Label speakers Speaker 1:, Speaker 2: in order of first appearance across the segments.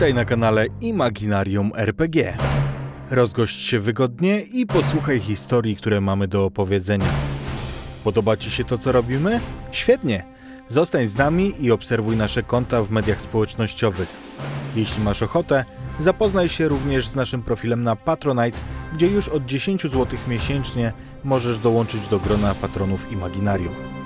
Speaker 1: Witaj na kanale Imaginarium RPG. Rozgość się wygodnie i posłuchaj historii, które mamy do opowiedzenia. Podoba Ci się to, co robimy? Świetnie! Zostań z nami i obserwuj nasze konta w mediach społecznościowych. Jeśli masz ochotę, zapoznaj się również z naszym profilem na Patronite, gdzie już od 10 zł miesięcznie możesz dołączyć do grona patronów Imaginarium.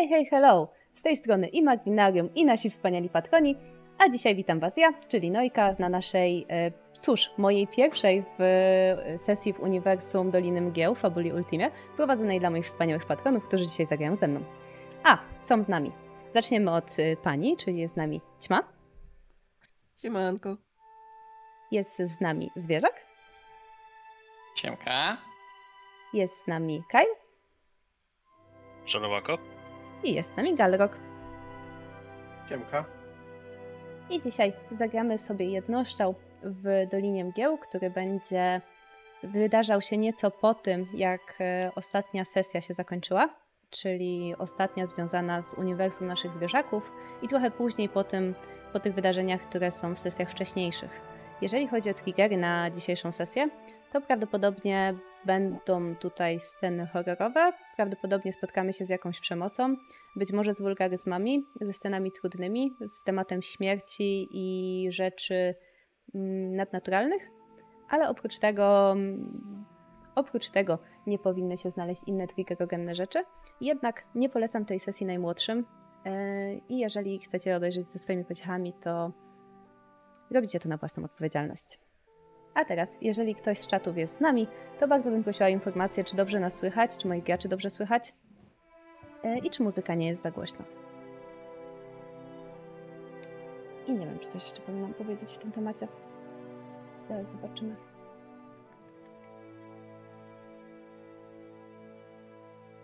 Speaker 2: Hej, hej, hello! Z tej strony Imaginarium i nasi wspaniali patroni, a dzisiaj witam Was ja, czyli Nojka, na naszej, e, cóż, mojej pierwszej w e, sesji w Uniwersum Doliny Mgieł, Fabuli Ultimie, prowadzonej dla moich wspaniałych patronów, którzy dzisiaj zagrają ze mną. A, są z nami. Zaczniemy od e, pani, czyli jest z nami Ćma,
Speaker 3: Siemanko.
Speaker 2: jest z nami Zwierzak,
Speaker 4: Siemka.
Speaker 2: jest z nami Kyle
Speaker 4: Szanowako.
Speaker 2: I jest z nami Galrok.
Speaker 5: Siemka.
Speaker 2: I dzisiaj zagramy sobie jednoszczał w Dolinie Mgieł, który będzie wydarzał się nieco po tym, jak e, ostatnia sesja się zakończyła, czyli ostatnia związana z uniwersum naszych zwierzaków i trochę później po, tym, po tych wydarzeniach, które są w sesjach wcześniejszych. Jeżeli chodzi o triggery na dzisiejszą sesję, to prawdopodobnie będą tutaj sceny horrorowe, prawdopodobnie spotkamy się z jakąś przemocą, być może z wulgaryzmami, ze scenami trudnymi, z tematem śmierci i rzeczy mm, nadnaturalnych, ale oprócz tego, mm, oprócz tego nie powinny się znaleźć inne triggerogenne rzeczy. Jednak nie polecam tej sesji najmłodszym yy, i jeżeli chcecie obejrzeć ze swoimi pociechami, to robicie to na własną odpowiedzialność. A teraz, jeżeli ktoś z czatów jest z nami, to bardzo bym prosiła o informację, czy dobrze nas słychać, czy moich graczy dobrze słychać e, i czy muzyka nie jest za głośno. I nie wiem, czy coś jeszcze powinnam powiedzieć w tym temacie. Zaraz zobaczymy.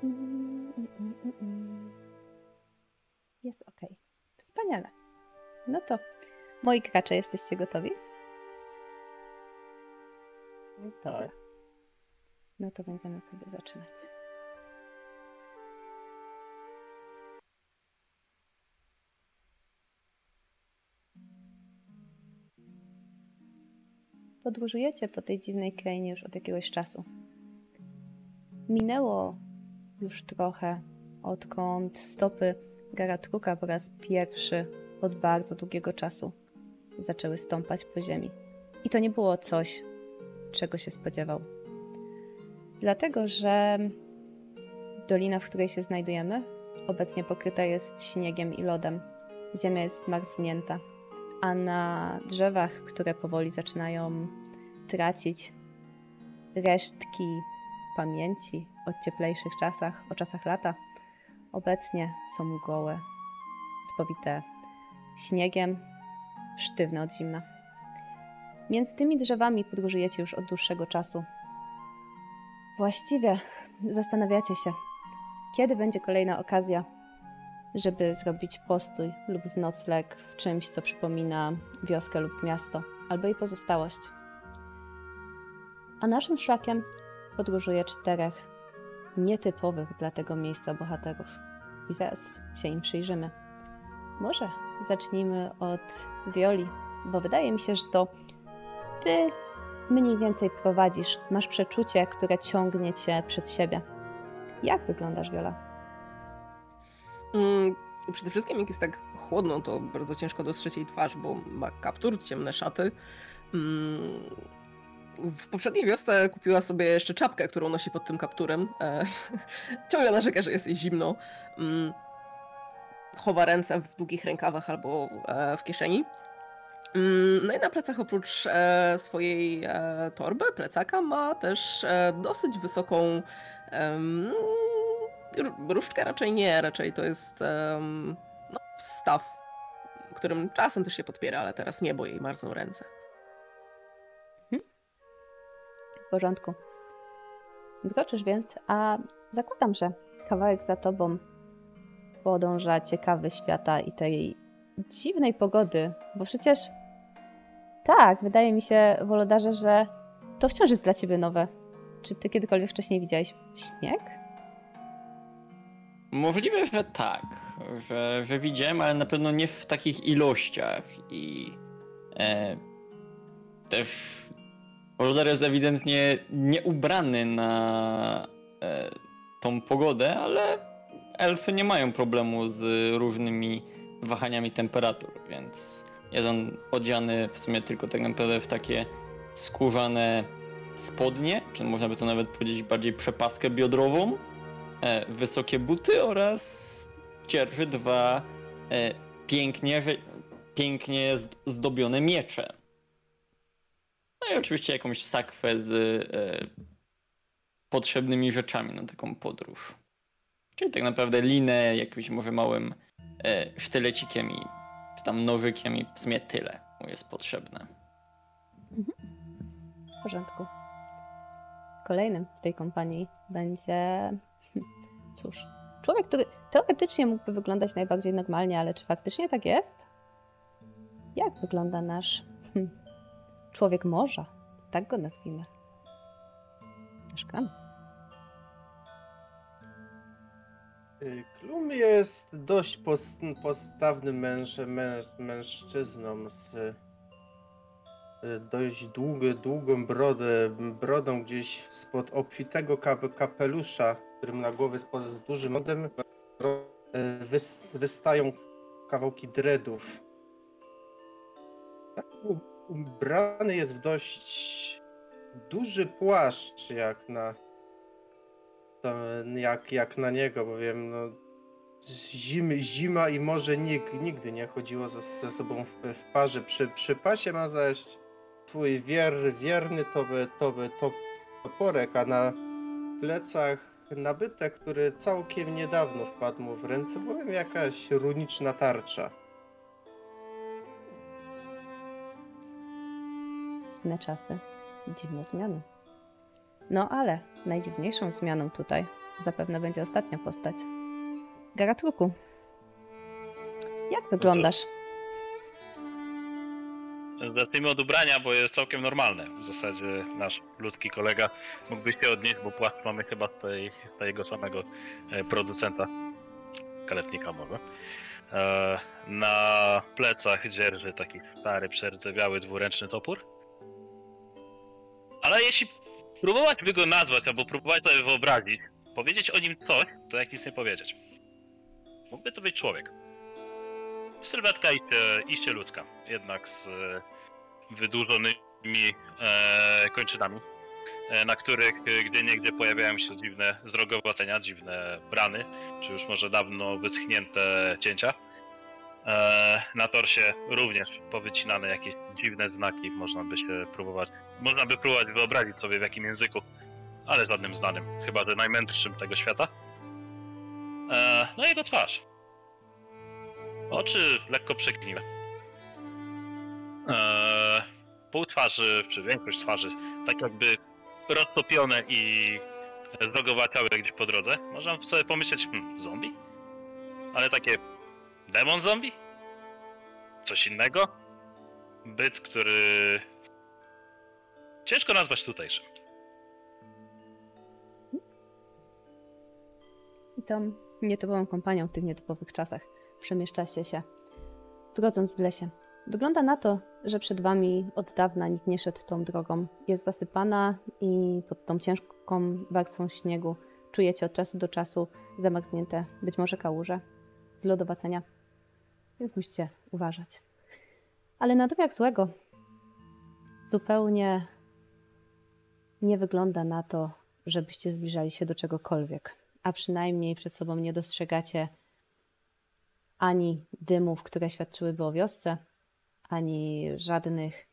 Speaker 2: Mm, mm, mm. Jest ok. Wspaniale. No to moi gracze, jesteście gotowi? Dobra.
Speaker 5: Tak.
Speaker 2: No to będziemy sobie zaczynać. Podróżujecie po tej dziwnej krainie już od jakiegoś czasu. Minęło już trochę, odkąd stopy Garatruka po raz pierwszy od bardzo długiego czasu zaczęły stąpać po ziemi. I to nie było coś, czego się spodziewał. Dlatego, że dolina, w której się znajdujemy, obecnie pokryta jest śniegiem i lodem. Ziemia jest zmarznięta, a na drzewach, które powoli zaczynają tracić resztki pamięci o cieplejszych czasach, o czasach lata, obecnie są gołe, spowite śniegiem, sztywne od zimna. Między tymi drzewami podróżujecie już od dłuższego czasu. Właściwie zastanawiacie się, kiedy będzie kolejna okazja, żeby zrobić postój lub nocleg w czymś, co przypomina wioskę lub miasto, albo jej pozostałość. A naszym szlakiem podróżuje czterech nietypowych dla tego miejsca bohaterów. I zaraz się im przyjrzymy. Może zacznijmy od Violi, bo wydaje mi się, że to ty mniej więcej prowadzisz, masz przeczucie, które ciągnie cię przed siebie. Jak wyglądasz, Wiola?
Speaker 3: Mm, przede wszystkim jak jest tak chłodno, to bardzo ciężko dostrzec jej twarz, bo ma kaptur, ciemne szaty. Mm, w poprzedniej wiosce kupiła sobie jeszcze czapkę, którą nosi pod tym kapturem. E, ciągle narzeka, że jest jej zimno. Mm, chowa ręce w długich rękawach albo e, w kieszeni. Mm, No i na plecach oprócz e, swojej e, torby, plecaka ma też e, dosyć wysoką różdżkę raczej nie, raczej to jest no, staw, którym czasem też się podpiera, ale teraz nie, bo jej marzną ręce.
Speaker 2: W porządku. Wkroczysz więc, a zakładam, że kawałek za tobą podąża ciekawy świata i tej dziwnej pogody, bo przecież tak, wydaje mi się, Wolodarze, że to wciąż jest dla ciebie nowe. Czy ty kiedykolwiek wcześniej widziałeś śnieg?
Speaker 4: Możliwe, że tak, że, że widziałem, ale na pewno nie w takich ilościach i e, też Roder jest ewidentnie nieubrany na e, tą pogodę, ale elfy nie mają problemu z różnymi wahaniami temperatur, więc jest on odziany w sumie tylko tak naprawdę w takie skórzane spodnie, czy można by to nawet powiedzieć bardziej przepaskę biodrową, e, wysokie buty oraz dzierży dwa e, pięknie, pięknie zd- zdobione miecze. No i oczywiście jakąś sakwę z e, potrzebnymi rzeczami na taką podróż. Czyli tak naprawdę linę jakimś może małym e, sztylecikiem i czy tam nożykiem i w sumie tyle mu jest potrzebne.
Speaker 2: W porządku. Kolejnym w tej kompanii będzie. Cóż, człowiek, który teoretycznie mógłby wyglądać najbardziej normalnie, ale czy faktycznie tak jest? Jak wygląda nasz hm, człowiek morza? Tak go nazwijmy. Nasz.
Speaker 5: Klum jest dość pos- postawnym męż- męż- mężczyzną z y, dość długą brodę, brodą gdzieś spod obfitego kap- kapelusza, którym na głowie spod z dużym modem wys- wystają kawałki dreadów. Tak ubrany jest w dość duży płaszcz jak na jak, jak na niego, bowiem no, zimy, zima i morze nig, nigdy nie chodziło ze, ze sobą w, w parze. Przy, przy pasie ma zaś swój wier, wierny toby, toby, top, toporek, a na plecach nabytek, który całkiem niedawno wpadł mu w ręce, bowiem jakaś runiczna tarcza.
Speaker 2: Dziwne czasy, dziwne zmiany. No ale najdziwniejszą zmianą tutaj zapewne będzie ostatnia postać. Garatruku. Jak wyglądasz?
Speaker 6: Zacznijmy od ubrania, bo jest całkiem normalne. W zasadzie nasz ludzki kolega mógłby się odnieść, bo płaszcz mamy chyba z tej, z tego samego e, producenta. Kaletnika może. E, na plecach dzierży taki stary, przerdzewiały, dwuręczny topór. Ale jeśli próbować by go nazwać, albo próbować sobie wyobrazić, powiedzieć o nim coś, to jak nic nie powiedzieć. Mógłby to być człowiek. Sylwetka iście, iście ludzka, jednak z e, wydłużonymi e, kończynami, e, na których e, gdzie niegdzie pojawiają się dziwne zrogowacenia, dziwne brany, czy już może dawno wyschnięte cięcia. E, na torsie również powycinane jakieś dziwne znaki, można by się próbować, można by próbować wyobrazić sobie w jakim języku, ale żadnym znanym, chyba że najmędrszym tego świata. E, no i jego twarz. Oczy lekko przegniłe. Eee, pół twarzy, czy większość twarzy, tak jakby roztopione i zrogowaciałe gdzieś po drodze. Można sobie pomyśleć, hmm, zombie? Ale takie demon zombie? Coś innego? Byt, który ciężko nazwać tutejszym.
Speaker 2: I tą nietypową kompanią w tych nietypowych czasach przemieszczacie się, brodząc w lesie. Wygląda na to, że przed wami od dawna nikt nie szedł tą drogą. Jest zasypana i pod tą ciężką warstwą śniegu czujecie od czasu do czasu zamarznięte być może kałuże z lodowacenia, więc musicie uważać. Ale na domiar złego zupełnie nie wygląda na to, żebyście zbliżali się do czegokolwiek, a przynajmniej przed sobą nie dostrzegacie ani dymów, które świadczyłyby o wiosce, ani żadnych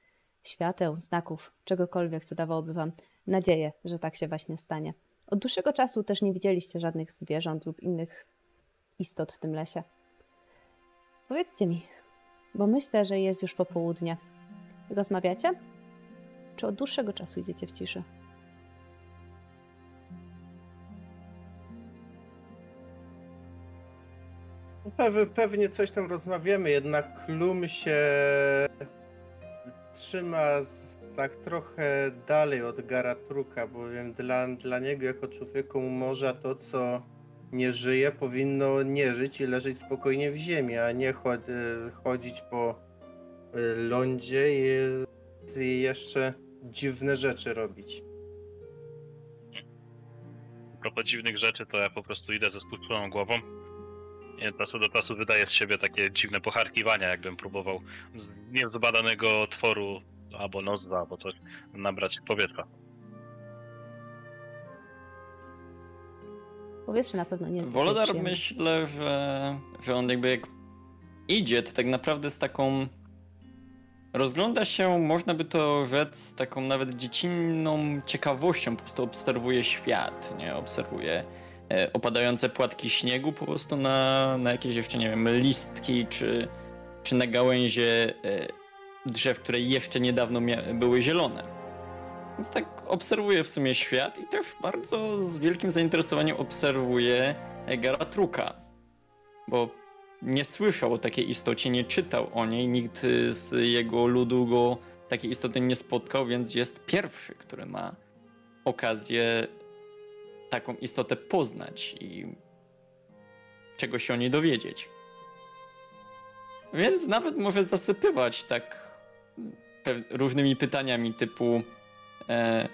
Speaker 2: świateł, znaków, czegokolwiek, co dawałoby wam nadzieję, że tak się właśnie stanie. Od dłuższego czasu też nie widzieliście żadnych zwierząt lub innych istot w tym lesie. Powiedzcie mi, bo myślę, że jest już popołudnie. Rozmawiacie? Czy od dłuższego czasu idziecie w ciszy?
Speaker 5: Pew, pewnie coś tam rozmawiamy, jednak Klum się trzyma z tak trochę dalej od Garatruka, bowiem dla, dla niego jako człowieku morza to, co nie żyje, powinno nie żyć i leżeć spokojnie w ziemi, a nie e, chodzić po e, lądzie i, i jeszcze dziwne rzeczy robić.
Speaker 6: A propos dziwnych rzeczy, to ja po prostu idę ze spuszczoną głową. I od czasu do czasu wydaję z siebie takie dziwne pocharkiwania, jakbym próbował z niezbadanego tworu albo nozwa, albo coś nabrać powietrza.
Speaker 2: Powietrze na pewno nie jest
Speaker 4: Wolodar myślę, że, że on jakby jak idzie, to tak naprawdę z taką. Rozgląda się, można by to rzec, taką nawet dziecinną ciekawością, po prostu obserwuje świat, nie? Obserwuje e, opadające płatki śniegu po prostu na, na jakieś jeszcze, nie wiem, listki, czy, czy na gałęzie e, drzew, które jeszcze niedawno były zielone. Więc tak obserwuje w sumie świat i też bardzo z wielkim zainteresowaniem obserwuje e, Garatruka. Bo nie słyszał o takiej istocie, nie czytał o niej, nikt z jego ludu go takiej istoty nie spotkał, więc jest pierwszy, który ma okazję taką istotę poznać i czegoś się o niej dowiedzieć. Więc nawet może zasypywać tak różnymi pytaniami typu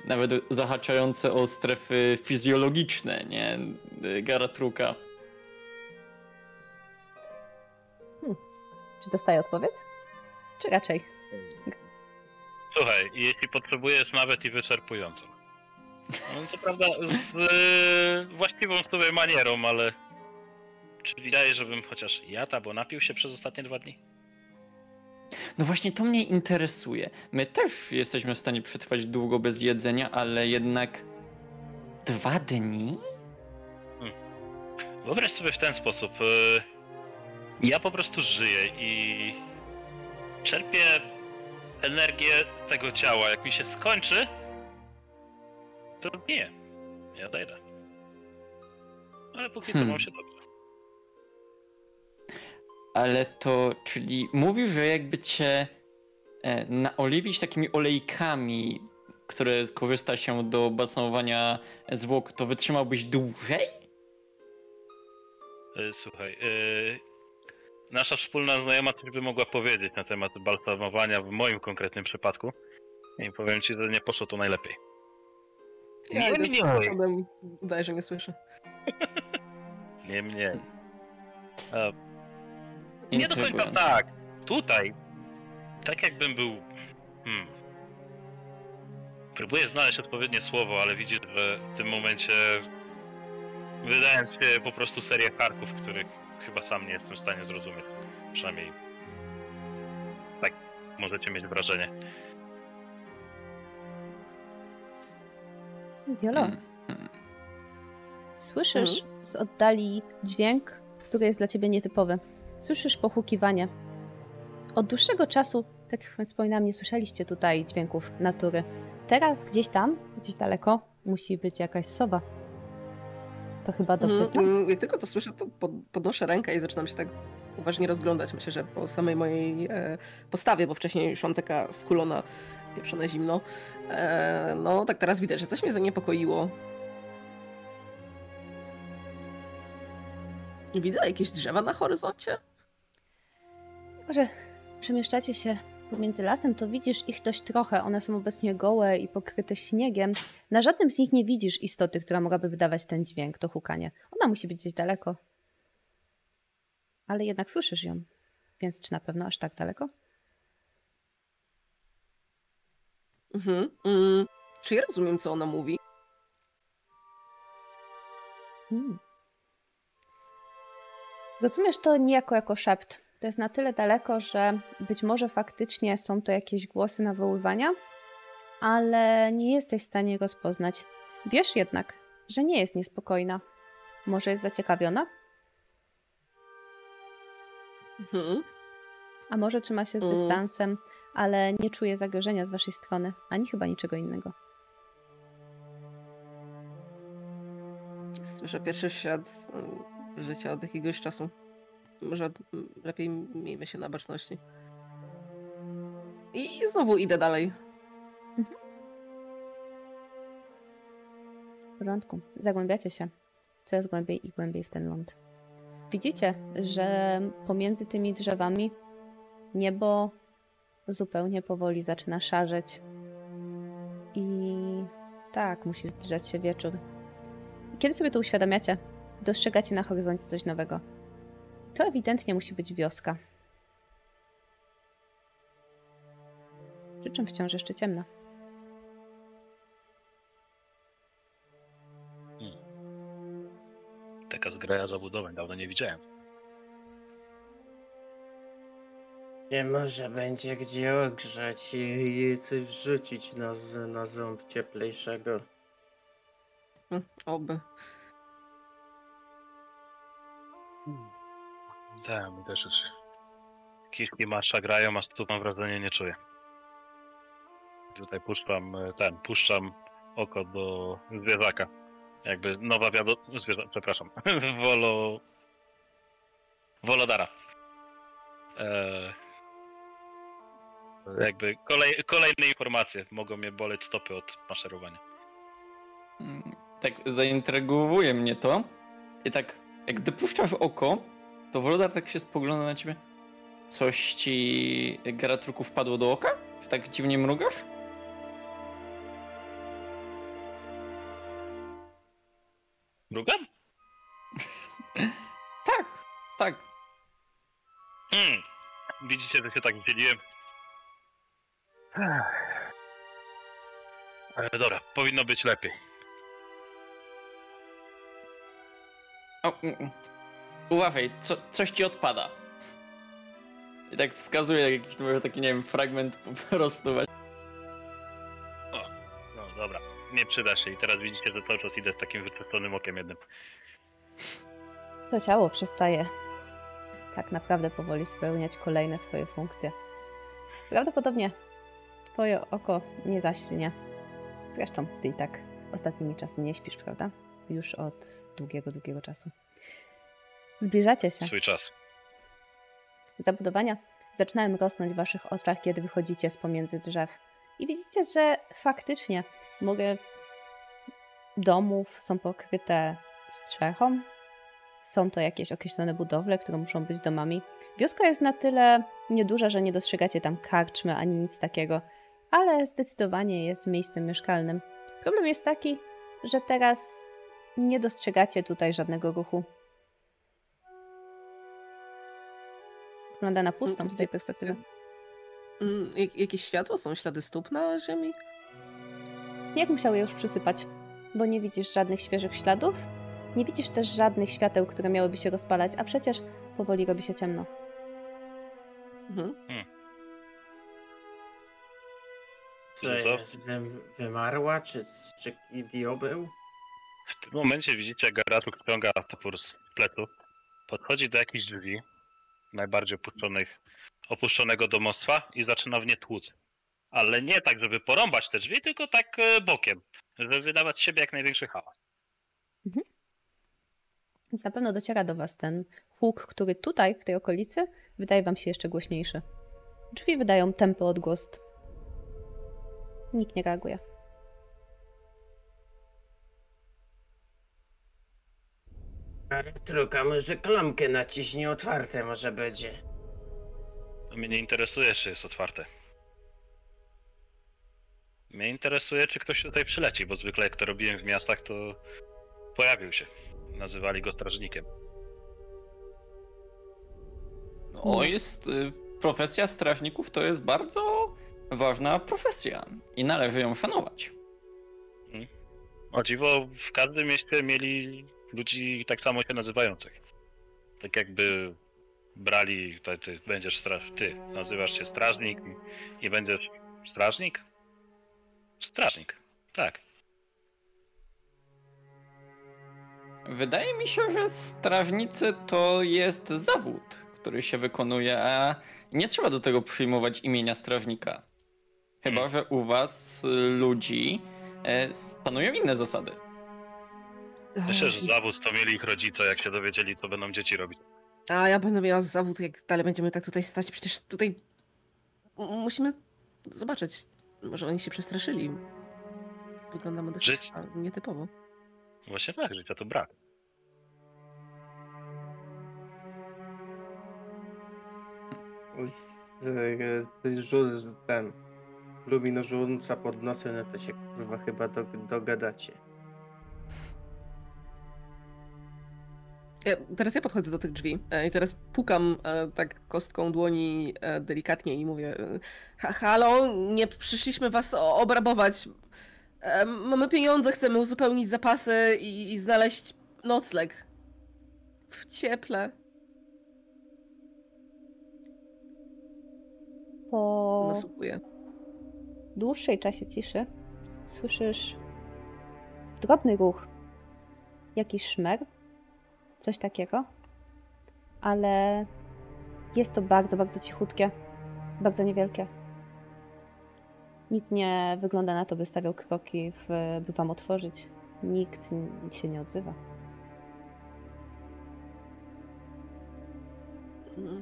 Speaker 4: nawet zahaczające o strefy fizjologiczne, nie? Garatruka.
Speaker 2: Czy dostaję odpowiedź? Czy raczej?
Speaker 6: Słuchaj, jeśli potrzebujesz nawet i wyczerpującą. No, co prawda z e, właściwą sobie manierą, ale czy widać, żebym chociaż jadł albo napił się przez ostatnie dwa dni?
Speaker 4: No właśnie to mnie interesuje. My też jesteśmy w stanie przetrwać długo bez jedzenia, ale jednak dwa dni?
Speaker 6: Wyobraź sobie w ten sposób. e, Ja po prostu żyję i czerpię energię tego ciała. Jak mi się skończy, to nie. Ja odejdę. Ale póki co
Speaker 4: Hmm.
Speaker 6: mam się dobrze.
Speaker 4: Ale to, czyli mówisz, że jakby cię e, naoliwić takimi olejkami, które korzysta się do balsamowania zwłok, to wytrzymałbyś dłużej?
Speaker 6: E, Słuchaj, e, nasza wspólna znajoma coś by mogła powiedzieć na temat balsamowania w moim konkretnym przypadku. I powiem ci, że nie poszło to najlepiej.
Speaker 3: Ja
Speaker 6: Nie mnie.
Speaker 3: przodem, Udaję, że nie słyszę.
Speaker 6: Nie mnie. E, Nie do końca tak. Tutaj, tak jakbym był. Hmm. Próbuję znaleźć odpowiednie słowo, ale widzisz, że w tym momencie wydaje się po prostu serię karków, których chyba sam nie jestem w stanie zrozumieć. Przynajmniej tak możecie mieć wrażenie.
Speaker 2: Wiolo,
Speaker 4: Mm, mm.
Speaker 2: słyszysz z oddali dźwięk, który jest dla ciebie nietypowy. Słyszysz pochukiwanie. Od dłuższego czasu, tak jak wspominałam, nie słyszeliście tutaj dźwięków natury. Teraz gdzieś tam, gdzieś daleko, musi być jakaś sowa. To chyba dobrze
Speaker 3: Mhm,
Speaker 2: znam.
Speaker 3: mm, Jak tylko to słyszę, to pod, podnoszę rękę i zaczynam się tak uważnie rozglądać. Myślę, że po samej mojej e, postawie, bo wcześniej już mam taka skulona, pieprzone zimno. E, no, tak teraz widać, że coś mnie zaniepokoiło. Widzę jakieś drzewa na horyzoncie?
Speaker 2: Jako, że przemieszczacie się pomiędzy lasem, to widzisz ich dość trochę. One są obecnie gołe i pokryte śniegiem. Na żadnym z nich nie widzisz istoty, która mogłaby wydawać ten dźwięk, to hukanie. Ona musi być gdzieś daleko. Ale jednak słyszysz ją. Więc czy na pewno aż tak daleko?
Speaker 3: Mhm. Mm, czy ja rozumiem, co ona mówi?
Speaker 2: Hmm. Rozumiesz to niejako jako szept. To jest na tyle daleko, że być może faktycznie są to jakieś głosy nawoływania, ale nie jesteś w stanie rozpoznać. Wiesz jednak, że nie jest niespokojna. Może jest zaciekawiona?
Speaker 3: Mhm.
Speaker 2: A może trzyma się z
Speaker 3: Mm.
Speaker 2: dystansem, ale nie czuje zagrożenia z waszej strony, ani chyba niczego innego.
Speaker 3: Słyszę pierwszy ślad życia od jakiegoś czasu. Może lepiej miejmy się na baczności. I znowu idę dalej.
Speaker 2: W porządku. Zagłębiacie się coraz głębiej i głębiej w ten ląd. Widzicie, że pomiędzy tymi drzewami niebo zupełnie powoli zaczyna szarzeć. I tak, musi zbliżać się wieczór. Kiedy sobie to uświadamiacie, dostrzegacie na horyzoncie coś nowego. To ewidentnie musi być wioska. Przy czym wciąż jeszcze ciemno.
Speaker 6: Taka zgraja zabudowań, dawno nie widziałem.
Speaker 5: Nie może będzie gdzie ogrzać i, coś wrzucić na, z- na ząb cieplejszego.
Speaker 3: Hm, Oby.
Speaker 6: Tak, mi też już. Kiszki masza grają, a tu mam wrażenie nie czuję. Tutaj puszczam e, ten, puszczam oko do zwierzaka. Jakby nowa wiadomość, zwierza... przepraszam, Wolo... Wolodara. Eee... Jakby kolej... kolejne informacje mogą mnie boleć stopy od maszerowania.
Speaker 4: Mm, Tak zaintrygowuje mnie to. I tak, jak gdy puszczasz oko, to Wolodar tak się spogląda na ciebie. Coś ci, Geratruku, wpadło do oka? Że tak dziwnie mrugasz?
Speaker 6: Drugam?
Speaker 4: Tak, tak.
Speaker 6: Hmm. Widzicie, że się tak dzieliłem. Ale dobra, powinno być lepiej.
Speaker 4: O. Uważaj, co, coś ci odpada. I tak wskazuje jak jakiś może taki, nie wiem, fragment po prostu.
Speaker 6: No dobra, nie przyda się i teraz widzicie, że cały czas idę z takim wyczyszczonym okiem jednym.
Speaker 2: To ciało przestaje tak naprawdę powoli spełniać kolejne swoje funkcje. Prawdopodobnie twoje oko nie zaśnie. Zresztą ty i tak ostatnimi czasy nie śpisz, prawda? Już od długiego, długiego czasu. Zbliżacie się.
Speaker 6: Swój czas.
Speaker 2: Zabudowania zaczynają rosnąć w waszych oczach, kiedy wychodzicie z pomiędzy drzew. I widzicie, że faktycznie mury domów są pokryte strzechą. Są to jakieś określone budowle, które muszą być domami. Wioska jest na tyle nieduża, że nie dostrzegacie tam karczmy ani nic takiego, ale zdecydowanie jest miejscem mieszkalnym. Problem jest taki, że teraz nie dostrzegacie tutaj żadnego ruchu. Wygląda na pustą z tej perspektywy.
Speaker 3: Mm, jak, jakieś światło? Są ślady stóp na ziemi?
Speaker 2: Śnieg musiał je już przysypać, bo nie widzisz żadnych świeżych śladów. Nie widzisz też żadnych świateł, które miałyby się rozpalać, a przecież powoli robi się ciemno.
Speaker 3: Mhm.
Speaker 5: Co
Speaker 6: Co?
Speaker 5: jest? Wy, wymarła? Czy, czy idiobeł?
Speaker 6: W tym momencie widzicie, jak Garatuk ściąga topór z plecu, podchodzi do jakichś drzwi, najbardziej opuszczonych, opuszczonego domostwa i zaczyna w nie tłuc. Ale nie tak, żeby porąbać te drzwi, tylko tak e, bokiem, żeby wydawać siebie jak największy hałas.
Speaker 2: Więc na pewno dociera do Was ten huk, który tutaj, w tej okolicy, wydaje Wam się jeszcze głośniejszy. Drzwi wydają tępy odgłos. Nikt nie reaguje.
Speaker 5: Truka, może klamkę naciśnie otwarte może będzie.
Speaker 6: Mnie nie interesuje, czy jest otwarte. Mnie interesuje, czy ktoś tutaj przyleci, bo zwykle jak to robiłem w miastach, to pojawił się. Nazywali go strażnikiem.
Speaker 4: No, jest. Y, profesja strażników to jest bardzo ważna profesja i należy ją szanować.
Speaker 6: O dziwo, w każdym mieście mieli ludzi tak samo się nazywających. Tak jakby brali, to ty będziesz straż, ty nazywasz się strażnik i, będziesz strażnik? Strażnik, tak.
Speaker 4: Wydaje mi się, że strażnicy to jest zawód, który się wykonuje, a nie trzeba do tego przyjmować imienia strażnika. Chyba, że u was y, ludzi e, panują inne zasady.
Speaker 6: Myślę, że zawód to mieli ich rodzice, jak się dowiedzieli, co będą dzieci robić.
Speaker 3: A ja będę miała zawód, jak dalej będziemy tak tutaj stać. Przecież tutaj musimy zobaczyć. Może oni się przestraszyli. Wyglądamy dość
Speaker 6: Żyć-
Speaker 3: a, nietypowo.
Speaker 6: Właśnie tak, życia to brak.
Speaker 5: E, Ten. Luminożulca pod nosem, no to się kurwa chyba do, dogadacie.
Speaker 3: Ja, teraz ja podchodzę do tych drzwi e, i teraz pukam e, tak kostką dłoni e, delikatnie i mówię "Ha- Halo, nie przyszliśmy was obrabować. Mamy pieniądze, chcemy uzupełnić zapasy i, i znaleźć nocleg. W cieple.
Speaker 2: Po
Speaker 3: Nasłuchuję.
Speaker 2: dłuższej czasie ciszy słyszysz drobny ruch. Jakiś szmer, coś takiego, ale jest to bardzo, bardzo cichutkie, bardzo niewielkie. Nikt nie wygląda na to, by stawiał kroki, w, by wam otworzyć. Nikt się nie odzywa.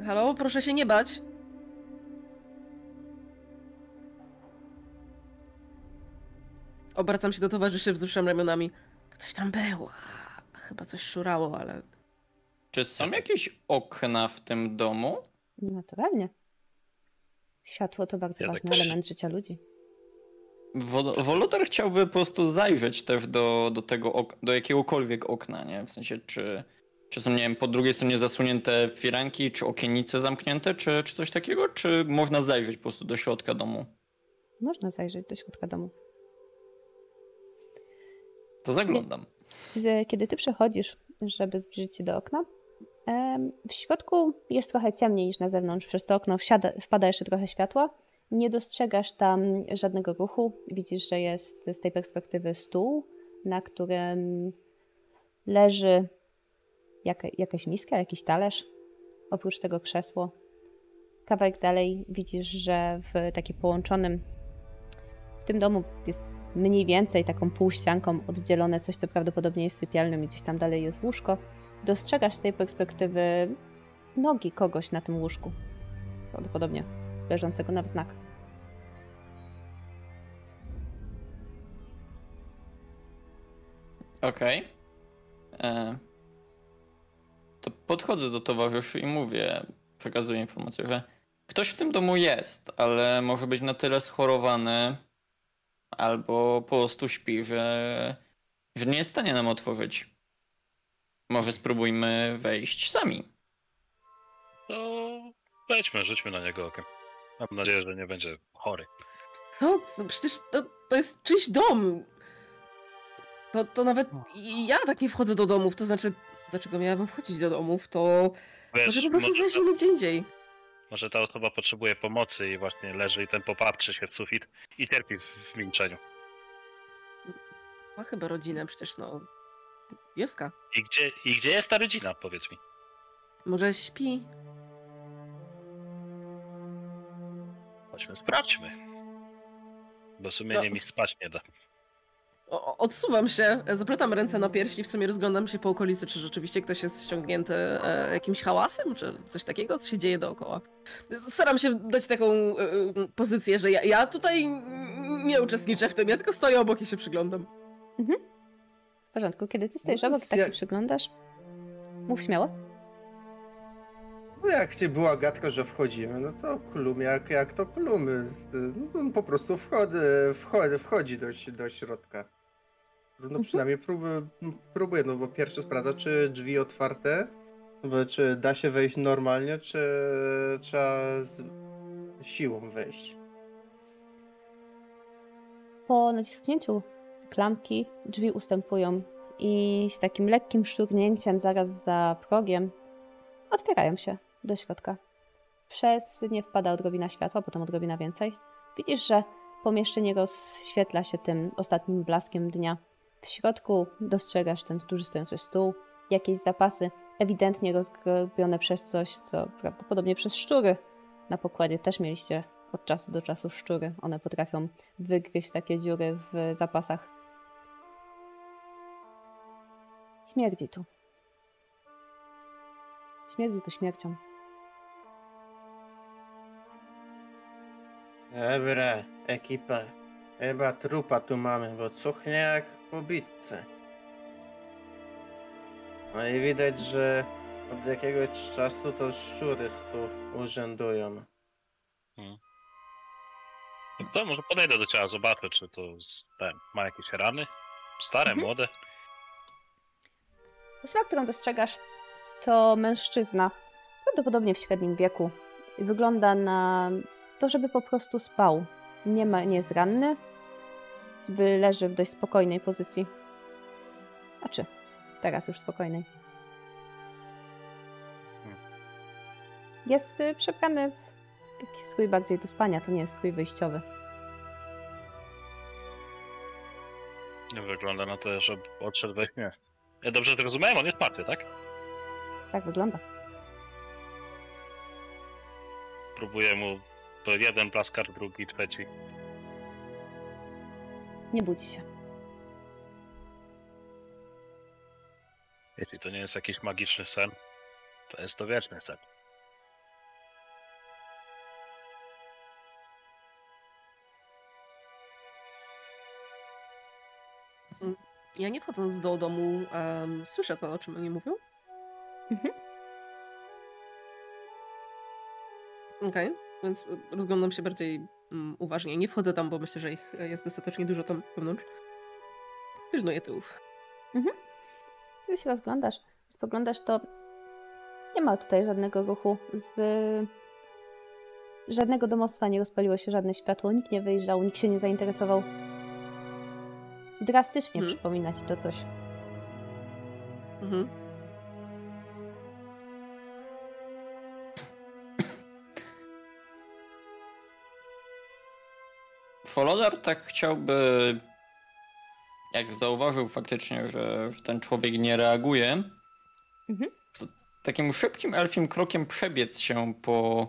Speaker 3: Halo, proszę się nie bać. Obracam się do towarzyszy, wzruszam ramionami. Ktoś tam był. Chyba coś szurało, ale
Speaker 4: Czy są jakieś okna w tym domu?
Speaker 2: Naturalnie. Światło to bardzo
Speaker 6: Ja tak
Speaker 2: ważny
Speaker 6: też-
Speaker 2: element życia ludzi.
Speaker 4: Wo- Woloter chciałby po prostu zajrzeć też do, do tego, ok- do jakiegokolwiek okna, nie? W sensie, czy, czy są, nie wiem, po drugiej stronie zasunięte firanki, czy okiennice zamknięte, czy, czy coś takiego, czy można zajrzeć po prostu do środka domu?
Speaker 2: Można zajrzeć do środka domu.
Speaker 4: To zaglądam.
Speaker 2: Kiedy ty przechodzisz, żeby zbliżyć się do okna, w środku jest trochę ciemniej niż na zewnątrz. Przez to okno wsiada, wpada jeszcze trochę światła. Nie dostrzegasz tam żadnego ruchu. Widzisz, że jest z tej perspektywy stół, na którym leży jaka, jakaś miska, jakiś talerz. Oprócz tego krzesło. Kawałek dalej widzisz, że w takim połączonym w tym domu jest mniej więcej taką półścianką oddzielone coś, co prawdopodobnie jest sypialnym i gdzieś tam dalej jest łóżko. Dostrzegasz z tej perspektywy nogi kogoś na tym łóżku. Prawdopodobnie leżącego na wznak.
Speaker 4: Okej. E, To podchodzę do towarzyszy i mówię, przekazuję informację, że ktoś w tym domu jest, ale może być na tyle schorowany albo po prostu śpi, że, że nie jest w stanie nam otworzyć. Może spróbujmy wejść sami.
Speaker 6: To wejdźmy, rzućmy na niego okiem. Mam nadzieję, że nie będzie chory.
Speaker 3: c- przecież to, to jest czyjś dom. To, to nawet i ja tak nie wchodzę do domów, to znaczy, dlaczego miałabym wchodzić do domów, to
Speaker 6: Wiesz,
Speaker 3: może po prostu
Speaker 6: może,
Speaker 3: zajrzymy gdzie indziej.
Speaker 6: Może ta osoba potrzebuje pomocy i właśnie leży i ten popatrzy się w sufit i cierpi w, w milczeniu.
Speaker 3: Ma chyba rodzinę przecież, no. Wioska.
Speaker 6: I gdzie, I gdzie jest ta rodzina, powiedz mi?
Speaker 3: Może śpi?
Speaker 6: Chodźmy, sprawdźmy. Bo sumienie
Speaker 3: No.
Speaker 6: mi spać nie da.
Speaker 3: O, odsuwam się, zaplatam ręce na piersi, w sumie rozglądam się po okolicy, czy rzeczywiście ktoś jest ściągnięty e, jakimś hałasem, czy coś takiego, co się dzieje dookoła. Staram się dać taką e, e, pozycję, że ja, ja tutaj nie uczestniczę w tym, ja tylko stoję obok i się przyglądam.
Speaker 2: W porządku, kiedy ty stoisz
Speaker 5: No
Speaker 2: obok i tak się przyglądasz, mów śmiało.
Speaker 5: No jak ci była gadka, że wchodzimy, no to klum, jak, jak to klumy. No, po prostu wchodzi, wchodzi, wchodzi do, do środka. No przynajmniej próbuję, próbuję, no bo pierwsze sprawdza, czy drzwi otwarte, czy da się wejść normalnie, czy trzeba z siłą wejść.
Speaker 2: Po naciśnięciu klamki drzwi ustępują i z takim lekkim szturnięciem zaraz za progiem otwierają się do środka. Przez nie wpada odrobina światła, potem odrobina więcej. Widzisz, że pomieszczenie rozświetla się tym ostatnim blaskiem dnia. W środku dostrzegasz ten duży stojący stół, jakieś zapasy, ewidentnie rozgrobione przez coś, co prawdopodobnie przez szczury. Na pokładzie też mieliście od czasu do czasu szczury. One potrafią wygryźć takie dziury w zapasach. Śmierdzi tu. Śmierdzi tu śmiercią.
Speaker 5: Dobra, ekipa. Chyba trupa tu mamy, bo cuchnie jak po bitce. No i widać, że od jakiegoś czasu to szczury tu urzędują.
Speaker 6: To może podejdę do ciała, zobaczę, czy to z- ten, ma jakieś rany. Stare,
Speaker 2: Mhm.
Speaker 6: młode.
Speaker 2: Osoba, którą dostrzegasz, to mężczyzna, prawdopodobnie w średnim wieku. I Wygląda na to, żeby po prostu spał. Nie, ma, nie jest ranny, zby leży w dość spokojnej pozycji. A czy teraz już spokojnej. Jest y, przebrany w taki strój bardziej do spania, to nie jest strój wyjściowy.
Speaker 6: Nie wygląda na to, że odszedł we śnie. Ja dobrze to rozumiem? On jest martwy, tak?
Speaker 2: Tak wygląda.
Speaker 6: Próbuję mu to jeden plaskar, drugi, trzeci.
Speaker 2: Nie budzi się.
Speaker 6: Jeśli to nie jest jakiś magiczny sen, to jest to wieczny sen.
Speaker 3: Ja nie wchodząc do domu, em, słyszę to, o czym oni mówią.
Speaker 2: Mhm.
Speaker 3: Okej, więc y, rozglądam się bardziej mm, uważnie. Nie wchodzę tam, bo myślę, że ich e, jest dostatecznie dużo tam wewnątrz. Pilnuję tyłów.
Speaker 2: Kiedy się rozglądasz, spoglądasz, to nie ma tutaj żadnego ruchu. Z żadnego domostwa nie rozpaliło się żadne światło, nikt nie wyjrzał, nikt się nie zainteresował. Drastycznie
Speaker 3: Mhm.
Speaker 2: przypomina ci to coś.
Speaker 3: Mhm.
Speaker 4: Folodar tak chciałby, jak zauważył faktycznie, że, że ten człowiek nie reaguje,
Speaker 2: Mhm.
Speaker 4: takim szybkim elfim krokiem przebiec się po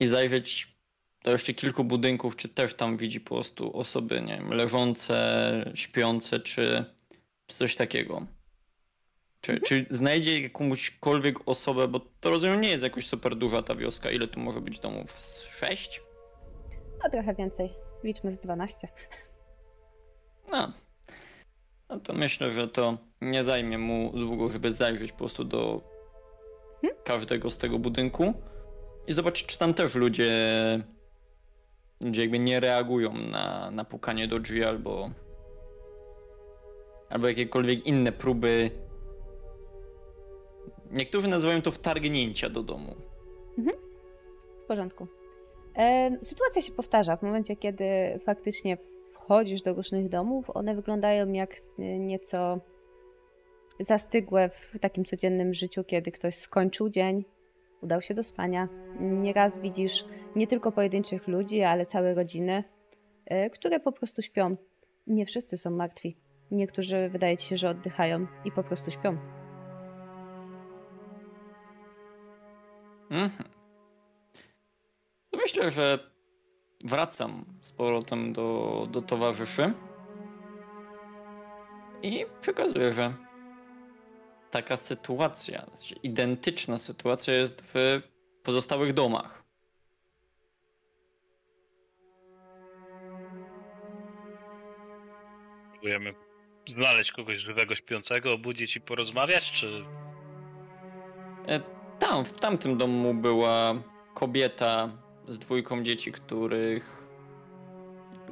Speaker 4: i zajrzeć do jeszcze kilku budynków, czy też tam widzi po prostu osoby, nie wiem, leżące, śpiące, czy, czy coś takiego. Czy, czy znajdzie jakąśkolwiek osobę, bo to rozumiem nie jest jakoś super duża ta wioska, ile tu może być domów? Z sześć?
Speaker 2: A trochę więcej. Liczmy z 12.
Speaker 4: No. no to myślę, że to nie zajmie mu długo, żeby zajrzeć po prostu do
Speaker 2: Hmm?
Speaker 4: każdego z tego budynku i zobaczyć, czy tam też ludzie, ludzie jakby nie reagują na, na pukanie do drzwi albo albo jakiekolwiek inne próby. Niektórzy nazywają to wtargnięcia do domu.
Speaker 2: W porządku. Sytuacja się powtarza. W momencie, kiedy faktycznie wchodzisz do różnych domów, one wyglądają jak e, nieco zastygłe w takim codziennym życiu, kiedy ktoś skończył dzień, udał się do spania. Nieraz widzisz nie tylko pojedynczych ludzi, ale całe rodziny, e, które po prostu śpią. Nie wszyscy są martwi. Niektórzy wydaje ci się, że oddychają i po prostu śpią.
Speaker 4: Mhm. Myślę, że wracam z powrotem do, do towarzyszy i przekazuję, że taka sytuacja, identyczna sytuacja jest w pozostałych domach.
Speaker 6: Próbujemy znaleźć kogoś żywego, śpiącego, obudzić i porozmawiać, czy...
Speaker 4: E, Tam, w tamtym domu była kobieta z dwójką dzieci, których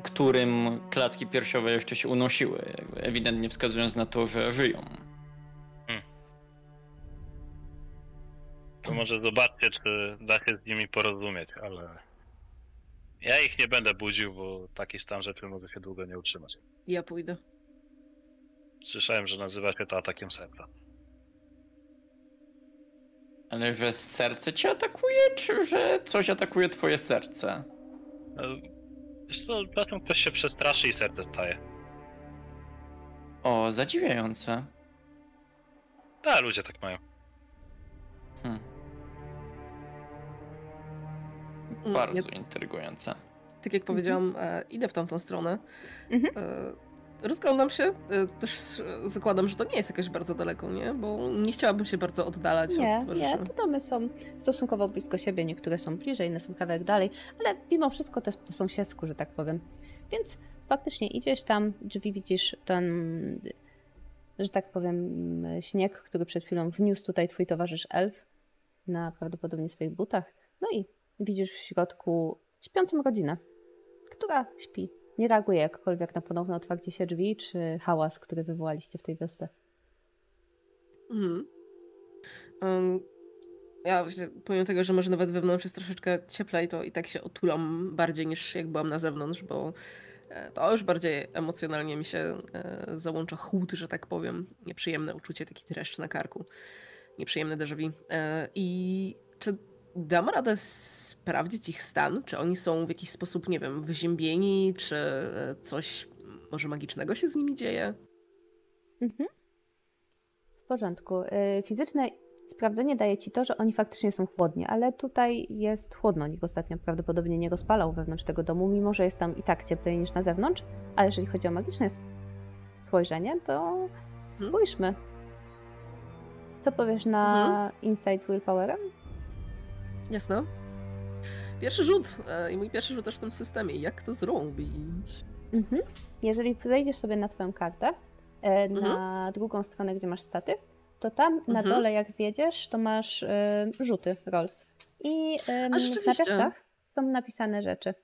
Speaker 4: którym klatki piersiowe jeszcze się unosiły, jakby ewidentnie wskazując na to, że żyją.
Speaker 6: To może zobaczcie, czy da się z nimi porozumieć, ale... Ja ich nie będę budził, bo taki stan rzeczy może się długo nie utrzymać.
Speaker 3: Ja pójdę.
Speaker 6: Słyszałem, że nazywa się to atakiem serca.
Speaker 4: Ale że serce cię atakuje, czy że coś atakuje twoje serce?
Speaker 6: No, Wiesz co, czasem ktoś się przestraszy i serce staje.
Speaker 4: O, zadziwiające.
Speaker 6: Tak, ludzie tak mają.
Speaker 4: Hmm.
Speaker 3: Mm,
Speaker 4: Bardzo
Speaker 3: Ja,
Speaker 4: intrygujące.
Speaker 3: tak jak powiedziałam, e, idę w tamtą stronę.
Speaker 2: Mhm.
Speaker 3: E, rozglądam się. E, też zakładam, że to nie jest jakoś bardzo daleko, nie? Bo nie chciałabym się bardzo oddalać
Speaker 2: Nie,
Speaker 3: od towarzyszy.
Speaker 2: nie, te domy są stosunkowo blisko siebie, niektóre są bliżej, inne są kawałek dalej, ale mimo wszystko to jest po sąsiedzku, że tak powiem. Więc faktycznie idziesz tam, drzwi widzisz ten że tak powiem, śnieg, który przed chwilą wniósł tutaj twój towarzysz elf na prawdopodobnie swoich butach. No i widzisz w środku śpiącą rodzinę, która śpi. Nie reaguje jakkolwiek na ponowne otwarcie się drzwi, czy hałas, który wywołaliście w tej wiosce.
Speaker 3: Mhm. Um, ja właśnie, pomimo tego, że może nawet wewnątrz jest troszeczkę cieplej, to i tak się otulam bardziej niż jak byłam na zewnątrz, bo e, to już bardziej emocjonalnie mi się e, załącza chłód, że tak powiem. Nieprzyjemne uczucie, taki dreszcz na karku. Nieprzyjemne déjà. E, I czy dam radę sprawdzić ich stan? Czy oni są w jakiś sposób, nie wiem, wyziębieni, czy e, coś może magicznego się z nimi dzieje?
Speaker 2: Mhm. W porządku. Y, Fizyczne sprawdzenie daje ci to, że oni faktycznie są chłodni, ale tutaj jest chłodno. Nikt ostatnio prawdopodobnie nie rozpalał wewnątrz tego domu, mimo że jest tam i tak cieplej niż na zewnątrz. A jeżeli chodzi o magiczne spojrzenie, to spójrzmy. Co powiesz na
Speaker 3: Mhm.
Speaker 2: Insight z Willpowerem?
Speaker 3: Jasne. Pierwszy rzut e, i mój pierwszy rzut też w tym systemie. Jak to zrobić?
Speaker 2: Mhm. Jeżeli zejdziesz sobie na twoją kartę, e, na drugą stronę, gdzie masz staty, to tam na
Speaker 3: Mhm.
Speaker 2: dole jak zjedziesz, to masz e, rzuty rolls. I
Speaker 3: A,
Speaker 2: w nawiasach są napisane rzeczy.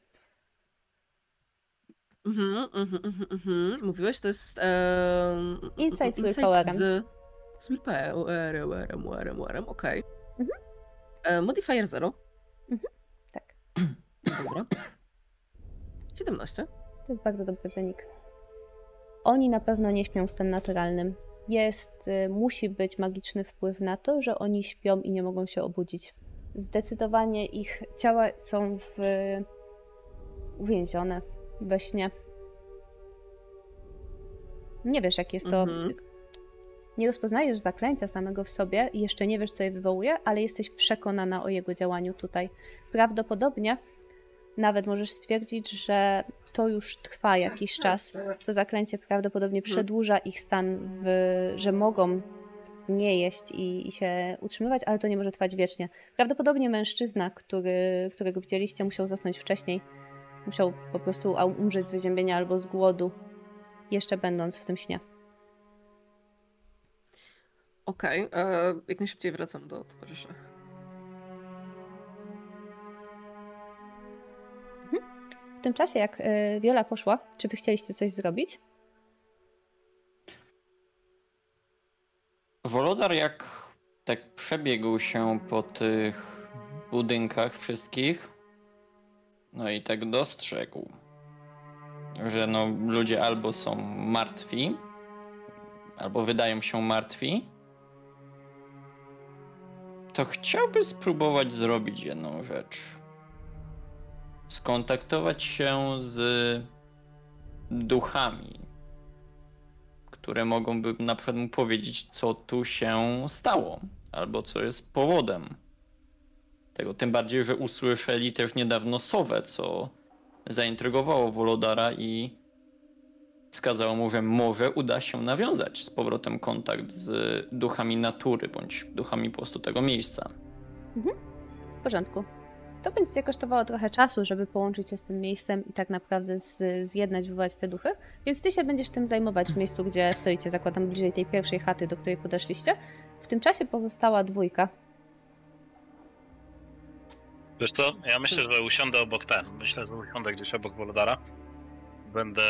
Speaker 3: Mhm, mhm, mhm, mhm. Mówiłeś, to jest... E,
Speaker 2: Insight z willpowerem.
Speaker 3: Z, z willpowerem, werem, werem, werem, okej.
Speaker 2: Mhm.
Speaker 3: E, modifier 0.
Speaker 2: Tak,
Speaker 3: Dobra. 17.
Speaker 2: to jest bardzo dobry wynik. Oni na pewno nie śpią snem naturalnym. Jest, y, musi być magiczny wpływ na to, że oni śpią i nie mogą się obudzić. Zdecydowanie ich ciała są w, uwięzione we śnie. Nie wiesz, jak jest to.
Speaker 3: Mhm.
Speaker 2: Nie rozpoznajesz zaklęcia samego w sobie i jeszcze nie wiesz, co je wywołuje, ale jesteś przekonana o jego działaniu tutaj. Prawdopodobnie nawet możesz stwierdzić, że to już trwa jakiś czas. To zaklęcie prawdopodobnie przedłuża ich stan, w, że mogą nie jeść i, i się utrzymywać, ale to nie może trwać wiecznie. Prawdopodobnie mężczyzna, który, którego widzieliście, musiał zasnąć wcześniej. Musiał po prostu umrzeć z wyziębienia albo z głodu, jeszcze będąc w tym śnie.
Speaker 3: Okej, e, jak najszybciej wracam do towarzysza.
Speaker 2: W tym czasie, jak y, Viola poszła, czy wy chcieliście coś zrobić?
Speaker 4: Wolodar jak tak przebiegł się po tych budynkach wszystkich, no i tak dostrzegł, że no ludzie albo są martwi, albo wydają się martwi, to chciałby spróbować zrobić jedną rzecz. Skontaktować się z duchami, które mogą na przykład mu powiedzieć, co tu się stało, albo co jest powodem tego. Tym bardziej, że usłyszeli też niedawno sowę, co zaintrygowało Wolodara i wskazało mu, że może uda się nawiązać z powrotem kontakt z duchami natury, bądź duchami po prostu tego miejsca.
Speaker 2: W porządku. To będzie kosztowało trochę czasu, żeby połączyć się z tym miejscem i tak naprawdę z, zjednać, wywołać te duchy, więc ty się będziesz tym zajmować w miejscu, gdzie stoicie, zakładam bliżej tej pierwszej chaty, do której podeszliście. W tym czasie pozostała dwójka.
Speaker 6: Wiesz co, ja myślę, że usiądę obok ten. Myślę, że usiądę gdzieś obok Wolodara. Będę...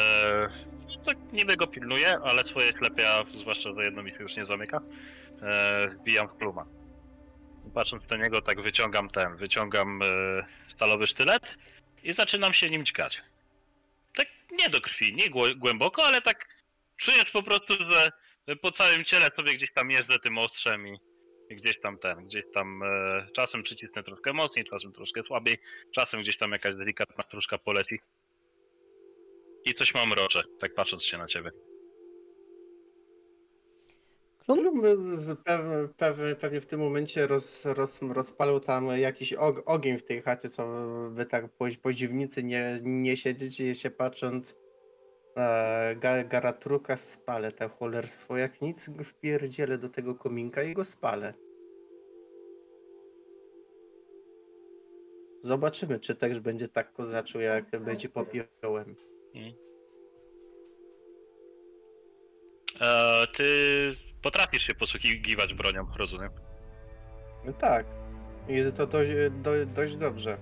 Speaker 6: Tak niby go pilnuję, ale swoje ślepia, zwłaszcza, że jedno mi się już nie zamyka, e, wbijam w pluma. Patrząc na niego, tak wyciągam ten, wyciągam e, stalowy sztylet i zaczynam się nim ćkać. Tak nie do krwi, nie głę- głęboko, ale tak czujesz po prostu, że po całym ciele sobie gdzieś tam jeżdżę tym ostrzem i, gdzieś tam ten, gdzieś tam e, czasem przycisnę troszkę mocniej, czasem troszkę słabiej, czasem gdzieś tam jakaś delikatna stróżka poleci. I coś mam mrocze, tak patrząc się na ciebie.
Speaker 2: Klum?
Speaker 5: Klum z- pew- pew- pewnie w tym momencie roz, roz, rozpalał tam jakiś og, ogień w tej chacie, co wy tak po, po dziwnicy nie, nie siedzicie się patrząc na ga, garatruka spalę te cholerstwo. Jak nic wpierdzielę do tego kominka i go spalę. Zobaczymy, czy też będzie tak kozaczu, jak będzie popiołem.
Speaker 6: E, ty potrafisz się posługiwać bronią, rozumiem?
Speaker 5: No tak. I to dość, do, dość dobrze.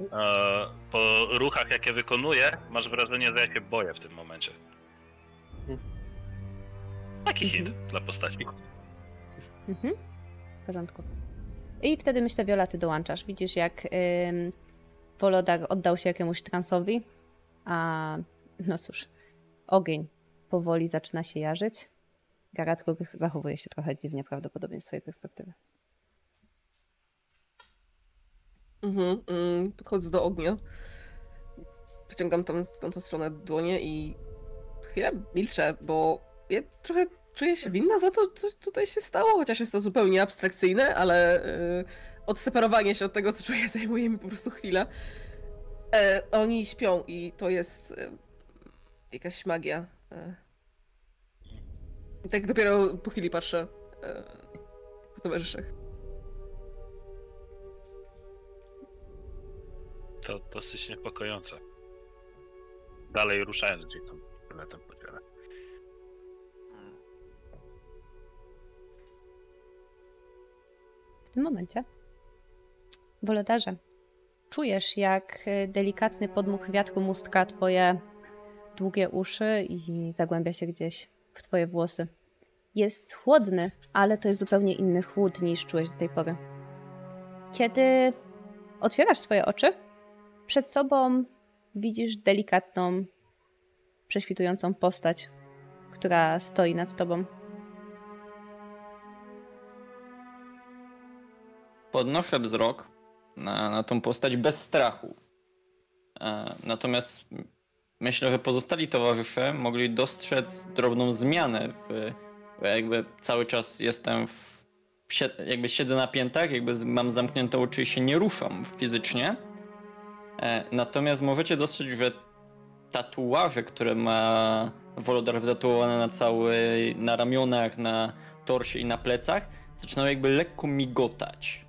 Speaker 6: E, po ruchach, jakie wykonuję, masz wrażenie, że ja się boję w tym momencie. Taki hit dla postaci.
Speaker 2: Mhm. W porządku. I wtedy myślę, Viola, ty dołączasz. Widzisz, jak ym, Wolodar oddał się jakiemuś transowi, a no cóż, ogień powoli zaczyna się jarzyć. Garatko zachowuje się trochę dziwnie, prawdopodobnie z swojej perspektywy.
Speaker 3: Mhm, mm, podchodzę do ognia. Wyciągam tam w tamtą stronę dłonie i chwilę milczę, bo ja trochę czuję się winna za to, co tutaj się stało, chociaż jest to zupełnie abstrakcyjne, ale y, odseparowanie się od tego, co czuję, zajmuje mi po prostu chwilę. E, oni śpią i to jest y, jakaś magia. E. I tak dopiero po chwili patrzę e, po towarzyszach.
Speaker 6: To dosyć niepokojące. Dalej ruszając gdzieś tam letem podzielę.
Speaker 2: W tym momencie, Wolodarze, czujesz jak y, delikatny podmuch wiatru mustka twoje długie uszy i zagłębia się gdzieś w twoje włosy. Jest chłodny, ale to jest zupełnie inny chłód niż czułeś do tej pory. Kiedy otwierasz swoje oczy, przed sobą widzisz delikatną, prześwitującą postać, która stoi nad tobą.
Speaker 4: Podnoszę wzrok na, na tą postać bez strachu. E, natomiast myślę, że pozostali towarzysze mogli dostrzec drobną zmianę w, jakby cały czas jestem w, jakby siedzę na piętach, jakby mam zamknięte oczy i się nie ruszam fizycznie. E, natomiast możecie dostrzec, że tatuaże, które ma Wolodar wytatuowane na całej, na ramionach, na torsie i na plecach, zaczynają jakby lekko migotać.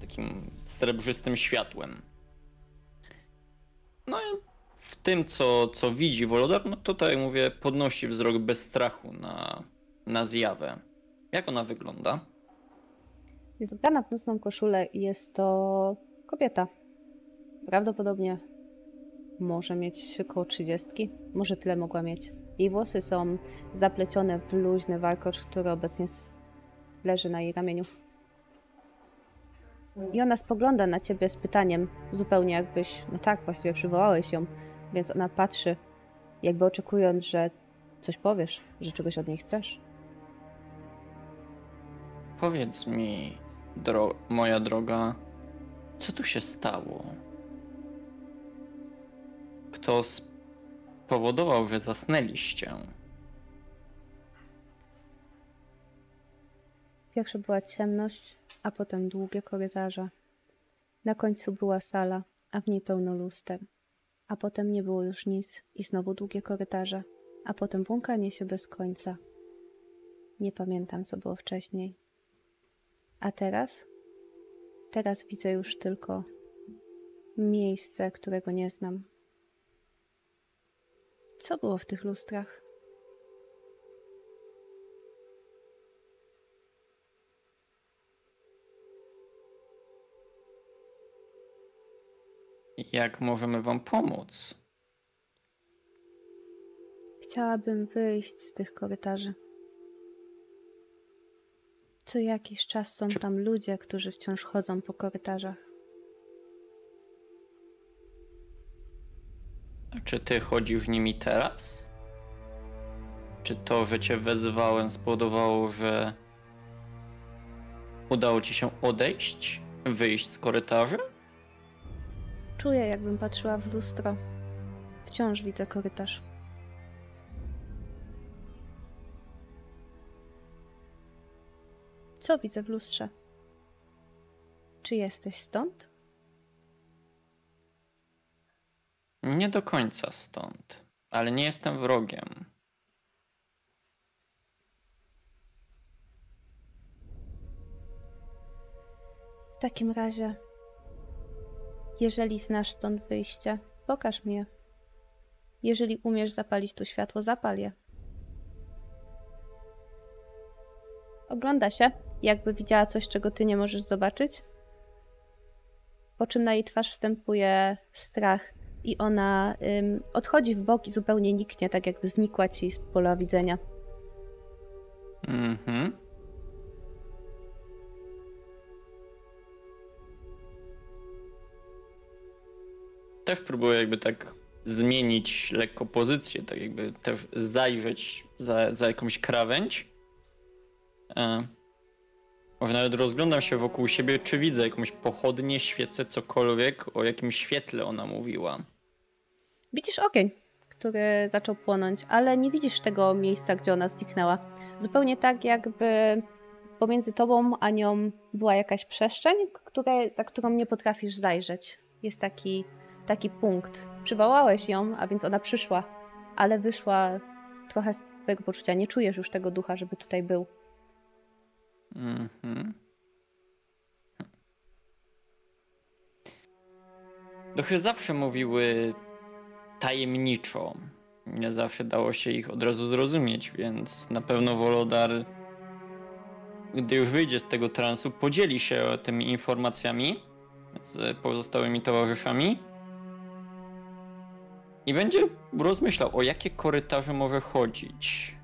Speaker 4: Takim srebrzystym światłem. No i w tym, co, co widzi Wolodar, no to jak mówię, podnosi wzrok bez strachu na, na zjawę. Jak ona wygląda?
Speaker 2: Jest ubrana w nocną koszulę i jest to kobieta. Prawdopodobnie może mieć około trzydziestki, może tyle mogła mieć. Jej włosy są zaplecione w luźny warkocz, który obecnie leży na jej ramieniu. I ona spogląda na ciebie z pytaniem, zupełnie jakbyś, no tak, właściwie przywołałeś ją, więc ona patrzy, jakby oczekując, że coś powiesz, że czegoś od niej chcesz.
Speaker 4: Powiedz mi, dro- moja droga, co tu się stało? Kto spowodował, że zasnęliście?
Speaker 2: Pierwsze była ciemność, a potem długie korytarze. Na końcu była sala, a w niej pełno luster. A potem nie było już nic i znowu długie korytarze, a potem błąkanie się bez końca. Nie pamiętam, co było wcześniej. A teraz? Teraz widzę już tylko miejsce, którego nie znam. Co było w tych lustrach?
Speaker 4: Jak możemy wam pomóc?
Speaker 2: Chciałabym wyjść z tych korytarzy. Co jakiś czas są
Speaker 4: Czy-
Speaker 2: tam ludzie, którzy wciąż chodzą po korytarzach.
Speaker 4: A Czy ty chodzisz nimi teraz? Czy to, że cię wezwałem, spowodowało, że udało ci się odejść, wyjść z korytarzy?
Speaker 2: Czuję, jakbym patrzyła w lustro. Wciąż widzę korytarz. Co widzę w lustrze? Czy jesteś stąd?
Speaker 4: Nie do końca stąd, ale nie jestem wrogiem.
Speaker 2: W takim razie, jeżeli znasz stąd wyjście, pokaż mi je. Jeżeli umiesz zapalić tu światło, zapal je. Ogląda się, jakby widziała coś, czego ty nie możesz zobaczyć. Po czym na jej twarz wstępuje strach i ona ym, odchodzi w bok i zupełnie niknie, tak jakby znikła ci z pola widzenia.
Speaker 4: Mhm. Też próbuję jakby tak zmienić lekko pozycję, tak jakby też zajrzeć za, za jakąś krawędź. E, może nawet rozglądam się wokół siebie, czy widzę jakąś pochodnię, świecę, cokolwiek, o jakim świetle ona mówiła.
Speaker 2: Widzisz ogień, który zaczął płonąć, ale nie widzisz tego miejsca, gdzie ona zniknęła. Zupełnie tak, jakby pomiędzy tobą a nią była jakaś przestrzeń, które, za którą nie potrafisz zajrzeć. Jest taki, taki punkt. Przywołałeś ją, a więc ona przyszła, ale wyszła trochę z twojego poczucia. Nie czujesz już tego ducha, żeby tutaj był.
Speaker 4: Mhm. Duchy zawsze mówiły tajemniczo. Nie zawsze dało się ich od razu zrozumieć, więc na pewno Wolodar, gdy już wyjdzie z tego transu, podzieli się tymi informacjami z pozostałymi towarzyszami i będzie rozmyślał, o jakie korytarze może chodzić.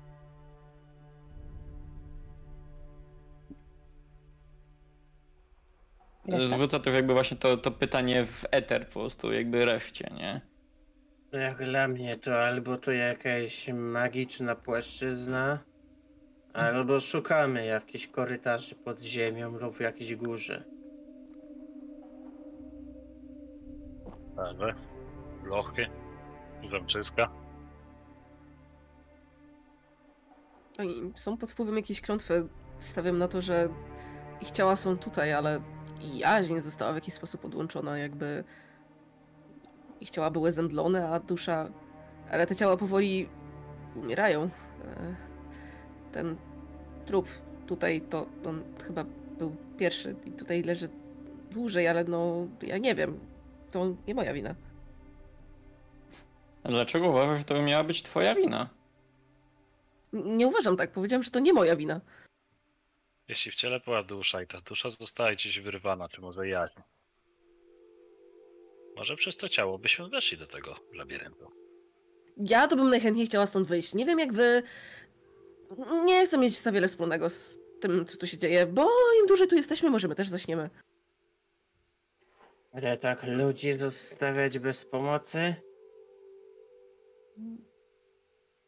Speaker 2: Reszta?
Speaker 4: Zrzuca też jakby właśnie to, to pytanie w eter po prostu, jakby reszcie, nie?
Speaker 5: No Jak dla mnie to albo to jakaś magiczna płaszczyzna, albo szukamy jakichś korytarzy pod ziemią lub w jakiejś górze.
Speaker 6: Lewe, lochy, zamczyska.
Speaker 3: Oni są pod wpływem jakiejś klątwy. Stawiam na to, że ich ciała są tutaj, ale jaźń została w jakiś sposób odłączona, jakby ich ciała były zemdlone, a dusza... Ale te ciała powoli umierają. E, Ten trup tutaj, to on chyba był pierwszy i tutaj leży dłużej, ale no, ja nie wiem. To nie moja wina.
Speaker 4: Dlaczego uważasz, że to miała być twoja wina?
Speaker 3: Nie uważam tak, powiedziałam, że to nie moja wina.
Speaker 6: Jeśli w ciele była dusza i ta dusza została gdzieś wyrwana, czy może jaźń. Może przez to ciało byśmy weszli do tego labiryntu.
Speaker 3: Ja to bym najchętniej chciała stąd wyjść. Nie wiem jak wy. Nie chcę mieć za wiele wspólnego z tym, co tu się dzieje, bo im dłużej tu jesteśmy, może my też zaśniemy.
Speaker 5: Ale tak ludzi zostawiać bez pomocy?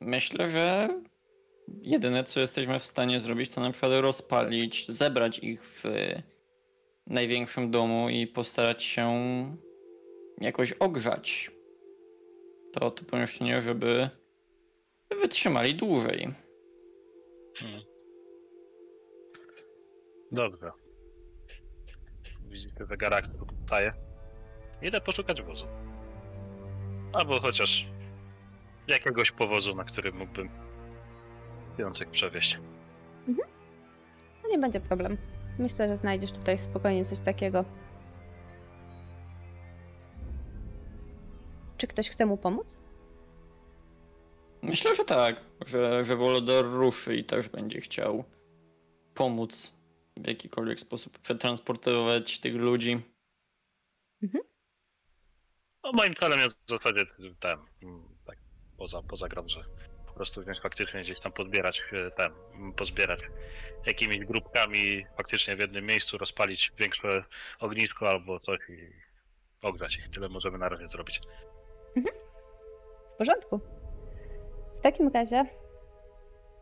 Speaker 4: Myślę, że jedyne co jesteśmy w stanie zrobić, to na przykład rozpalić, zebrać ich w największym domu i postarać się jakoś ogrzać to, to pomieszczenie, żeby wytrzymali dłużej.
Speaker 6: Hmm. Dobrze. Widzicie zegarek, staje. Idę poszukać wozu. Albo chociaż jakiegoś powozu, na którym mógłbym piącek przewieźć.
Speaker 2: No nie będzie problem. Myślę, że znajdziesz tutaj spokojnie coś takiego. Czy ktoś chce mu pomóc?
Speaker 4: Myślę, że tak, że, że Wolodar ruszy i też będzie chciał pomóc w jakikolwiek sposób przetransportować tych ludzi.
Speaker 6: No moim celem jest w zasadzie ten, tak poza, poza grą, że po prostu wziąć faktycznie gdzieś tam pozbierać e, ten, pozbierać jakimiś grupkami faktycznie w jednym miejscu, rozpalić większe ognisko albo coś i ogrzać ich. Tyle możemy na razie zrobić.
Speaker 2: W porządku. W takim razie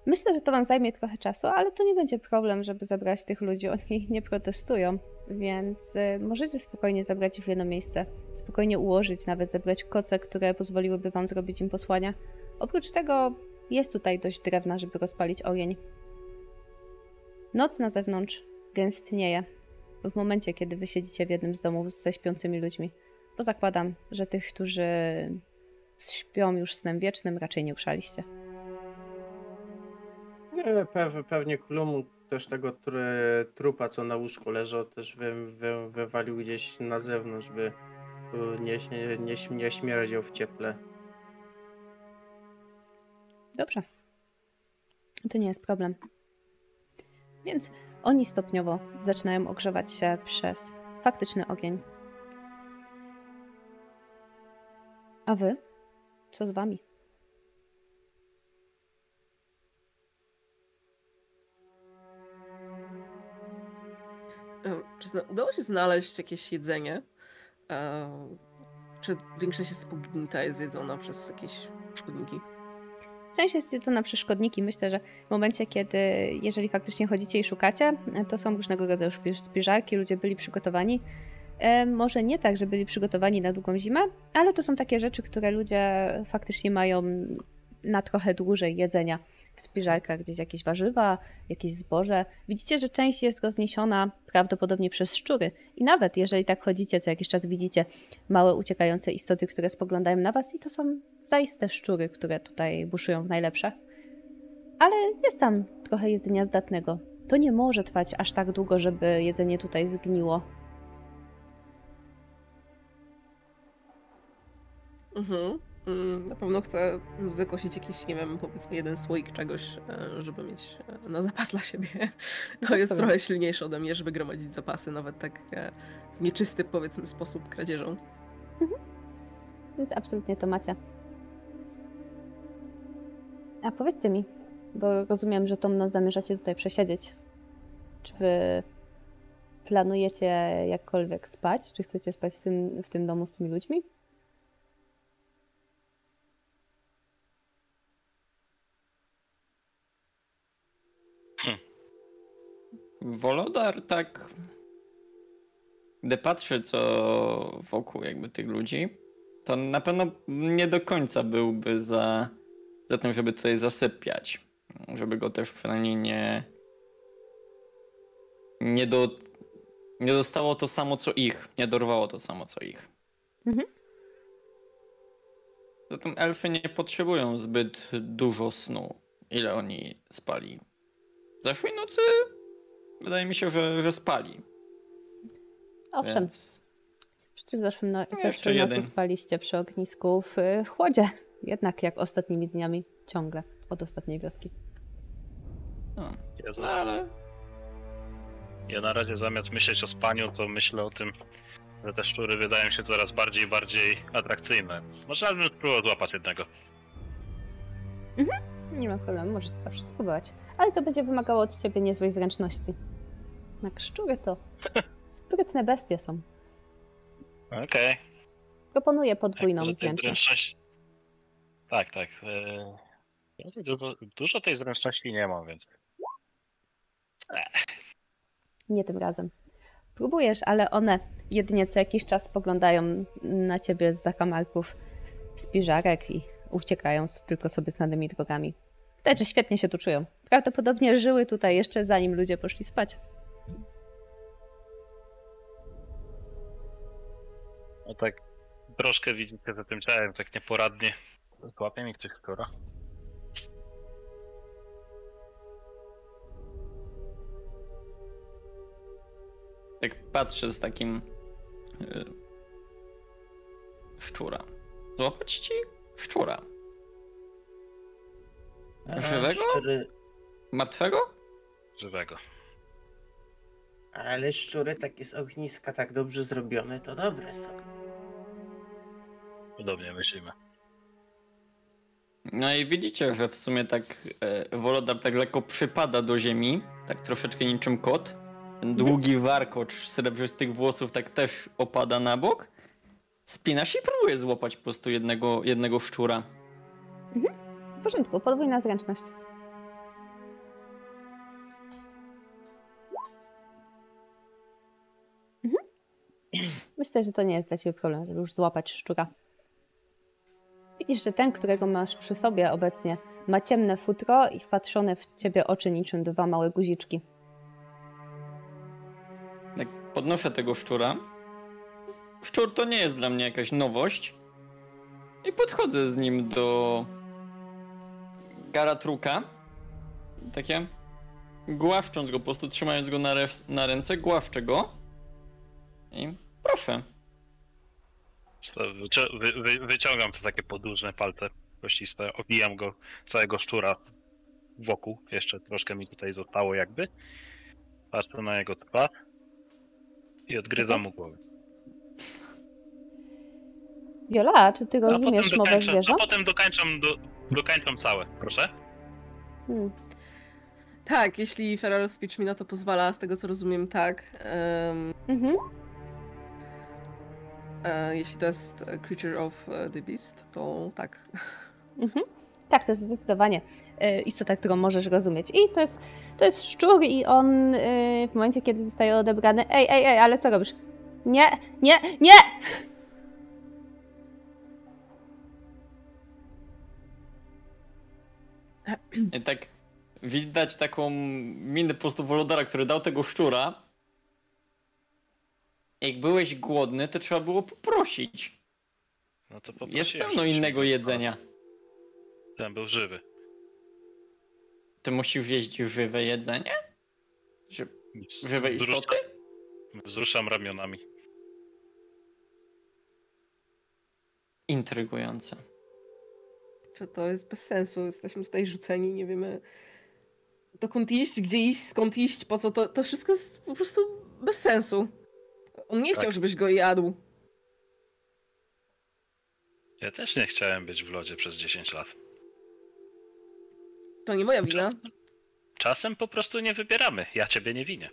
Speaker 2: myślę, że to wam zajmie trochę czasu, ale to nie będzie problem, żeby zabrać tych ludzi. Oni nie protestują, więc y, możecie spokojnie zabrać ich w jedno miejsce. Spokojnie ułożyć, nawet zebrać koce, które pozwoliłyby wam zrobić im posłania. Oprócz tego jest tutaj dość drewna, żeby rozpalić ogień. Noc na zewnątrz gęstnieje w momencie, kiedy wy siedzicie w jednym z domów ze śpiącymi ludźmi. Bo zakładam, że tych, którzy śpią już snem wiecznym, raczej nie uszaliście.
Speaker 5: Nie, pew, pewnie Klum też tego tr- trupa, co na łóżku leżał, też wy, wy, wywalił gdzieś na zewnątrz, by tu nie, nie, nie, nie w cieple.
Speaker 2: Dobrze. To nie jest problem. Więc oni stopniowo zaczynają ogrzewać się przez faktyczny ogień. A wy? Co z wami?
Speaker 3: Czy zna- udało się znaleźć jakieś jedzenie? E, Czy większość jest pognita, jest zjedzona przez jakieś szkodniki?
Speaker 2: Część jest jedzona przez szkodniki. Myślę, że w momencie, kiedy, jeżeli faktycznie chodzicie i szukacie, to są różnego rodzaju spiżarki, ludzie byli przygotowani. E, może nie tak, że byli przygotowani na długą zimę, ale to są takie rzeczy, które ludzie faktycznie mają na trochę dłużej jedzenia w spiżarkach, gdzieś jakieś warzywa, jakieś zboże. Widzicie, że część jest rozniesiona prawdopodobnie przez szczury. I nawet jeżeli tak chodzicie, co jakiś czas widzicie małe uciekające istoty, które spoglądają na was i to są zaiste szczury, które tutaj buszują w najlepsze. Ale jest tam trochę jedzenia zdatnego. To nie może trwać aż tak długo, żeby jedzenie tutaj zgniło.
Speaker 3: Mhm. Mm, Na pewno chcę zakosić jakiś, nie wiem, powiedzmy jeden słoik czegoś, e, żeby mieć e, na zapas dla siebie. To jest trochę silniejsze ode mnie, żeby gromadzić zapasy, nawet tak e, w nieczysty, powiedzmy, sposób kradzieżą.
Speaker 2: Więc absolutnie to macie. A powiedzcie mi, bo rozumiem, że tą noc zamierzacie tutaj przesiedzieć. Czy wy planujecie jakkolwiek spać? Czy chcecie spać tym, w tym domu z tymi ludźmi?
Speaker 4: Wolodar tak. Gdy patrzę, co wokół jakby tych ludzi, to na pewno nie do końca byłby za, za tym, żeby tutaj zasypiać. Żeby go też przynajmniej nie. Nie, do, nie dostało to samo co ich. Nie dorwało to samo co ich.
Speaker 2: Mhm.
Speaker 4: Zatem elfy nie potrzebują zbyt dużo snu. Ile oni spali? Zeszłej nocy Wydaje mi się, że, że spali.
Speaker 2: Owszem,
Speaker 4: Więc...
Speaker 2: przecież w zeszłym no,
Speaker 4: jeszcze
Speaker 2: zeszłej nocy
Speaker 4: jeden.
Speaker 2: spaliście przy ognisku w y, chłodzie. Jednak jak ostatnimi dniami, ciągle od ostatniej wioski.
Speaker 4: No,
Speaker 6: Ja,
Speaker 4: no ale
Speaker 6: ja na razie zamiast myśleć o spaniu, to myślę o tym, że te szczury wydają się coraz bardziej i bardziej atrakcyjne. Może bym spróbował złapać jednego.
Speaker 2: Nie ma problemu, możesz zawsze spróbować. Ale to będzie wymagało od ciebie niezłej zręczności. Jak szczury to sprytne bestie są.
Speaker 6: Okej.
Speaker 2: Proponuję
Speaker 6: Tak,
Speaker 2: podwójną
Speaker 6: tej
Speaker 2: zręczność.
Speaker 6: zręczności- Tak, tak. e, ja Dużo, dużo tej zręczności nie mam, więc.
Speaker 2: Nie tym razem. Próbujesz, ale one jedynie co jakiś czas spoglądają na ciebie z zakamarków spiżarek i uciekają z- tylko sobie znanymi drogami. Widać, że świetnie się tu czują. Prawdopodobnie żyły tutaj jeszcze zanim ludzie poszli spać.
Speaker 6: No tak troszkę widzicie za tym ciałem, tak nieporadnie. Złapie mi ktoś skoro.
Speaker 4: tak patrzę z takim y, szczura. Złapać ci szczura. Żywego?
Speaker 5: Szczury,
Speaker 4: Martwego?
Speaker 6: Żywego.
Speaker 5: ale szczury takie z ogniska tak dobrze zrobione, to dobre są.
Speaker 6: Podobnie myślimy.
Speaker 4: No i widzicie, że w sumie tak e, Wolodar tak lekko przypada do ziemi, tak troszeczkę niczym kot. Ten długi warkocz srebrzystych włosów tak też opada na bok. Spina się i próbuje złapać po prostu jednego, jednego szczura.
Speaker 2: W porządku, podwójna zręczność. Mhm. Myślę, że to nie jest dla ciebie problem, żeby już złapać szczura. Widzisz, że ten, którego masz przy sobie obecnie, ma ciemne futro i wpatrzone w ciebie oczy niczym dwa małe guziczki.
Speaker 4: Jak podnoszę tego szczura. Szczur to nie jest dla mnie jakaś nowość. I podchodzę z nim do Garatruka. Takie głaszcząc go, po prostu trzymając go na, na ręce, głaszczę go. I proszę.
Speaker 6: To wy, wy, wyciągam te takie podłużne palce kościste, obijam go, całego szczura wokół. Jeszcze troszkę mi tutaj zostało jakby. Patrzę na jego twarz i odgryzam mu głowę.
Speaker 2: Viola, czy ty
Speaker 6: potem,
Speaker 2: rozumiesz mowę zwierząt?
Speaker 6: a potem dokańczam, do, dokańczam całe, proszę.
Speaker 2: Hmm.
Speaker 3: Tak, jeśli Feral Speech mi na to pozwala, z tego co rozumiem, tak. Em,
Speaker 2: Mhm.
Speaker 3: e, jeśli to jest e, Creature of e, the Beast, to tak.
Speaker 2: Mhm. Tak, to jest zdecydowanie y, istota, którą możesz rozumieć. I to jest, to jest szczur i on y, w momencie, kiedy zostaje odebrany... Ej, ej, ej, ale co robisz? Nie, nie, nie!
Speaker 4: Tak widać taką minę po prostu Wolodara, który dał tego szczura. Jak byłeś głodny, to trzeba było poprosić.
Speaker 6: No to
Speaker 4: Jest
Speaker 6: poprosiłem,
Speaker 4: pełno
Speaker 6: żebyś
Speaker 4: innego jedzenia.
Speaker 6: Ten był żywy.
Speaker 4: Ty musisz jeść żywe jedzenie? Ży- Żywe istoty?
Speaker 6: Wzruszam ramionami.
Speaker 4: Intrygujące.
Speaker 3: To, to jest bez sensu. Jesteśmy tutaj rzuceni, nie wiemy dokąd iść, gdzie iść, skąd iść, po co. To, to wszystko jest po prostu bez sensu. On nie
Speaker 6: Tak.
Speaker 3: chciał, żebyś go jadł.
Speaker 6: Ja też nie chciałem być w lodzie przez 10 lat.
Speaker 3: To nie moja wina.
Speaker 6: Czasem, czasem po prostu nie wybieramy. Ja ciebie nie winię.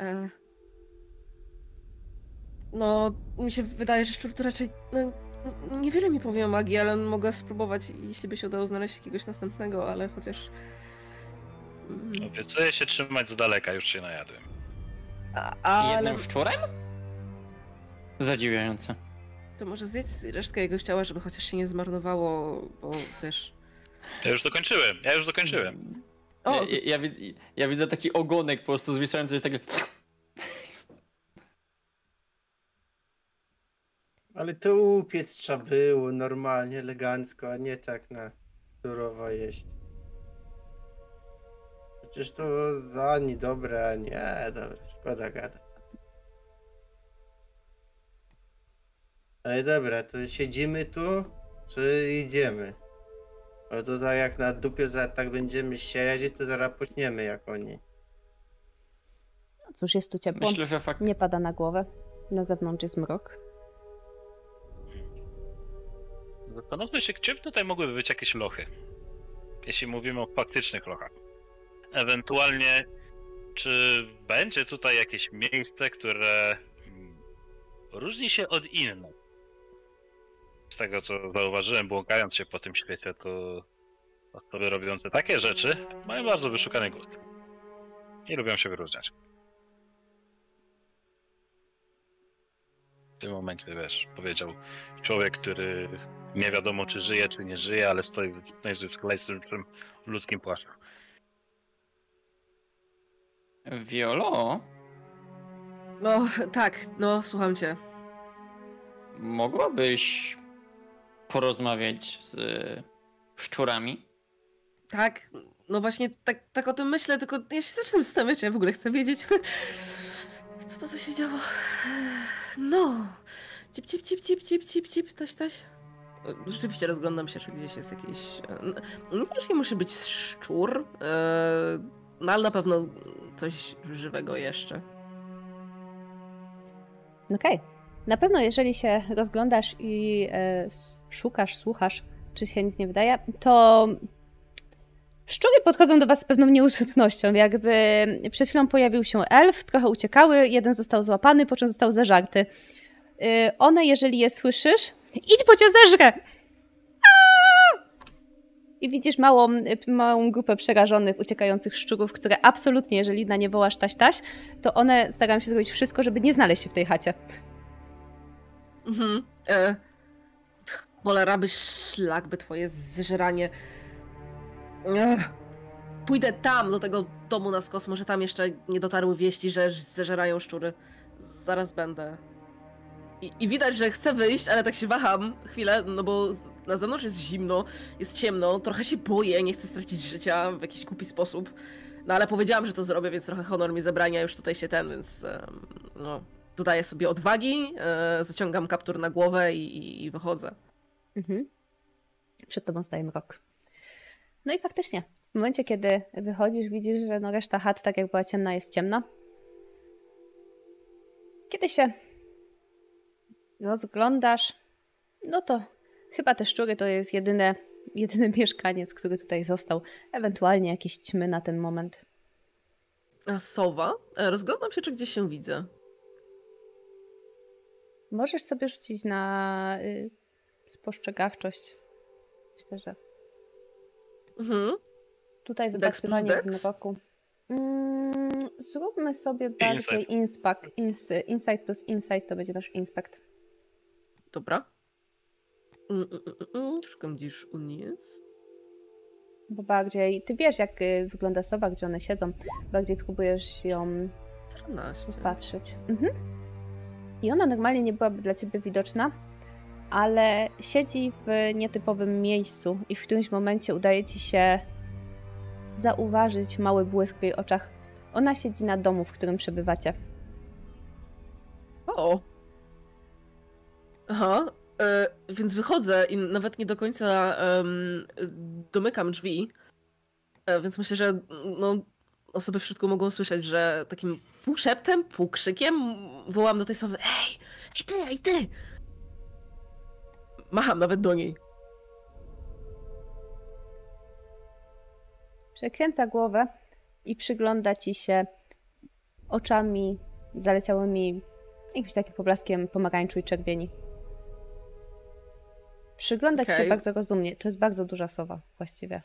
Speaker 3: E... No, mi się wydaje, że szczur to raczej. No, niewiele mi powie o magii, ale mogę spróbować, jeśli by się udało znaleźć jakiegoś następnego, ale chociaż. Mm,
Speaker 6: Obiecuję się trzymać z daleka, już się najadłem.
Speaker 3: A,
Speaker 4: I
Speaker 3: ale
Speaker 4: jednym szczurem? Zadziwiające.
Speaker 3: to może zjedz resztkę jego ciała, żeby chociaż się nie zmarnowało, bo też.
Speaker 6: Ja już dokończyłem, ja już dokończyłem.
Speaker 3: O,
Speaker 4: Ja, ja, ja, wi- ja widzę taki ogonek po prostu zwisający i takie...
Speaker 5: Ale to upiec trzeba było normalnie, elegancko, a nie tak na surowo jeść. Przecież to ani dobre, a nie, dobra, szkoda gada. Ale dobra, to siedzimy tu, czy idziemy? Bo to tak jak na dupie za tak będziemy siedzieć, to zaraz pośniemy jak oni.
Speaker 2: No Cóż, jest tu ciepło.
Speaker 4: Myślę, że fakt...
Speaker 2: Nie pada na głowę. Na zewnątrz jest mrok.
Speaker 6: Zastanówmy się, gdzie tutaj mogłyby być jakieś lochy. Jeśli mówimy o faktycznych lochach. Ewentualnie, czy będzie tutaj jakieś miejsce, które mm, różni się od innych? Z tego co zauważyłem, błąkając się po tym świecie, to osoby robiące takie rzeczy mają bardzo wyszukany gust. I lubią się wyróżniać. W tym momencie, wiesz, powiedział człowiek, który nie wiadomo czy żyje, czy nie żyje, ale stoi w najzwyklejszym ludzkim płaszczu.
Speaker 4: Wiolo,
Speaker 3: no tak, no słucham cię.
Speaker 4: mogłabyś porozmawiać z szczurami?
Speaker 3: Tak, no właśnie tak, tak o tym myślę, tylko ja się zaczynam zastanawiać, czy ja w ogóle chcę wiedzieć. Co to, co się działo? No. Cip, cip, cip, cip, cip, cip, cip, taś, taś. Rzeczywiście rozglądam się, czy gdzieś jest jakiś... e, Niekoniecznie musi być szczur, e, no ale na pewno coś żywego jeszcze.
Speaker 2: Okej. Na pewno, jeżeli się rozglądasz i e, szukasz, słuchasz, czy się nic nie wydaje, to szczury podchodzą do was z pewną nieużytnością. Jakby przed chwilą pojawił się elf, trochę uciekały, jeden został złapany, po czym został zeżarty. Y, one, jeżeli je słyszysz, idź, bo cię zeżrę! I widzisz małą, małą grupę przerażonych, uciekających szczurów, które absolutnie, jeżeli na nie wołasz taś-taś, to one starają się zrobić wszystko, żeby nie znaleźć się w tej chacie.
Speaker 3: Mhm. E, cholera by szlak, by twoje zżeranie. Pójdę tam, do tego domu na skos. Może tam jeszcze nie dotarły wieści, że zeżerają szczury. Zaraz będę. I, I widać, że chcę wyjść, ale tak się waham chwilę, no bo na zewnątrz jest zimno, jest ciemno, trochę się boję, nie chcę stracić życia w jakiś głupi sposób. No ale powiedziałam, że to zrobię, więc trochę honor mi zabrania już tutaj się ten, więc no, dodaję sobie odwagi, e, zaciągam kaptur na głowę i, i, i wychodzę.
Speaker 2: Mhm. Przed tobą staje mrok. No i faktycznie, W momencie, kiedy wychodzisz, widzisz, że no reszta chat, tak jak była ciemna, jest ciemna. Kiedy się rozglądasz, no to chyba te szczury to jest jedyne, jedyny mieszkaniec, który tutaj został. Ewentualnie jakieś ćmy na ten moment.
Speaker 3: A sowa? E, Rozglądam się, czy gdzieś się widzę.
Speaker 2: Możesz sobie rzucić na y, spostrzegawczość. Myślę, że
Speaker 3: Mhm.
Speaker 2: tutaj
Speaker 3: Dex plus
Speaker 2: wypatrywanie w
Speaker 3: Dex?
Speaker 2: roku. Mm, zróbmy sobie bardziej inspect, ins, insight plus insight, to będzie nasz inspect.
Speaker 3: Dobra. Mm, mm, mm. Szukam gdzieś on jest.
Speaker 2: Bo bardziej, ty wiesz jak y, wygląda sowa, gdzie one siedzą. Bardziej próbujesz ją
Speaker 3: 14.
Speaker 2: patrzeć. Mhm. I ona normalnie nie byłaby dla ciebie widoczna, ale siedzi w nietypowym miejscu i w którymś momencie udaje ci się zauważyć mały błysk w jej oczach. Ona siedzi na domu, w którym przebywacie.
Speaker 3: O! Aha, e, więc wychodzę i nawet nie do końca em, domykam drzwi. E, więc myślę, że no, osoby w środku mogą słyszeć, że takim półszeptem, półkrzykiem wołam do tej sowy Ej, ej ty, ej ty! Macham nawet do niej.
Speaker 2: Przekręca głowę i przygląda ci się oczami zaleciałymi jakimś takim poblaskiem pomarańczu i czerwieni. Przygląda ci się bardzo rozumnie. To jest bardzo duża sowa właściwie.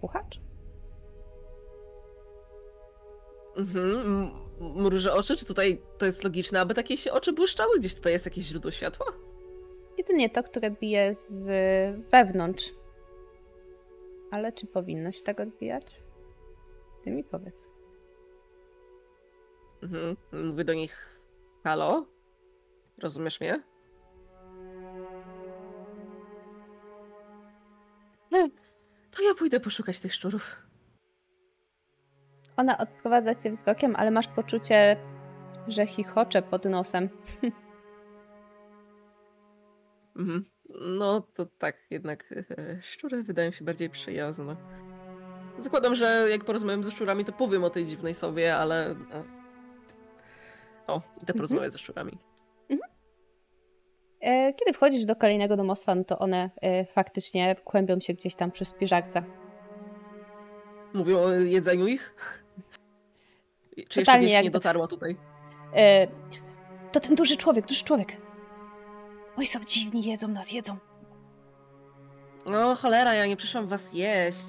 Speaker 2: Puchacz?
Speaker 3: Mhm. Mrużę oczy, czy tutaj to jest logiczne, aby takie się oczy błyszczały? Gdzieś tutaj jest jakieś źródło światła?
Speaker 2: Jedynie to, które bije z wewnątrz. Ale czy powinno się tak odbijać? Ty mi powiedz.
Speaker 3: Mhm. Mówię do nich halo? Rozumiesz mnie? No, to ja pójdę poszukać tych szczurów.
Speaker 2: Ona odprowadza cię wzrokiem, ale masz poczucie, że chichocze pod nosem.
Speaker 3: Mhm. No to tak, jednak e, szczury wydają się bardziej przyjazne. Zakładam, że jak porozmawiam ze szczurami, to powiem o tej dziwnej sowie, ale... e, O, idę porozmawiać ze szczurami.
Speaker 2: E, Kiedy wchodzisz do kolejnego domostwa, no to one faktycznie kłębią się gdzieś tam przy spiżarce.
Speaker 3: Mówią o jedzeniu ich? Czy jeszcze
Speaker 2: Totalnie
Speaker 3: wieść nie
Speaker 2: jakby-
Speaker 3: dotarła tutaj?
Speaker 2: To ten duży człowiek, duży człowiek. Oj, są dziwni, jedzą nas, jedzą.
Speaker 3: No cholera, ja nie przyszłam was jeść.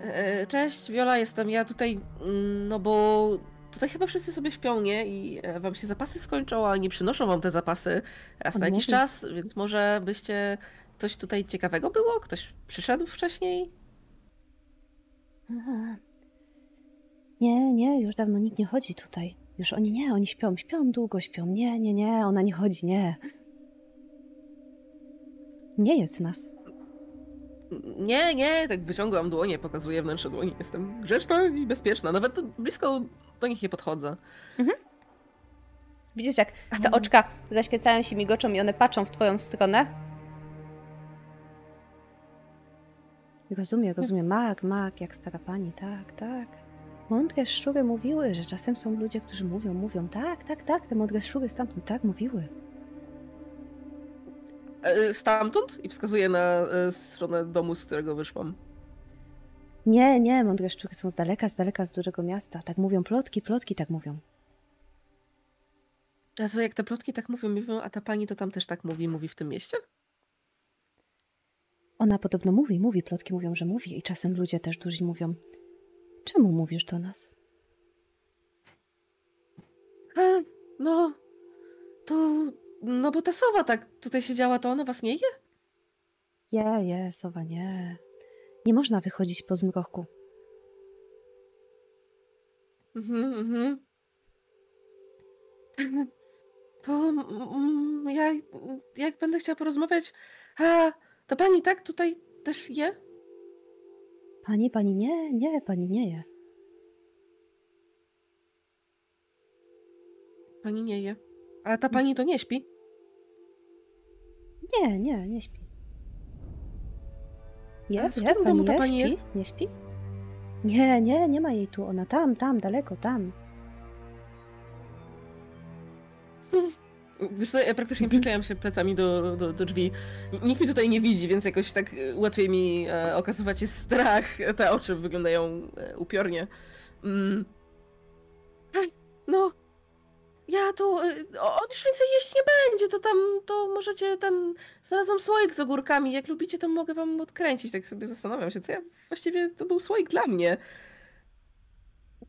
Speaker 3: E, Cześć, Wiola, jestem ja tutaj, mm, no bo tutaj chyba wszyscy sobie śpią, nie? I e, wam się zapasy skończą, a nie przynoszą wam te zapasy raz na jakiś czas, więc może byście... Coś tutaj ciekawego było? Ktoś przyszedł wcześniej?
Speaker 2: Aha. Nie, nie, już dawno nikt nie chodzi tutaj. Już oni nie, oni śpią, śpią długo, śpią. Nie, nie, nie, ona nie chodzi, nie. Nie jedz nas.
Speaker 3: Nie, nie, tak wyciągam dłonie, pokazuję wnętrze dłoni. Jestem grzeczna i bezpieczna. Nawet blisko do nich nie podchodzę.
Speaker 2: Widzisz, jak te oczka zaświecają się, migoczą i one patrzą w twoją stronę? Rozumiem, rozumiem. Mak, mak, jak stara pani, tak, tak. Mądre szczury mówiły, że czasem są ludzie, którzy mówią, mówią, tak, tak, tak, te mądre szczury stamtąd tak mówiły.
Speaker 3: E, Stamtąd? I wskazuję na e, stronę domu, z którego wyszłam.
Speaker 2: Nie, nie, mądre szczury są z daleka, z daleka, z dużego miasta. Tak mówią plotki, plotki tak mówią.
Speaker 3: A to jak te plotki tak mówią, mówią, a ta pani to tam też tak mówi, mówi w tym mieście?
Speaker 2: Ona podobno mówi, mówi, plotki mówią, że mówi i czasem ludzie też duży mówią. Czemu mówisz do nas?
Speaker 3: E, no, to, no bo ta sowa tak tutaj siedziała, to ona was nie je?
Speaker 2: Je, je, sowa, nie. Nie można wychodzić po zmroku.
Speaker 3: Mhm, mhm. To mm, ja, jak będę chciała porozmawiać, a ta pani tak tutaj też je?
Speaker 2: Pani, pani nie, nie, pani nie je.
Speaker 3: Pani nie je. A ta pani to nie śpi?
Speaker 2: Nie, nie, nie śpi. Je,
Speaker 3: w
Speaker 2: je,
Speaker 3: którym domu ta pani
Speaker 2: śpi?
Speaker 3: jest?
Speaker 2: Nie śpi? Nie, nie, nie ma jej tu. Ona tam, tam, daleko, tam.
Speaker 3: Wiesz co, ja praktycznie przyklejam się plecami do, do, do drzwi. Nikt mnie tutaj nie widzi, więc jakoś tak łatwiej mi e, okazywać jest strach. Te oczy wyglądają e, upiornie. Mm. No, ja tu... e, On już więcej jeść nie będzie, to tam, to możecie ten... Znalazłam słoik z ogórkami, jak lubicie, to mogę wam odkręcić. Tak sobie zastanawiam się, co ja... Właściwie to był słoik dla mnie.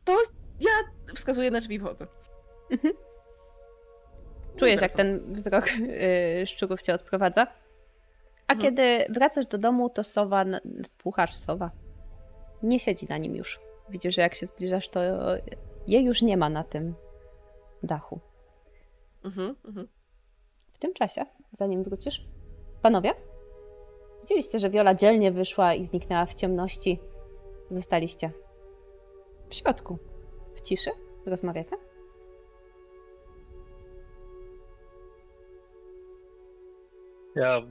Speaker 3: To ja wskazuję na drzwi i wchodzę.
Speaker 2: Mhm. Czujesz, jak ten wzrok yy, szczurów cię odprowadza. A
Speaker 3: Mhm.
Speaker 2: kiedy wracasz do domu, to sowa, pucharz sowa, nie siedzi na nim już. Widzisz, że jak się zbliżasz, to jej już nie ma na tym dachu.
Speaker 3: Mhm, mhm.
Speaker 2: W tym czasie, zanim wrócisz, panowie, widzieliście, że Wiola dzielnie wyszła i zniknęła w ciemności. Zostaliście w środku, w ciszy. Rozmawiacie?
Speaker 6: Ja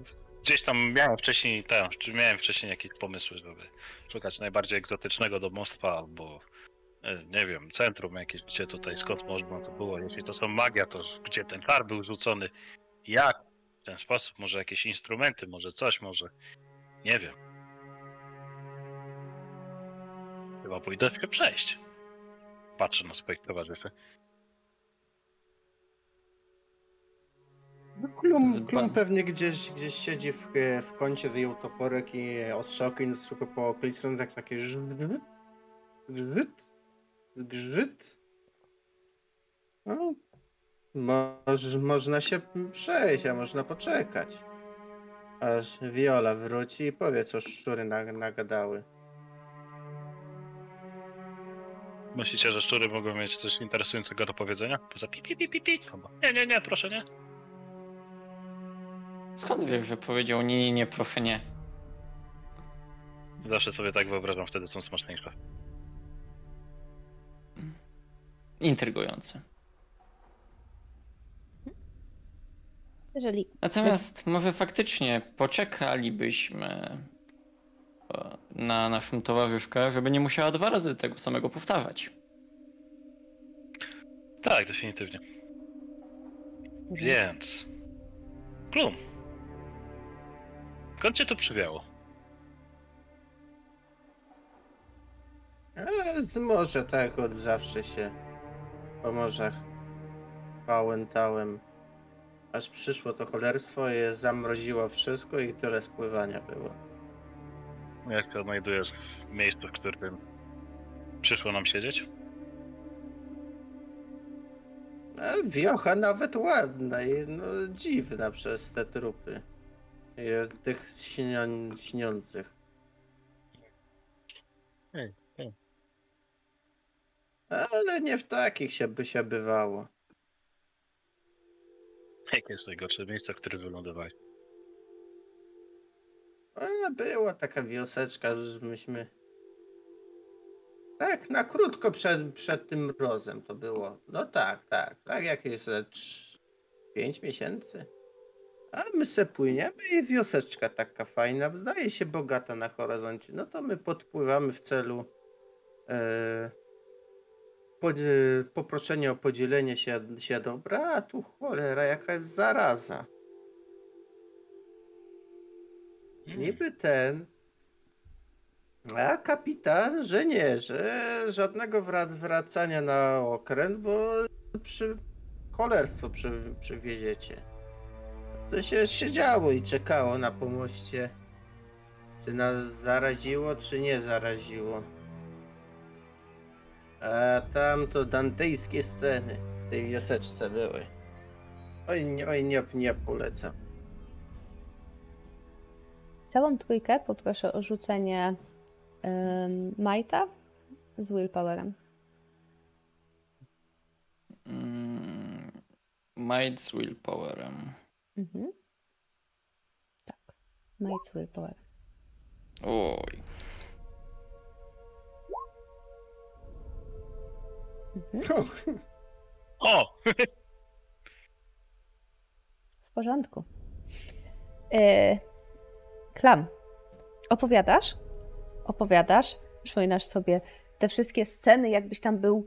Speaker 6: gdzieś tam miałem wcześniej, te, czy miałem wcześniej jakieś pomysły, żeby szukać najbardziej egzotycznego domostwa albo nie wiem, centrum jakieś, gdzie tutaj, skąd można to było. Jeśli to są magia, to gdzie ten kar był rzucony, jak, w ten sposób, może jakieś instrumenty, może coś, może, nie wiem. Chyba pójdę się przejść. Patrzę na swoich towarzyszy.
Speaker 5: No, Klum, klum pewnie gdzieś, gdzieś siedzi w, w kącie, wyjął toporek i ostrzałki i tylko po okolicy tak takie zgrzyt, zgrzyt. No, moż, można się przejść, a można poczekać. Aż Viola wróci i powie, co szczury nag- nagadały.
Speaker 6: Myślicie, że szczury mogą mieć coś interesującego do powiedzenia? Poza pi, pi, pi, pi, pi. Nie, nie, nie, proszę nie.
Speaker 4: Skąd wiesz, że powiedział nie, nie, nie, proszę nie?
Speaker 6: Zawsze sobie tak wyobrażam, wtedy są smaczniejsze.
Speaker 4: Intrygujące.
Speaker 2: Jeżeli
Speaker 4: Natomiast może faktycznie poczekalibyśmy e, na naszą towarzyszkę, żeby nie musiała dwa razy tego samego powtarzać.
Speaker 6: Tak, definitywnie. Więc. Klum. Skąd cię to przywiało?
Speaker 5: Ale z morza tak od zawsze się po morzach pałętałem. Aż przyszło to cholerstwo i zamroziło wszystko i tyle spływania było.
Speaker 6: Jak się odnajdujesz w miejscu, w którym przyszło nam siedzieć?
Speaker 5: Wiocha nawet ładna i no, dziwna przez te trupy. I tych śnią, śniących.
Speaker 6: Hej.
Speaker 5: Ale nie w takich się by się bywało.
Speaker 6: Jakie jest najgorsze miejsce, w którym wylądowałeś?
Speaker 5: A była taka wioseczka, że myśmy. Tak, na krótko przed, przed tym mrozem to było. No tak, tak. Tak jakieś ze trz- pięć miesięcy. A my se płyniemy i wioseczka taka fajna, zdaje się bogata na horyzoncie. No to my podpływamy w celu e, podzie- poproszenia o podzielenie się, się dobra, a tu cholera, jaka jest zaraza. Niby ten. A kapitan, że nie, że żadnego wrac- wracania na okręt, bo przy cholerstwo przy, przywieziecie. To się siedziało i czekało na pomoście. Czy nas zaraziło, czy nie zaraziło. A tam to dantejskie sceny w tej wioseczce były. Oj, nie, oj, nie, nie polecam.
Speaker 2: Całą trójkę poproszę o rzucenie um, Majta z Willpowerem.
Speaker 4: Mm, Might z willpowerem.
Speaker 2: Mhm. Tak. Might z Willpowerem.
Speaker 4: Oj.
Speaker 2: Mhm.
Speaker 6: O!
Speaker 2: W porządku. E, Klam, opowiadasz? Opowiadasz, Przypominasz sobie te wszystkie sceny, jakbyś tam był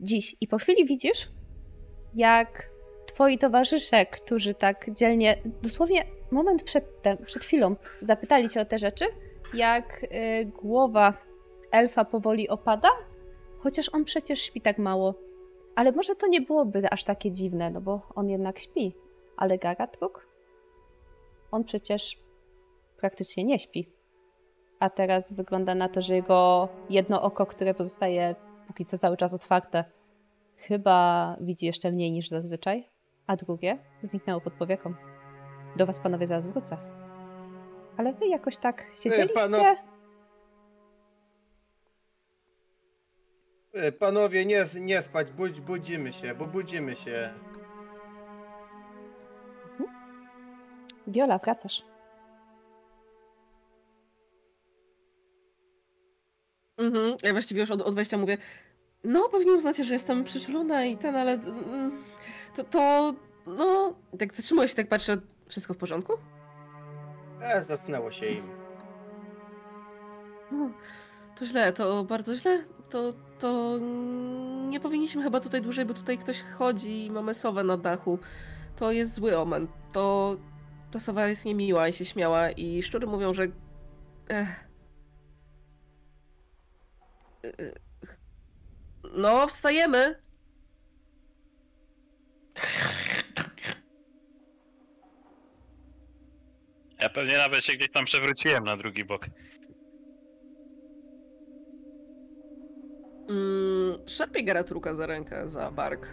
Speaker 2: dziś. I po chwili widzisz, jak twoi towarzysze, którzy tak dzielnie, dosłownie moment przed, tem, przed chwilą zapytali cię o te rzeczy, jak y, głowa elfa powoli opada, chociaż on przecież śpi tak mało. Ale może to nie byłoby aż takie dziwne, no bo on jednak śpi. Ale Garatruk? On przecież praktycznie nie śpi. A teraz wygląda na to, że jego jedno oko, które pozostaje póki co cały czas otwarte, chyba widzi jeszcze mniej niż zazwyczaj, a drugie zniknęło pod powieką. Do was panowie zaraz wrócę. Ale wy jakoś tak siedzieliście...
Speaker 5: pano- E, Panowie, nie, nie spać, budź, budzimy się, bo budzimy się.
Speaker 2: Viola, wracasz.
Speaker 3: Mhm. Ja właściwie już od, od wejścia mówię, no pewnie uznacie, że jestem przyczulona i ten, ale mm, to, to no, tak zatrzymuję się, tak patrzę, wszystko w porządku?
Speaker 5: E, zasnęło się im.
Speaker 3: No, to źle, to bardzo źle. To, to nie powinniśmy chyba tutaj dłużej, bo tutaj ktoś chodzi i mamy sowę na dachu. To jest zły omen. To ta sowa jest niemiła i się śmiała i szczury mówią, że... Ech. No, wstajemy!
Speaker 6: Ja pewnie nawet się gdzieś tam przewróciłem na drugi bok.
Speaker 3: Mm, szarpie Garatruka za rękę, za bark.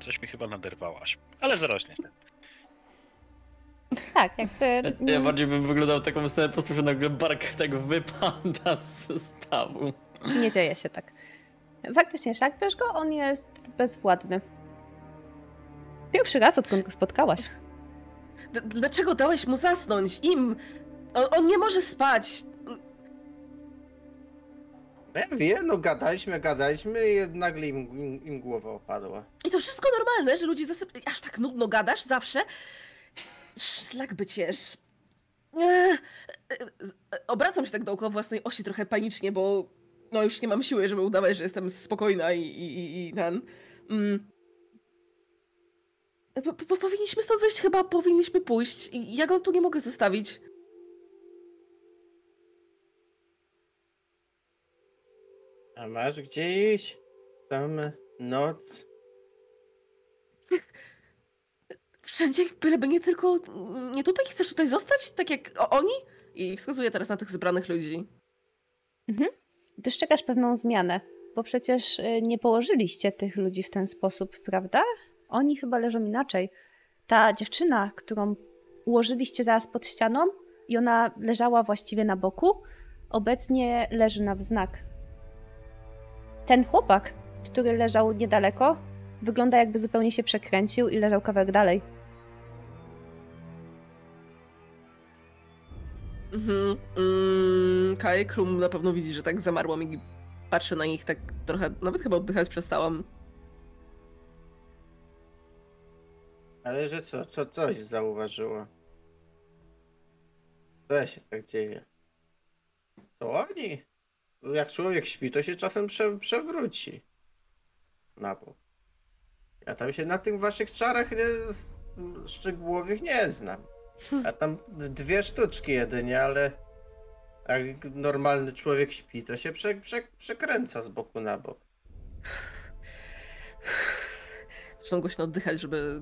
Speaker 6: Coś mi chyba naderwałaś. Ale zarośnie.
Speaker 2: Tak, jakby...
Speaker 4: Ja bardziej bym wyglądał taką scenę, po prostu, że nagle bark tak wypada z stawu.
Speaker 2: Nie dzieje się tak. Faktycznie, szarpiesz go, on jest bezwładny. Pierwszy raz, odkąd go spotkałaś.
Speaker 3: D- dlaczego dałeś mu zasnąć? Im! On, on nie może spać!
Speaker 5: Ja wiem, no gadaliśmy, gadaliśmy i nagle im, im, im głowa opadła.
Speaker 3: I to wszystko normalne, że ludzie zasyp... Aż tak nudno gadasz zawsze? Szlak by. Eee, e, z- e, Obracam się tak dookoła własnej osi trochę panicznie, bo no już nie mam siły, żeby udawać, że jestem spokojna i, i, i- ten... Mm. Po, po, powinniśmy stąd wyjść, chyba powinniśmy pójść. Ja go tu nie mogę zostawić.
Speaker 5: A masz gdzie iść? Tam noc.
Speaker 3: Wszędzie, byleby nie tylko... Nie tutaj? Chcesz tutaj zostać? Tak jak oni? I wskazuję teraz na tych zebranych ludzi.
Speaker 2: Dostrzegasz pewną zmianę, bo przecież y, nie położyliście tych ludzi w ten sposób, prawda? Oni chyba leżą inaczej. Ta dziewczyna, którą ułożyliście zaraz pod ścianą i ona leżała właściwie na boku, obecnie leży na wznak. Ten chłopak, który leżał niedaleko, wygląda jakby zupełnie się przekręcił i leżał kawałek dalej.
Speaker 3: Mhm. Mm, Kaj Krum na pewno widzi, że tak zamarłam i patrzę na nich tak trochę, nawet chyba oddychać przestałam.
Speaker 5: Ale że co, co, coś zauważyła. Co się tak dzieje? To oni? Jak człowiek śpi, to się czasem prze, przewróci. Na bok. Ja tam się na tych waszych czarach nie, szczegółowych nie znam. A tam dwie sztuczki jedynie, ale jak normalny człowiek śpi, to się prze, prze, przekręca z boku na bok.
Speaker 3: Zaczynam głośno oddychać, żeby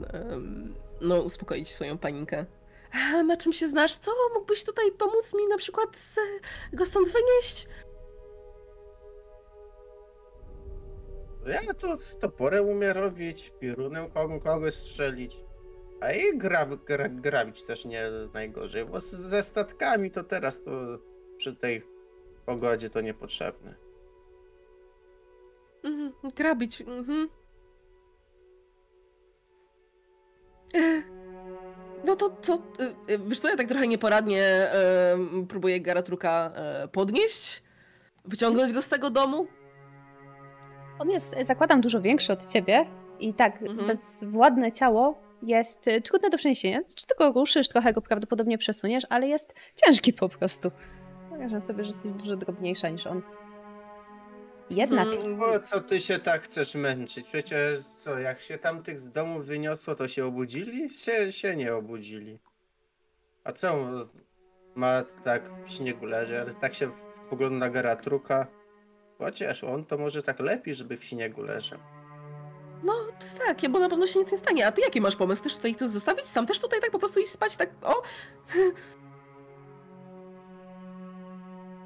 Speaker 3: no, uspokoić swoją panikę. A na czym się znasz? Co? Mógłbyś tutaj pomóc mi na przykład go stąd wynieść?
Speaker 5: Ja to toporem umiem robić, piorunem kogo, kogoś strzelić. A i grab, gra, grabić też nie najgorzej, bo z, ze statkami to teraz to przy tej pogodzie to niepotrzebne.
Speaker 3: Mhm, grabić. Mhm. E, No to co? e, e, Wiesz co, ja tak trochę nieporadnie próbuję Garatruka podnieść, wyciągnąć go z tego domu.
Speaker 2: On jest, zakładam, dużo większy od ciebie i tak,
Speaker 3: Mhm.
Speaker 2: bezwładne ciało jest y, trudne do przeniesienia. Czy ty go ruszysz, trochę go prawdopodobnie przesuniesz, ale jest ciężki po prostu. Wyobrażam sobie, że jesteś dużo drobniejsza niż on. Jednak
Speaker 5: Hmm, Po co ty się tak chcesz męczyć? Przecież co, jak się tamtych z domu wyniosło, to się obudzili? Się, się nie obudzili. A co ma tak w śniegu leży, ale tak się spogląda na Geratruka. Chociaż on to może tak lepiej, żeby w śniegu leżał.
Speaker 3: No tak, bo na pewno się nic nie stanie. A ty jaki masz pomysł? Chcesz tutaj tu zostawić? Sam też tutaj tak po prostu iść spać? Tak, o!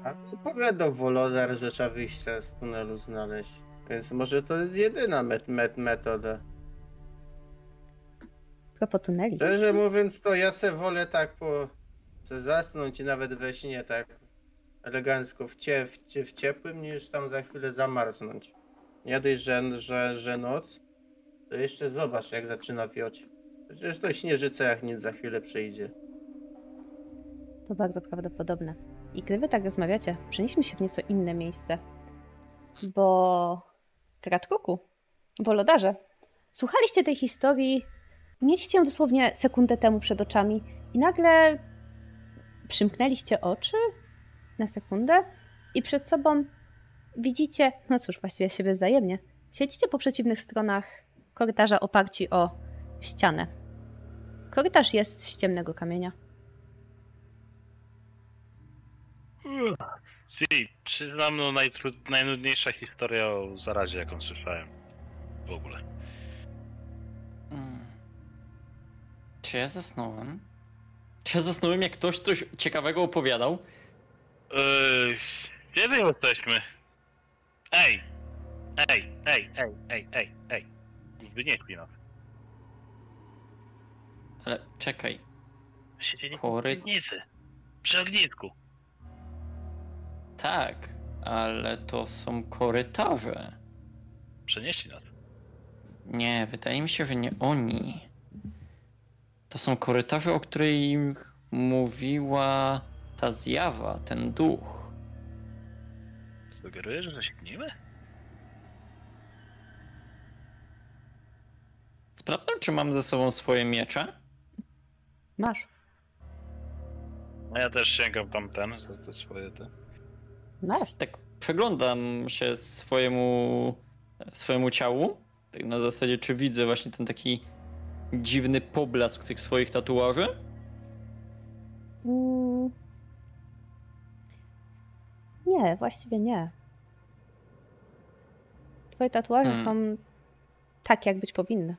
Speaker 5: A co powiadał Wolodar, że trzeba wyjście z tunelu znaleźć? Więc może to jedyna met, met, metoda.
Speaker 2: propos tuneli.
Speaker 5: Szczerze mówiąc, to ja se wolę tak po... zasnąć i nawet we śnie tak elegancko w, cie, w, w ciepłym, niż tam za chwilę zamarznąć. Nie dość, że, że, że noc, to jeszcze zobacz jak zaczyna wioć. Przecież to śnieżyca jak nic za chwilę przyjdzie.
Speaker 2: To bardzo prawdopodobne. I gdy wy tak rozmawiacie, przenieśmy się w nieco inne miejsce. Bo... Kratkuku, Wolodarze, słuchaliście tej historii, mieliście ją dosłownie sekundę temu przed oczami i nagle przymknęliście oczy na sekundę i przed sobą widzicie, no cóż, właściwie siebie wzajemnie, siedzicie po przeciwnych stronach korytarza oparci o ścianę. Korytarz jest z ciemnego kamienia.
Speaker 6: Czyli przyznam, no najtru- najnudniejsza historia o zarazie, jaką słyszałem. W ogóle.
Speaker 4: Mm. Czy ja zasnąłem? Czy ja zasnąłem, jak ktoś coś ciekawego opowiadał?
Speaker 6: Yy, gdzie my jesteśmy? Ej! Ej, ej, ej, ej, ej, ej. Wynieśli nas.
Speaker 4: Ale czekaj,
Speaker 6: Siedzieli
Speaker 4: Kory-
Speaker 6: w piwnicy. Przy ognisku.
Speaker 4: tak, ale to są korytarze.
Speaker 6: Przenieśli nas.
Speaker 4: Nie, wydaje mi się, że nie oni. To są korytarze, o których mówiła ta zjawa, ten duch.
Speaker 6: Sugerujesz, że się gnimy?
Speaker 4: Sprawdzam, czy mam ze sobą swoje miecze.
Speaker 2: Masz.
Speaker 6: No ja też sięgam tamten, za te swoje te.
Speaker 2: Masz.
Speaker 4: Tak przeglądam się swojemu, swojemu ciału. Tak na zasadzie, czy widzę właśnie ten taki dziwny poblask tych swoich tatuaży.
Speaker 2: Mm. Nie, właściwie nie. Twoje tatuaże
Speaker 4: Hmm.
Speaker 2: są tak, jak być powinny.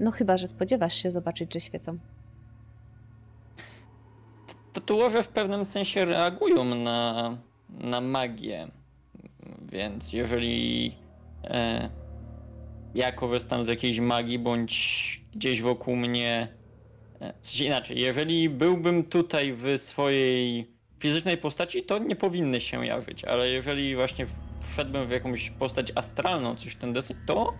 Speaker 2: No chyba, że spodziewasz się zobaczyć, że świecą.
Speaker 4: Tatuaże w pewnym sensie reagują na, na magię. Więc jeżeli e, ja korzystam z jakiejś magii, bądź gdzieś wokół mnie. E, sensie inaczej, jeżeli byłbym tutaj w swojej fizycznej postaci, to nie powinny się jarzyć, ale jeżeli właśnie wszedłbym w jakąś postać astralną, coś w ten deseń, to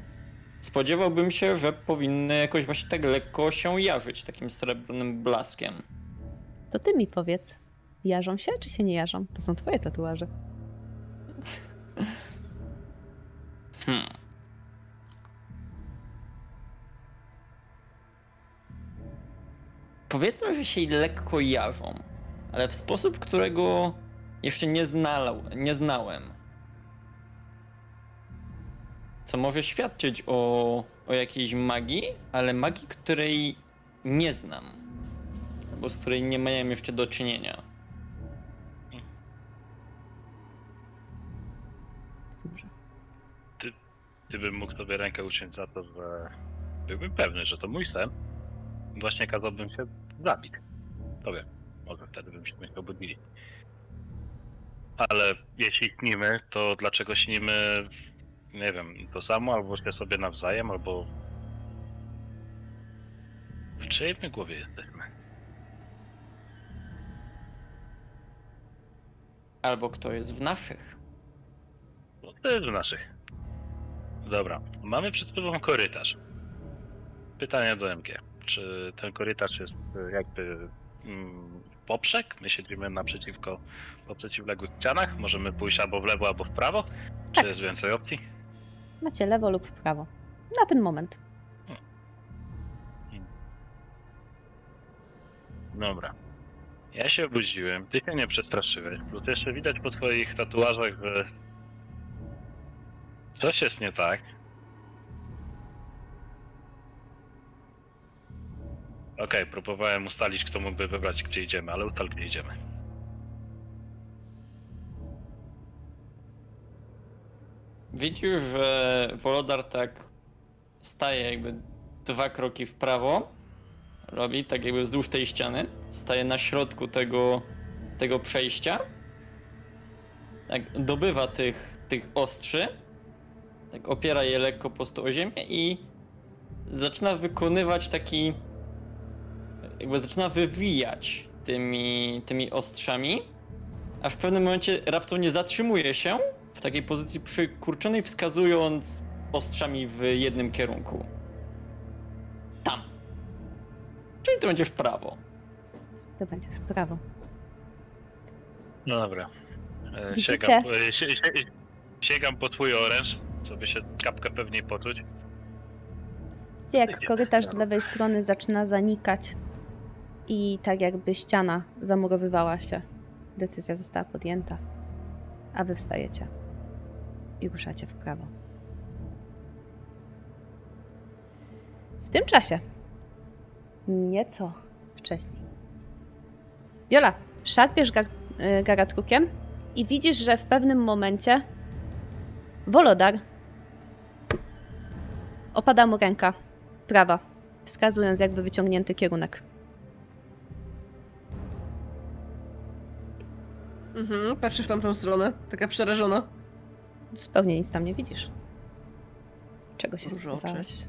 Speaker 4: spodziewałbym się, że powinny jakoś właśnie tak lekko się jarzyć takim srebrnym blaskiem.
Speaker 2: To ty mi powiedz, jarzą się czy się nie jarzą? To są twoje tatuaże.
Speaker 4: Hmm. Powiedzmy, że się lekko jarzą, ale w sposób, którego jeszcze nie, znał, nie znałem. Co może świadczyć o, o jakiejś magii, ale magii, której nie znam. Albo z której nie miałem jeszcze do czynienia.
Speaker 2: Dobrze.
Speaker 6: Gdybym mógł sobie rękę uciąć za to, że byłbym pewny, że to mój sen, właśnie kazałbym się zabić. To wiem, może wtedy bym się obudzili. Ale jeśli śnimy, to dlaczego śnimy, nie wiem, to samo, albo się sobie nawzajem, albo... W czyjej my głowie jesteśmy?
Speaker 4: Albo kto jest w naszych.
Speaker 6: No to jest w naszych. Dobra, mamy przed sobą korytarz. Pytanie do MG. Czy ten korytarz jest y, jakby mm, poprzek? My siedzimy naprzeciwko, po przeciwległych ścianach? Możemy pójść albo w lewo, albo w prawo? Czy
Speaker 2: Tak.
Speaker 6: jest więcej opcji?
Speaker 2: Macie lewo lub prawo. Na ten moment.
Speaker 6: Dobra. Ja się obudziłem, ty się nie przestraszyłeś. Plus jeszcze widać po twoich tatuażach, że... Coś jest nie tak. Okej, próbowałem ustalić, kto mógłby wybrać, gdzie idziemy, ale ustal, gdzie idziemy.
Speaker 4: Widzisz, że Wolodar tak staje jakby dwa kroki w prawo. Robi tak jakby wzdłuż tej ściany. Staje na środku tego, tego przejścia. Tak dobywa tych, tych ostrzy. Tak opiera je lekko po o ziemię i zaczyna wykonywać taki jakby zaczyna wywijać tymi, tymi ostrzami, a w pewnym momencie raptownie zatrzymuje się w takiej pozycji przykurczonej, wskazując ostrzami w jednym kierunku. Tam. Czyli to będzie w prawo.
Speaker 2: To będzie w prawo.
Speaker 6: No dobra. E? Sięgam, po- e, sie- sie- sięgam po twój oręż, żeby się kapkę pewniej poczuć.
Speaker 2: Widzicie, jak korytarz z lewej strony zaczyna zanikać i tak jakby ściana zamurowywała się. Decyzja została podjęta, a wy wstajecie i ruszacie w prawo. W tym czasie, nieco wcześniej, Viola, szarpiesz gar- y, garatrukiem i widzisz, że w pewnym momencie Wolodar opada mu ręka prawa, wskazując jakby wyciągnięty kierunek.
Speaker 3: Mhm, patrzy w tamtą stronę, taka przerażona.
Speaker 2: Zupełnie nic tam nie widzisz. Czego się spodziewałaś?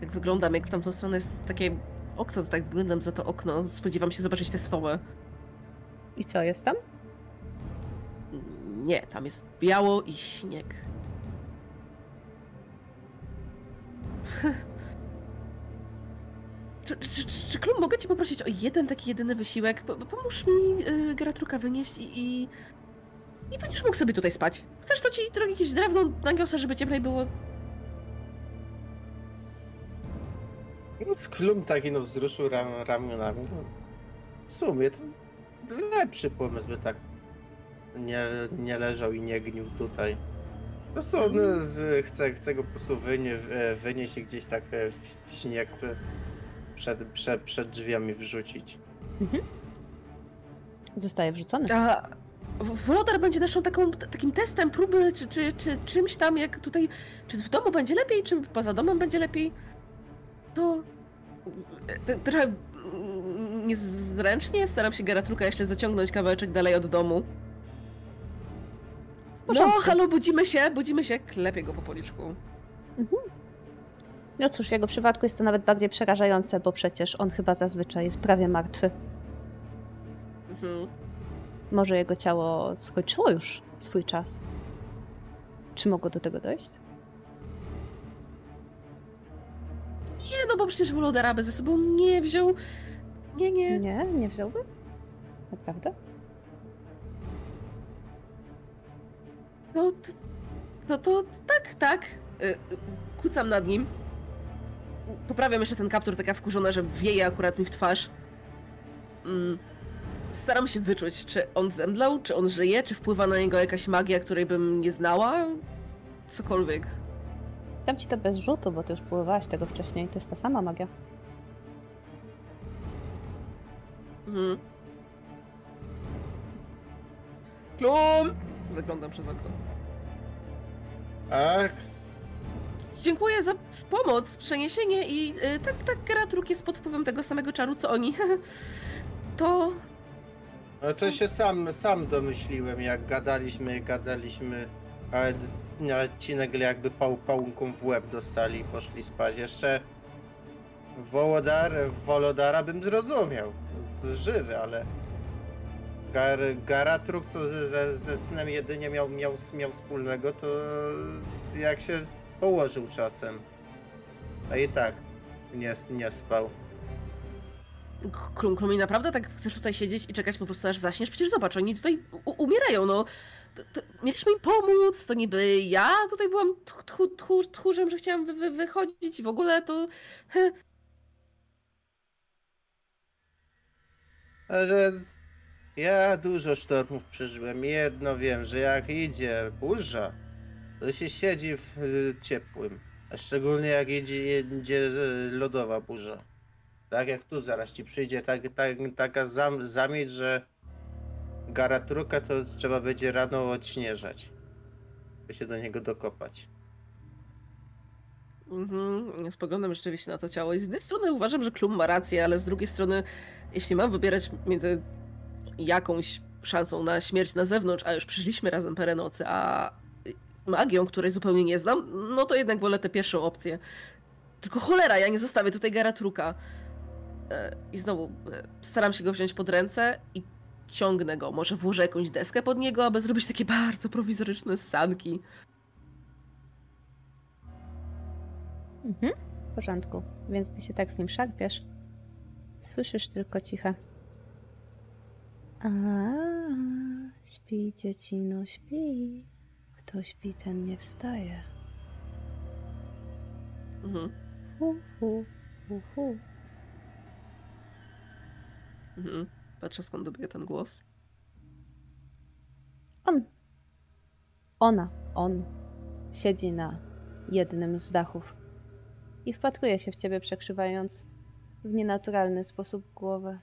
Speaker 3: Tak wyglądam, jak w tamtą stronę jest takie okno, to tak wyglądam za to okno. Spodziewam się zobaczyć tę stołę.
Speaker 2: I co jest tam?
Speaker 3: Nie, tam jest biało i śnieg. Czy, czy, czy, czy Klum, mogę cię poprosić o jeden taki jedyny wysiłek? Po, pomóż mi y, Geratruka wynieść i, i... I będziesz mógł sobie tutaj spać. Chcesz, to ci trochę jakieś drewno nagiosę, żeby cieplej było?
Speaker 5: No, Klum taki no wzruszył ram, ramionami. No, w sumie to lepszy pomysł, by tak nie, nie leżał i nie gnił tutaj. Po prostu on z, chce, chce go po prostu wynie, e, wynieść gdzieś tak e, w, w śnieg przed, przed, przed drzwiami wrzucić.
Speaker 2: Zostaje wrzucony.
Speaker 3: A Wlodar będzie naszą taką, takim testem próby, czy, czy, czy czymś tam, jak tutaj, czy w domu będzie lepiej, czy poza domem będzie lepiej. To t- trochę mm, niezręcznie staram się Geratruka jeszcze zaciągnąć kawałeczek dalej od domu. No, halo, budzimy się, budzimy się, klepię go po policzku.
Speaker 2: No cóż, w jego przypadku jest to nawet bardziej przerażające, bo przecież on chyba zazwyczaj jest prawie martwy.
Speaker 3: Mhm.
Speaker 2: Może jego ciało skończyło już swój czas. Czy mogło do tego dojść?
Speaker 3: Nie, no bo przecież Wlodara by ze sobą nie wziął. Nie, nie.
Speaker 2: Nie, nie wziąłby? Naprawdę?
Speaker 3: No, t- no to tak, tak. Y, y, Kucam nad nim. Poprawiam jeszcze ten kaptur, taka wkurzona, że wieje akurat mi w twarz. Mm. Staram się wyczuć, czy on zemdlał, czy on żyje, czy wpływa na niego jakaś magia, której bym nie znała. Cokolwiek.
Speaker 2: Dam ci to bez rzutu, bo ty już próbowałaś tego wcześniej. To jest ta sama magia.
Speaker 3: Mhm. Klum! Zaglądam przez okno.
Speaker 5: Tak,
Speaker 3: Dziękuję za pomoc, przeniesienie i y, tak, tak, Geratruk jest pod wpływem tego samego czaru, co oni. to
Speaker 5: to się sam, sam domyśliłem, jak gadaliśmy, gadaliśmy, ale ci nagle jakby pał, pałunką w łeb dostali i poszli spać. Jeszcze Wołodar, Wolodara bym zrozumiał. Żywy, ale Gar, Garatruk, co ze, ze, ze snem jedynie miał, miał, miał wspólnego, to jak się położył czasem. A i tak nie, nie spał.
Speaker 3: Klum, Klumi, naprawdę tak chcesz tutaj siedzieć i czekać po prostu aż zaśniesz? Przecież zobacz, oni tutaj umierają, no. To, to mieliśmy im pomóc, to niby ja tutaj byłam tchu- tchu- tchórzem, że chciałam wy, wy, wychodzić i w ogóle to...
Speaker 5: Ale ja dużo sztormów przeżyłem. Jedno wiem, że jak idzie burza, to się siedzi w y, ciepłym. A szczególnie jak idzie, idzie y, lodowa burza. Tak jak tu zaraz ci przyjdzie tak, tak, taka zam, zamieć, że garatruka to trzeba będzie rano odśnieżać. By się do niego dokopać.
Speaker 3: Mhm, spoglądam rzeczywiście na to ciało i z jednej strony uważam, że Klum ma rację, ale z drugiej strony, jeśli mam wybierać między jakąś szansą na śmierć na zewnątrz, a już przeżyliśmy razem parę nocy, a magią, której zupełnie nie znam, no to jednak wolę tę pierwszą opcję. Tylko cholera, ja nie zostawię tutaj Garatruka. E, I znowu e, staram się go wziąć pod ręce i ciągnę go. Może włożę jakąś deskę pod niego, aby zrobić takie bardzo prowizoryczne sanki.
Speaker 2: Mhm, w porządku. Więc ty się tak z nim szarpiesz. Słyszysz tylko ciche. A, śpi dziecino, śpi. Kto śpi, ten nie wstaje.
Speaker 3: Mhm.
Speaker 2: Hu, hu, hu, hu.
Speaker 3: Mhm. Patrzę skąd dobiega ten głos.
Speaker 2: On. Ona, on siedzi na jednym z dachów i wpatruje się w ciebie, przekrzywając w nienaturalny sposób głowę.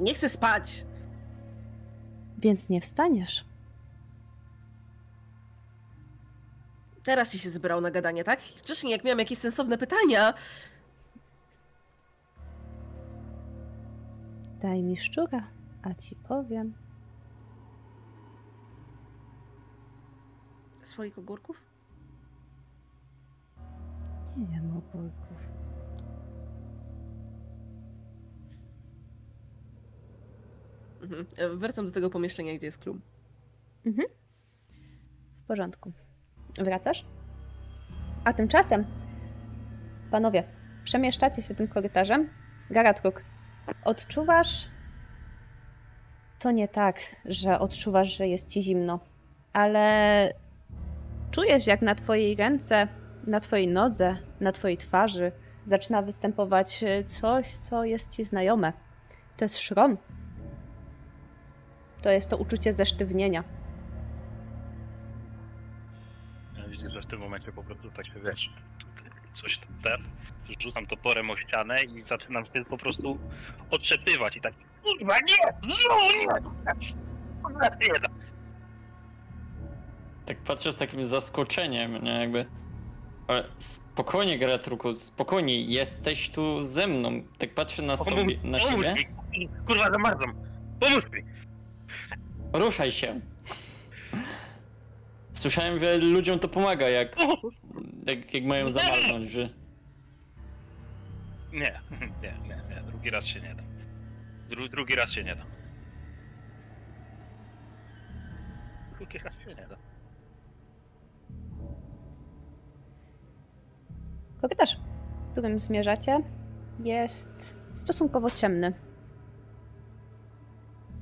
Speaker 3: Nie chcę spać!
Speaker 2: Więc nie wstaniesz.
Speaker 3: Teraz ci się zebrał na gadanie, tak? Wcześniej, jak miałem jakieś sensowne pytania.
Speaker 2: Daj mi szczura, a ci powiem.
Speaker 3: Swoich ogórków?
Speaker 2: Nie wiem ogórków.
Speaker 3: Mhm. E, Wracam do tego pomieszczenia, gdzie jest klum.
Speaker 2: W porządku. Wracasz? A tymczasem, panowie, przemieszczacie się tym korytarzem. Garatruk, odczuwasz. To nie tak, że odczuwasz, że jest ci zimno, ale czujesz, jak na twojej ręce, na twojej nodze, na twojej twarzy zaczyna występować e, coś, co jest ci znajome. To jest szron. To jest to uczucie zesztywnienia.
Speaker 6: Ja widzę, że w tym momencie po prostu tak się wiesz, tutaj coś tam ten, rzucam toporem o ścianę i zaczynam się po prostu otrzepywać i tak kurwa nie, no nie, kurwa nie da.
Speaker 4: Tak patrzę z takim zaskoczeniem, nie jakby. Ale spokojnie, Geratruku, spokojnie, jesteś tu ze mną. Tak patrzę na sobie, na
Speaker 6: pomóż
Speaker 4: siebie.
Speaker 6: mi, kurwa zamarzam, pomóż mi.
Speaker 4: Ruszaj się. Słyszałem, że ludziom to pomaga, jak, jak, jak mają zamarznąć, że...
Speaker 6: Nie, nie, nie, nie, drugi raz się nie da. Dru, drugi raz się nie da. Drugi raz się nie da.
Speaker 2: Korytarz, którym zmierzacie, jest stosunkowo ciemny.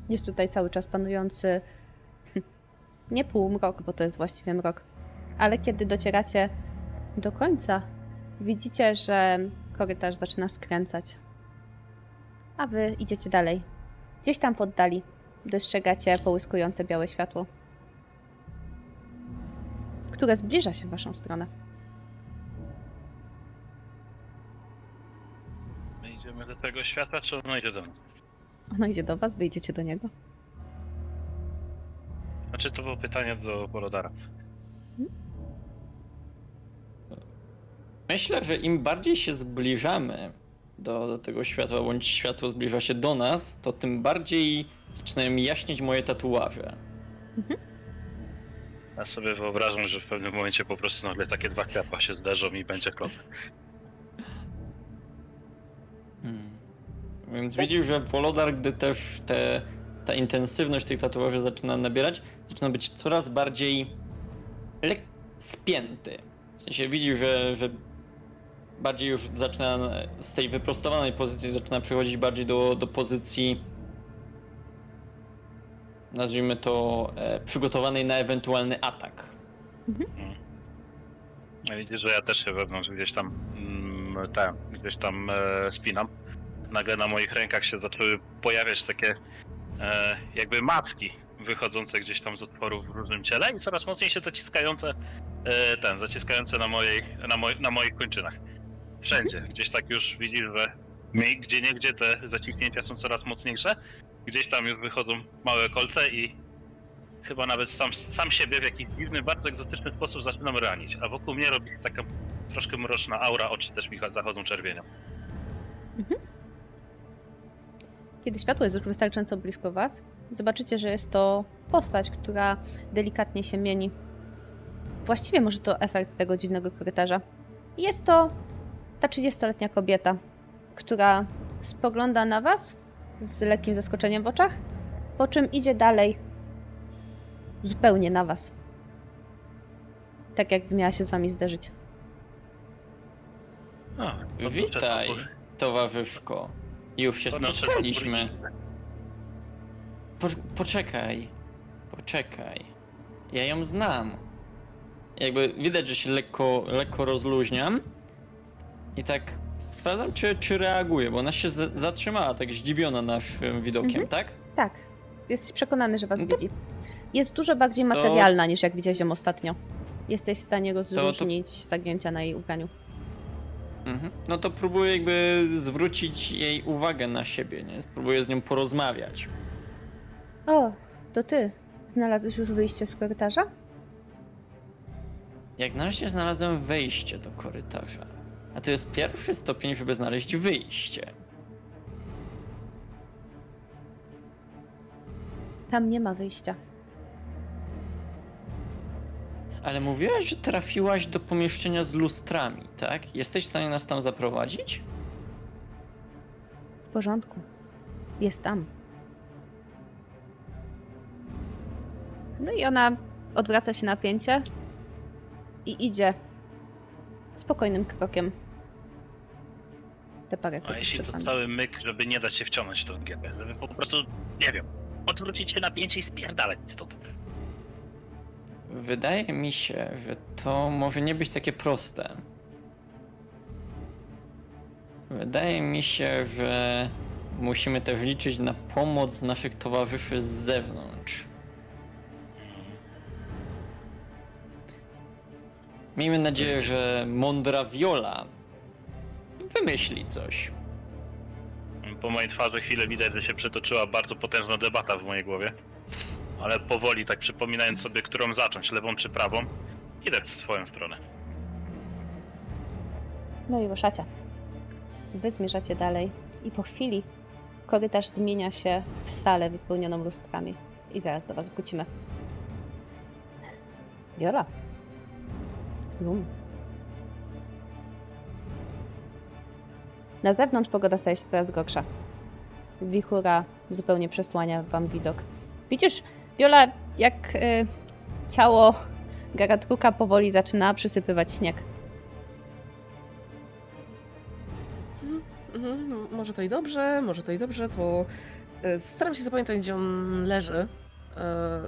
Speaker 2: Jest tutaj cały czas panujący nie półmrok, bo to jest właściwie mrok, ale kiedy docieracie do końca, widzicie, że korytarz zaczyna skręcać. A wy idziecie dalej. Gdzieś tam w oddali dostrzegacie połyskujące białe światło, które zbliża się w waszą stronę.
Speaker 6: My idziemy do tego świata, czy ono idzie do nas?
Speaker 2: Ono idzie do was, wy idziecie do niego.
Speaker 6: Znaczy to było pytanie do Polodara.
Speaker 4: Myślę, że im bardziej się zbliżamy do, do tego światła, bądź światło zbliża się do nas, to tym bardziej zaczynają jaśnieć moje tatuaże.
Speaker 6: Ja sobie wyobrażam, że w pewnym momencie po prostu nagle takie dwa światła się zderzą i będzie klot.
Speaker 4: Więc widzisz, że Wolodar, gdy też te, ta intensywność tych tatuaży zaczyna nabierać, zaczyna być coraz bardziej lek- spięty. W sensie widzisz, że, że bardziej już zaczyna z tej wyprostowanej pozycji zaczyna przechodzić bardziej do, do pozycji nazwijmy to e, przygotowanej na ewentualny atak.
Speaker 6: Ja widzę, że ja też się wewnątrz gdzieś tam mm, te, gdzieś tam e, spinam, nagle na moich rękach się zaczęły pojawiać takie e, jakby macki wychodzące gdzieś tam z otworów w różnym ciele i coraz mocniej się zaciskające e, ten, zaciskające na mojej, na, moj, na moich kończynach. Wszędzie, gdzieś tak już widzisz, że gdzie niegdzie te zaciśnięcia są coraz mocniejsze, gdzieś tam już wychodzą małe kolce i chyba nawet sam, sam siebie w jakiś dziwny, bardzo egzotyczny sposób zaczynam ranić, a wokół mnie robi taka troszkę mroczna aura, oczy też mi zachodzą czerwienią.
Speaker 2: Kiedy światło jest już wystarczająco blisko Was, zobaczycie, że jest to postać, która delikatnie się mieni. Właściwie może to efekt tego dziwnego korytarza. Jest to ta 30-letnia kobieta, która spogląda na Was z lekkim zaskoczeniem w oczach, po czym idzie dalej zupełnie na Was. Tak jakby miała się z Wami zderzyć.
Speaker 6: A, to
Speaker 4: Witaj, towarzyszko. Już się
Speaker 6: podnoszę
Speaker 4: spotkaliśmy. Po, poczekaj, poczekaj. Ja ją znam. Jakby widać, że się lekko, lekko rozluźniam. I tak sprawdzam, czy, czy reaguje, bo ona się z, zatrzymała, tak zdziwiona naszym widokiem,
Speaker 2: Mhm.
Speaker 4: tak?
Speaker 2: Tak, jesteś przekonany, że Was
Speaker 4: No to-
Speaker 2: widzi. Jest dużo bardziej
Speaker 4: To-
Speaker 2: materialna niż jak widziałeś ją ostatnio. Jesteś w stanie
Speaker 4: to-
Speaker 2: rozróżnić zagięcia na jej ubraniu.
Speaker 4: Mhm. No to próbuję jakby zwrócić jej uwagę na siebie, nie? Spróbuję z nią porozmawiać.
Speaker 2: O, to ty. Znalazłeś już wyjście z korytarza?
Speaker 4: Jak na razie znalazłem wejście do korytarza. A to jest pierwszy stopień, żeby znaleźć wyjście.
Speaker 2: Tam nie ma wyjścia.
Speaker 4: Ale mówiłaś, że trafiłaś do pomieszczenia z lustrami, tak? Jesteś w stanie nas tam zaprowadzić?
Speaker 2: W porządku. Jest tam. No i ona odwraca się na pięcie i idzie spokojnym krokiem. Te parę
Speaker 6: A jeśli to cały myk, żeby nie dać się wciągnąć w tą gierkę, żeby po prostu, nie wiem, odwrócić się napięcie i spierdalać stąd.
Speaker 4: Wydaje mi się, że to może nie być takie proste. Wydaje mi się, że musimy też liczyć na pomoc naszych towarzyszy z zewnątrz. Miejmy nadzieję, że mądra Viola wymyśli coś.
Speaker 6: Po mojej twarzy chwilę widać, że się przetoczyła bardzo potężna debata w mojej głowie. Ale powoli, tak przypominając sobie, którą zacząć, lewą czy prawą, idę w swoją stronę.
Speaker 2: No i ruszacie. Wy zmierzacie dalej i po chwili korytarz zmienia się w salę wypełnioną lustrami. I zaraz do was wrócimy. Viola. Lum. Na zewnątrz pogoda staje się coraz gorsza. Wichura zupełnie przesłania wam widok. Widzisz, Viola, jak y, ciało Garatruka powoli zaczyna przysypywać śnieg.
Speaker 3: Mhm, m- może to i dobrze, może to i dobrze, to e, staram się zapamiętać, gdzie on leży. E,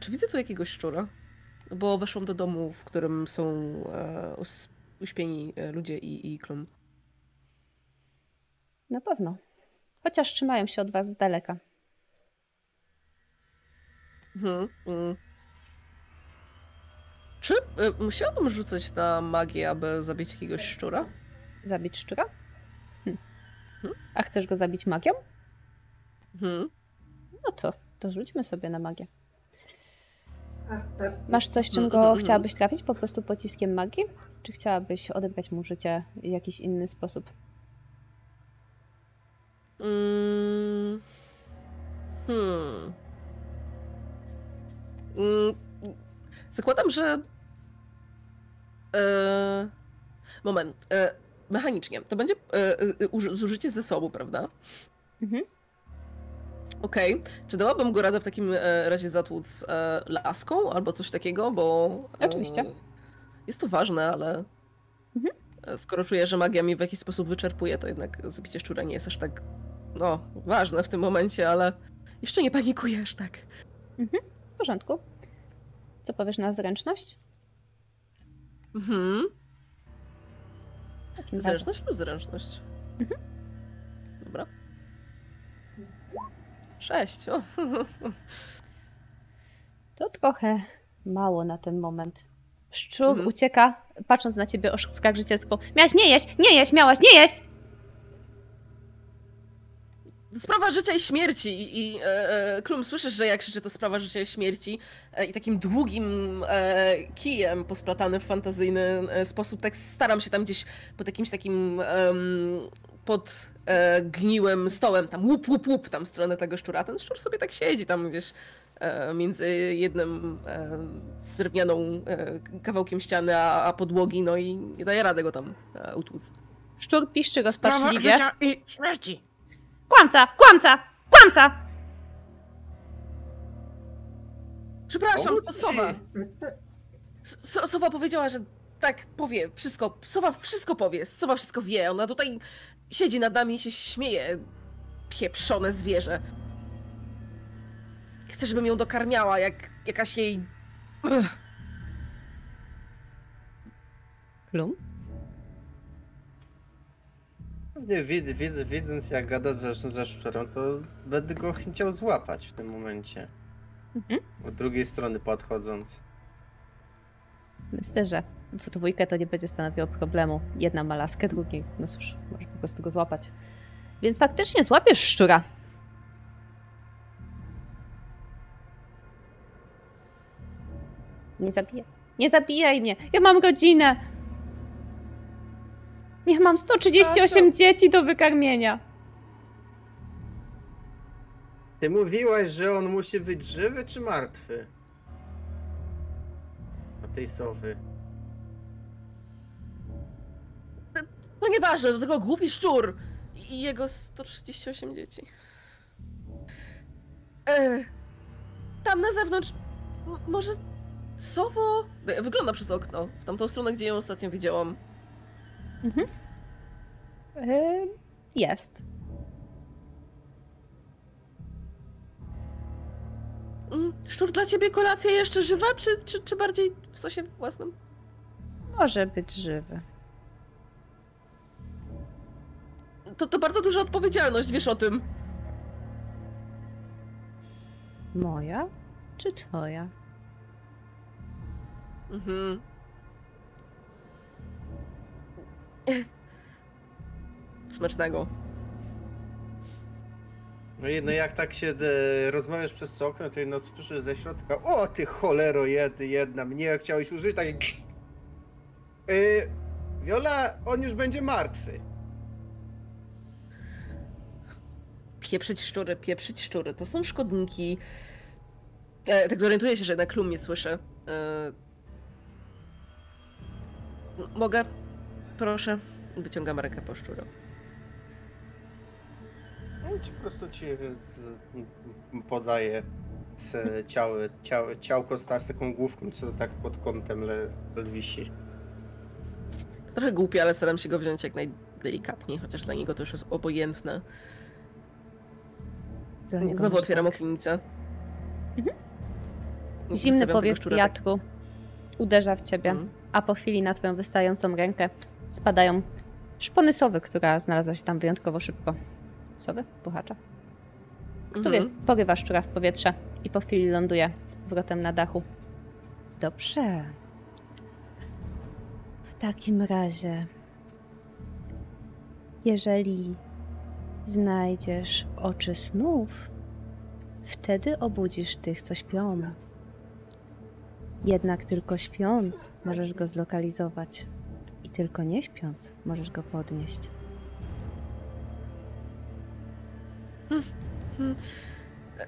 Speaker 3: Czy widzę tu jakiegoś szczura? Bo weszłam do domu, w którym są uśpieni ludzie i, i klon.
Speaker 2: Na pewno. Chociaż trzymają się od was z daleka.
Speaker 3: Mhm, mm. Czy e, musiałabym rzucać na magię, aby zabić jakiegoś szczura?
Speaker 2: Zabić szczura? Hm. A chcesz go zabić magią?
Speaker 3: Mhm.
Speaker 2: No to, to rzućmy sobie na magię.
Speaker 5: Tak.
Speaker 2: Masz coś, czym
Speaker 3: Mhm,
Speaker 2: go
Speaker 3: mhm.
Speaker 2: chciałabyś trafić? Po prostu pociskiem magii? Czy chciałabyś odebrać mu życie w jakiś inny sposób?
Speaker 3: Mm. Hmm. Mm. Zakładam, że. E... Moment. E... Mechanicznie. To będzie e... e, uży- zużycie zasobu, prawda?
Speaker 2: Mhm.
Speaker 3: Okej. Czy dałabym go radę w takim razie zatłuc laską albo coś takiego, bo.
Speaker 2: Oczywiście.
Speaker 3: Jest to ważne, ale.
Speaker 2: Mhm.
Speaker 3: Skoro czuję, że magia mi w jakiś sposób wyczerpuje, to jednak zabicie szczura nie jest aż tak. No, ważne w tym momencie, ale jeszcze nie panikujesz tak.
Speaker 2: W porządku. Co powiesz na zręczność?
Speaker 3: Mhm.
Speaker 2: Takim.
Speaker 3: Zręczność plus zręczność.
Speaker 2: Mhm.
Speaker 3: Dobra. Sześć. O.
Speaker 2: To trochę mało na ten moment. Szczur
Speaker 3: Mhm.
Speaker 2: ucieka, patrząc na ciebie oskarżycielsko. Miałaś nie jeść, nie jeść, miałaś nie jeść!
Speaker 3: Sprawa życia i śmierci. I, i e, e, Klum, słyszysz, że jak krzyczy to sprawa życia i śmierci e, i takim długim e, kijem posplatany w fantazyjny e, sposób, tak staram się tam gdzieś pod jakimś takim em, pod e, gniłym stołem, tam łup, łup, łup, tam w stronę tego szczura. A Ten szczur sobie tak siedzi tam, wiesz, e, między jednym e, drewnianą e, kawałkiem ściany, a, a podłogi, no i nie daje rady go tam e, utłuc.
Speaker 2: Szczur piszczy rozpaczliwie.
Speaker 3: i śmierci.
Speaker 2: Kłamca, kłamca, kłamca!
Speaker 3: Przepraszam,
Speaker 5: Pomóc?
Speaker 3: Sowa. S- Sowa powiedziała, że tak powie, wszystko. Sowa wszystko powie, Sowa wszystko wie. Ona tutaj siedzi nad nami i się śmieje. Pieprzone zwierzę. Chce, żebym ją dokarmiała, jak jakaś jej... Ugh.
Speaker 5: Nie, wid, wid, widząc jak gada ze, ze szczurą, to będę go chciał złapać w tym momencie.
Speaker 2: Mhm.
Speaker 5: Od drugiej strony podchodząc.
Speaker 2: Myślę, że w dwójkę to nie będzie stanowiło problemu. Jedna ma laskę, drugi, no cóż, może po prostu go złapać. Więc faktycznie złapiesz szczura. Nie zabijaj. Nie zabijaj mnie. Ja mam rodzinę. Ja mam 138
Speaker 5: Przepraszam.
Speaker 2: dzieci do wykarmienia.
Speaker 5: Ty mówiłaś, że on musi być żywy czy martwy? A tej sowy.
Speaker 3: No nieważne, do tego głupi szczur. I jego 138 dzieci. E, tam na zewnątrz... m- może... Sowo... E, Wygląda przez okno. W tamtą stronę, gdzie ją ostatnio widziałam.
Speaker 2: Ym, jest.
Speaker 3: Mm, Szczur dla ciebie kolacja jeszcze żywa, czy, czy, czy bardziej w sosie własnym?
Speaker 2: Może być żywy.
Speaker 3: To, to bardzo duża odpowiedzialność, wiesz o tym.
Speaker 2: Moja czy twoja?
Speaker 3: Mhm. Smacznego.
Speaker 5: No i no jak tak się e, rozmawiasz przez to okno, to jedno słyszysz ze środka. O ty cholero jedy, jedna, mnie chciałeś użyć, tak. Yy, Wiola, on już będzie martwy.
Speaker 3: Pieprzyć szczury, pieprzyć szczury. To są szkodniki. E, tak zorientuję się, że jednak klum mnie słyszy. E, mogę? Proszę. Wyciągam rękę po szczura.
Speaker 5: On ci po prostu ci z, podaje z ciało, ciało, ciałko z, ta- z taką główką, co tak pod kątem le, le wisi.
Speaker 3: Trochę głupie, ale staram się go wziąć jak najdelikatniej, chociaż dla niego to już jest obojętne. Znowu otwieram
Speaker 2: tak.
Speaker 3: okienicę.
Speaker 2: Zimny powiew
Speaker 3: tak-
Speaker 2: wiatru uderza w ciebie,
Speaker 3: Mhm.
Speaker 2: a po chwili na twoją wystającą rękę spadają szpony sowy, która znalazła się tam wyjątkowo szybko. Sowy? Puchacza? Który
Speaker 3: Mhm.
Speaker 2: porywa szczura w powietrze i po chwili ląduje z powrotem na dachu. Dobrze. W takim razie, jeżeli znajdziesz oczy snów, wtedy obudzisz tych, co śpią. Jednak tylko śpiąc możesz go zlokalizować. Tylko nie śpiąc możesz go podnieść.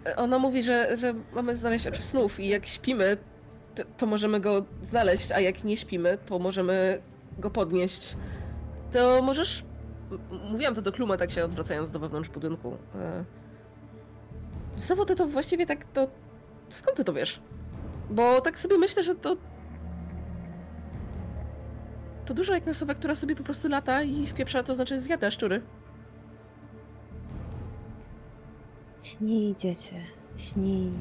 Speaker 3: E, Ona mówi, że, że mamy znaleźć oczy snów i jak śpimy, to, to możemy go znaleźć, a jak nie śpimy, to możemy go podnieść. To możesz... Mówiłam to do Kluma, tak się odwracając do wewnątrz budynku. E, Sowo, ty to właściwie tak to... Skąd ty to wiesz? Bo tak sobie myślę, że to... To dużo jak na sowę, która sobie po prostu lata i wpieprza, to znaczy zjada szczury.
Speaker 2: Śnij, dziecię, śnij.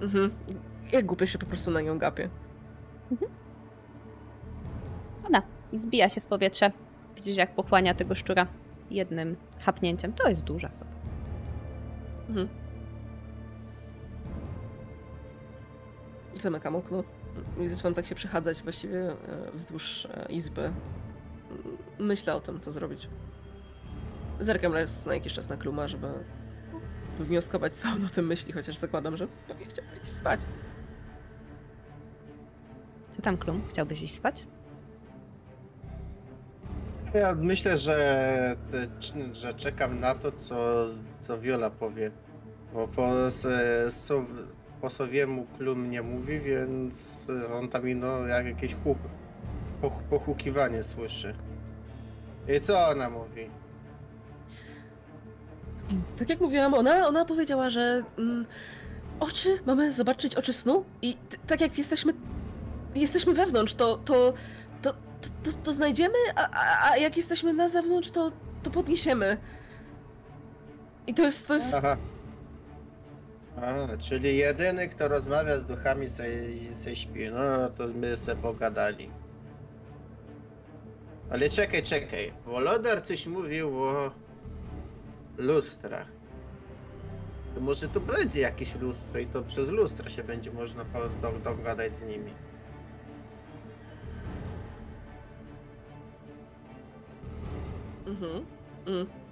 Speaker 3: Mhm. Jak głupio się po prostu na nią gapię.
Speaker 2: Ona i zbija się w powietrze. Widzisz, jak pochłania tego szczura jednym chapnięciem. To jest duża sowa.
Speaker 3: Mhm. Zamykam okno i zaczynam tak się przechadzać właściwie e, wzdłuż e, izby. Myślę o tym, co zrobić. Zerkam raz na jakiś czas na Kluma, żeby wywnioskować, co on o tym myśli, chociaż zakładam, że pewnie chciałby iść spać.
Speaker 2: Co tam, Klum? Chciałbyś iść spać?
Speaker 5: Ja myślę, że, te, że czekam na to, co, co Viola powie. Bo po, s- sow, po klum nie mówi, więc on tam ino jak jakieś huk, poch, pochukiwanie słyszy. I co ona mówi?
Speaker 3: Tak jak mówiłam, ona, ona powiedziała, że mm, oczy, mamy zobaczyć oczy snu i t- tak jak jesteśmy, jesteśmy wewnątrz, to, to, to, to, to, to znajdziemy, a, a, a jak jesteśmy na zewnątrz, to, to podniesiemy. I to jest, to jest,
Speaker 5: Aha. Czyli jedyny, kto rozmawia z duchami, se, se śpi. No to my se pogadali. Ale czekaj, czekaj. Wolodar coś mówił o lustrach. To może to będzie jakieś lustro i to przez lustro się będzie można dogadać z nimi.
Speaker 3: Mhm. Mm.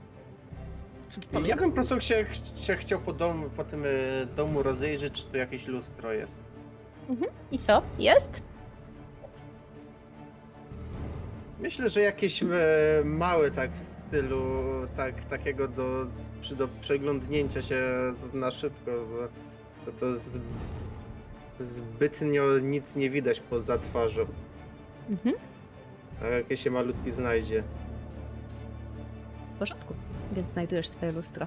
Speaker 5: Ja bym po prostu się, się chciał po, domu, po tym e, domu rozejrzeć, czy tu jakieś lustro jest.
Speaker 2: I co? Jest?
Speaker 5: Myślę, że jakieś e, małe tak w stylu tak, takiego do, przy, do przeglądnięcia się na szybko. To, to z, zbytnio nic nie widać poza twarzą.
Speaker 2: Mhm.
Speaker 5: A jakieś się malutki znajdzie.
Speaker 2: W porządku. Więc znajdujesz swoje lustro.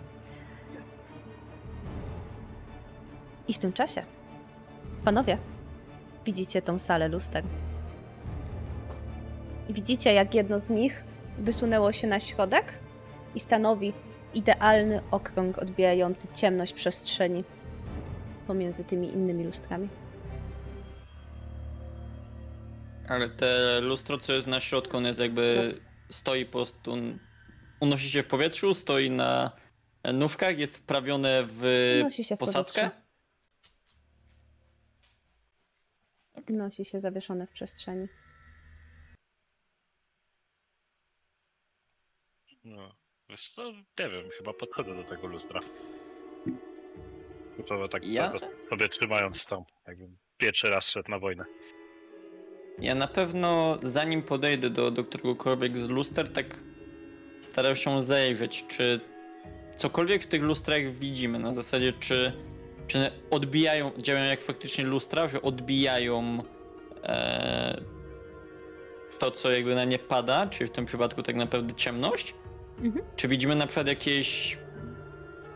Speaker 2: I w tym czasie, panowie, widzicie tą salę luster. Widzicie, jak jedno z nich wysunęło się na środek i stanowi idealny okrąg odbijający ciemność przestrzeni pomiędzy tymi innymi lustrami.
Speaker 4: Ale te lustro, co jest na środku, on jest jakby stoi po prostu, unosi się w powietrzu, stoi na nóżkach, jest wprawione w
Speaker 2: Nosi się w
Speaker 4: posadzkę.
Speaker 2: powietrzu. Nosi się zawieszone w przestrzeni.
Speaker 6: No, wiesz co, nie wiem, chyba podchodzę do tego lustra. To tak
Speaker 4: Ja?
Speaker 6: ja? sobie trzymając tam, jakbym pierwszy raz szedł na wojnę.
Speaker 4: Ja na pewno, zanim podejdę do, do któregokolwiek z luster, tak starał się zajrzeć, czy cokolwiek w tych lustrach widzimy, na zasadzie, czy, czy odbijają, działają jak faktycznie lustra, że odbijają e, to, co jakby na nie pada, czyli w tym przypadku tak naprawdę ciemność,
Speaker 2: Mhm.
Speaker 4: czy widzimy na przykład jakieś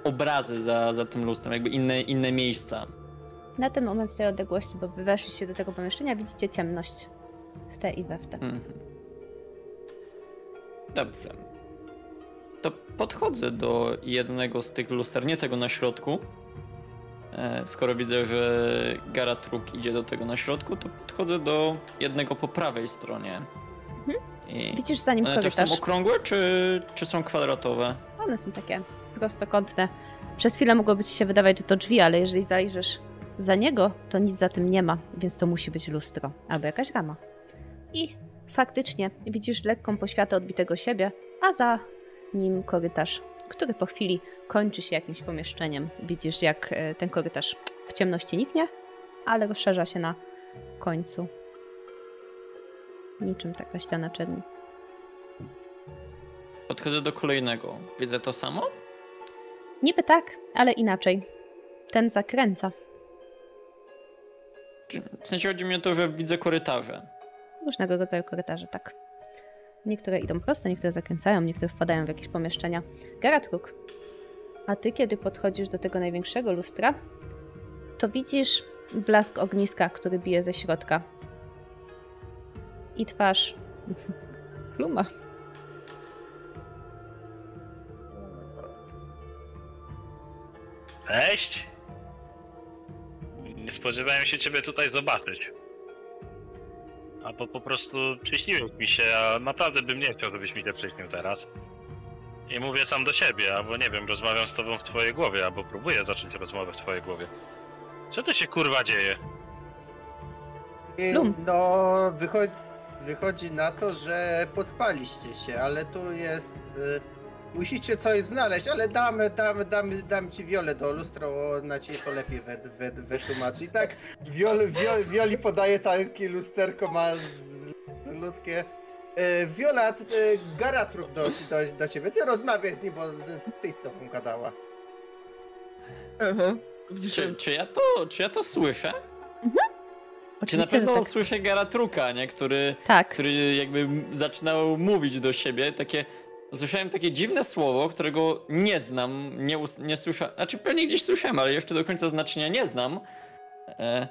Speaker 4: obrazy za, za tym lustrem, jakby inne, inne miejsca.
Speaker 2: Na ten moment z tej odległości, bo wy weszliście do tego pomieszczenia, widzicie ciemność w te i we w te.
Speaker 4: Mhm. Dobrze. To podchodzę do jednego z tych luster, nie tego na środku. E, Skoro widzę, że Garatruk idzie do tego na środku, to podchodzę do jednego po prawej stronie. I
Speaker 2: Widzisz za nim
Speaker 4: one też są
Speaker 2: korytarz.
Speaker 4: okrągłe, czy, czy są kwadratowe?
Speaker 2: One są takie prostokątne. Przez chwilę mogłoby ci się wydawać, że to drzwi, ale jeżeli zajrzysz za niego, to nic za tym nie ma, więc to musi być lustro albo jakaś rama. I faktycznie widzisz lekką poświatę odbitego siebie, a za nim korytarz, który po chwili kończy się jakimś pomieszczeniem. Widzisz, jak e, ten korytarz w ciemności niknie, ale rozszerza się na końcu. Niczym taka ściana czerni.
Speaker 4: Podchodzę do kolejnego. Widzę to samo?
Speaker 2: Niby tak, ale inaczej. Ten zakręca.
Speaker 4: W sensie chodzi mi o to, że widzę korytarze.
Speaker 2: Różnego rodzaju korytarze, tak. Niektóre idą prosto, niektóre zakręcają, niektóre wpadają w jakieś pomieszczenia. Garatruk, a ty kiedy podchodzisz do tego największego lustra, to widzisz blask ogniska, który bije ze środka. I twarz pluma.
Speaker 6: Cześć! Nie spodziewałem się ciebie tutaj zobaczyć. Albo po prostu przyśniłeś mi się, a naprawdę bym nie chciał, żebyś mi się przyśnił teraz. I mówię sam do siebie, albo nie wiem, rozmawiam z tobą w twojej głowie, albo próbuję zacząć rozmowę w twojej głowie. Co to się kurwa dzieje?
Speaker 2: Lum.
Speaker 5: No, wychodzi, wychodzi na to, że pospaliście się, ale tu jest... Y, musicie coś znaleźć, ale damy, damy, damy, dam ci wiolę do lustra, ona ci to lepiej we, we, wytłumaczy. I tak wiol, wiol, Wioli podaje takie lusterko, ma ludzkie. Wiola, t- y, Garatruk do, do, do ciebie. Ty rozmawiaj z nim, bo ty z sobą gadała.
Speaker 3: Mhm.
Speaker 4: Czy, czy, ja to, czy ja to słyszę? Czy na pewno
Speaker 2: tak.
Speaker 4: słyszę Garatruka, nie? Który,
Speaker 2: Tak.
Speaker 4: który jakby zaczynał mówić do siebie, takie... Słyszałem takie dziwne słowo, którego nie znam, nie, nie słyszałem, znaczy pewnie gdzieś słyszałem, ale jeszcze do końca znaczenia nie znam. E,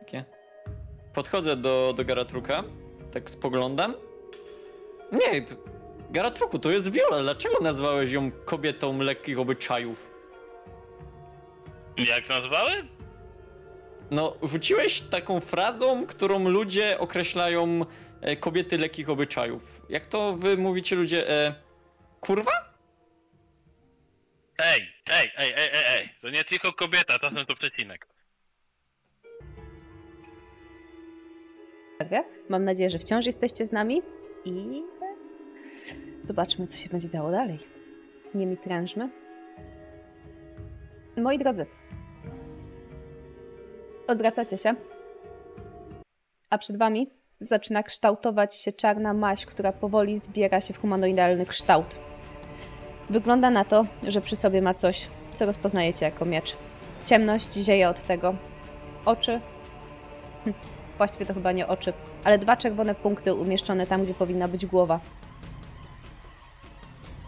Speaker 4: takie... Podchodzę do, do Garatruka, tak spoglądam. Nie, to, Garatruku, to jest Viola, dlaczego nazwałeś ją kobietą lekkich obyczajów?
Speaker 6: Jak nazwałem?
Speaker 4: No, rzuciłeś taką frazą, którą ludzie określają e, kobiety lekkich obyczajów. Jak to wy mówicie ludzie, e, kurwa?
Speaker 6: Ej, ej, ej, ej, ej, ej, to nie tylko kobieta, czasem to przecinek.
Speaker 2: Mam nadzieję, że wciąż jesteście z nami i zobaczmy, co się będzie działo dalej. Nie mi trężmy. Moi drodzy, odwracacie się, a przed wami zaczyna kształtować się czarna maść, która powoli zbiera się w humanoidalny kształt. Wygląda na to, że przy sobie ma coś, co rozpoznajecie jako miecz. Ciemność zieje od tego. Oczy. Hm, Właściwie to chyba nie oczy, ale dwa czerwone punkty umieszczone tam, gdzie powinna być głowa.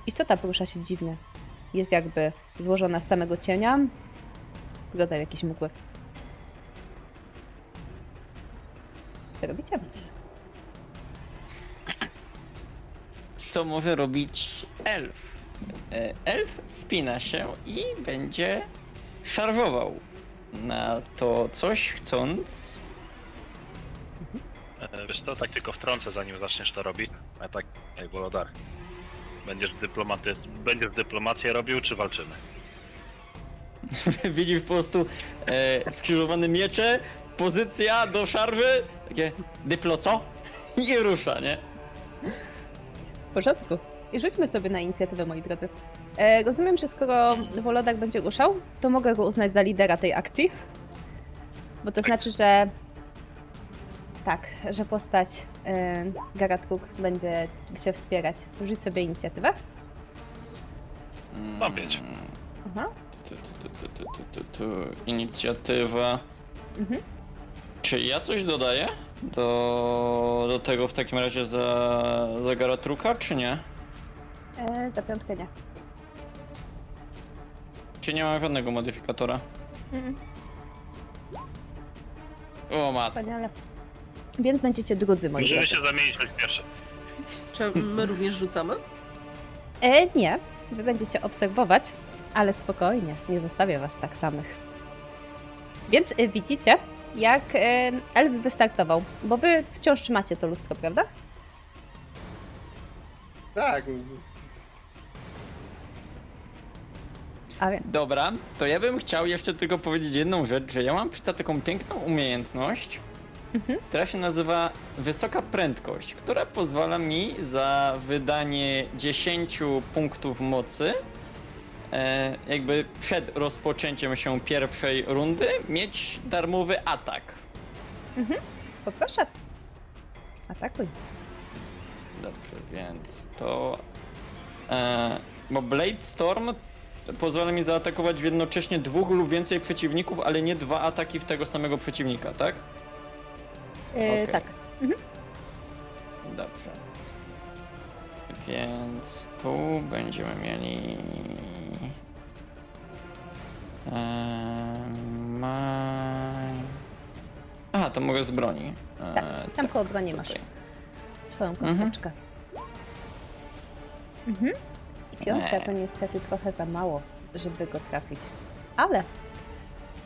Speaker 2: Istota porusza się dziwnie. Jest jakby złożona z samego cienia, w rodzaju jakiejś mgły. Co robicie?
Speaker 4: Co może robić elf? E, elf spina się i będzie szarżował na to coś, chcąc...
Speaker 6: E, Wiesz co, tak tylko wtrącę zanim zaczniesz to robić. A tak, ej, Wolodar. Będziesz, dyplomaty... Będziesz dyplomację robił, czy walczymy?
Speaker 4: Widzi po prostu e, skrzyżowane miecze, pozycja do szarży, takie dyplo co? I rusza, nie?
Speaker 2: W porządku. I rzućmy sobie na inicjatywę, moi drodzy. E, rozumiem, że skoro Wolodak będzie ruszał, to mogę go uznać za lidera tej akcji. Bo to znaczy, że tak, że postać e, Garatruk będzie się wspierać. Rzuć sobie inicjatywę.
Speaker 6: Mam pięć.
Speaker 2: Aha.
Speaker 4: Tu, tu, tu, tu, tu, tu, tu. Inicjatywa.
Speaker 2: Mhm.
Speaker 4: Czy ja coś dodaję do, do tego w takim razie za, za Garatruka, czy nie?
Speaker 2: E, za piątkę nie.
Speaker 4: Czy nie mam żadnego modyfikatora?
Speaker 2: Mm,
Speaker 4: O matko.
Speaker 2: wspaniale. Więc będziecie drudzy, moi
Speaker 6: Musimy
Speaker 2: drodzy.
Speaker 6: się zamienić na pierwsze.
Speaker 3: czy my również rzucamy?
Speaker 2: E, nie, wy będziecie obserwować, ale spokojnie, nie zostawię was tak samych. Więc e, widzicie, jak e, Elf wystartował, bo wy wciąż trzymacie to lustro, prawda?
Speaker 5: Tak.
Speaker 2: A więc,
Speaker 4: Dobra, to ja bym chciał jeszcze tylko powiedzieć jedną rzecz, że ja mam przy taką piękną umiejętność,
Speaker 2: Mhm.
Speaker 4: która się nazywa wysoka prędkość, która pozwala mi za wydanie 10 punktów mocy, e, jakby przed rozpoczęciem się pierwszej rundy, mieć darmowy atak.
Speaker 2: poproszę. Atakuj.
Speaker 4: Dobrze, więc to. E, bo Blade Storm pozwala mi zaatakować jednocześnie dwóch lub więcej przeciwników, ale nie dwa ataki w tego samego przeciwnika, tak?
Speaker 2: E,
Speaker 4: Okej.
Speaker 2: Tak.
Speaker 4: Dobrze. Więc tu będziemy mieli. Eee. Aha, to mogę z broni. Eee,
Speaker 2: Tak, tam koło broni masz swoją
Speaker 4: Mhm.
Speaker 2: kosteczkę. Mhm. I piątka to niestety trochę za mało, żeby go trafić. Ale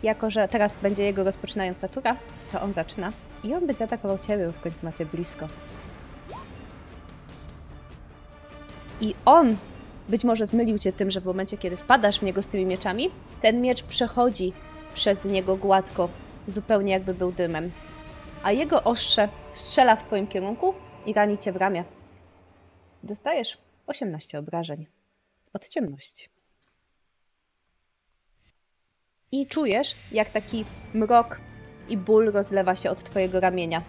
Speaker 2: jako, że teraz będzie jego rozpoczynająca tura, to on zaczyna I on będzie atakował ciebie, bo w końcu macie blisko. I on być może zmylił cię tym, że w momencie, kiedy wpadasz w niego z tymi mieczami, ten miecz przechodzi przez niego gładko, zupełnie jakby był dymem. A jego ostrze strzela w twoim kierunku i rani cię w ramię. Dostajesz 18 obrażeń od ciemności. I czujesz, jak taki mrok i ból rozlewa się od twojego ramienia.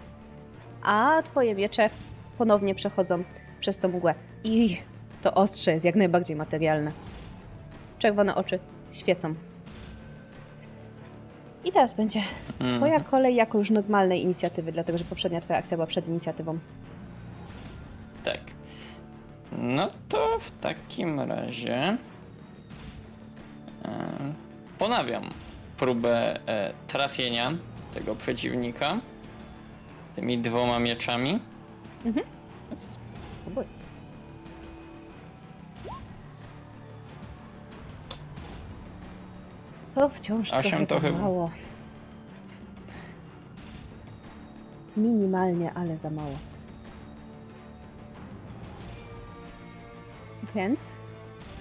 Speaker 2: A twoje miecze ponownie przechodzą przez tą mgłę. I to ostrze jest jak najbardziej materialne. Czerwone oczy świecą. I teraz będzie twoja
Speaker 4: Mhm.
Speaker 2: kolej jako już normalnej inicjatywy, dlatego że poprzednia twoja akcja była przed inicjatywą.
Speaker 4: Tak. No to w takim razie ponawiam próbę e, trafienia tego przeciwnika tymi dwoma mieczami.
Speaker 2: Mhm. To wciąż
Speaker 4: Osiem
Speaker 2: trochę
Speaker 4: to
Speaker 2: za
Speaker 4: chyba-
Speaker 2: mało. Minimalnie, ale za mało. Więc,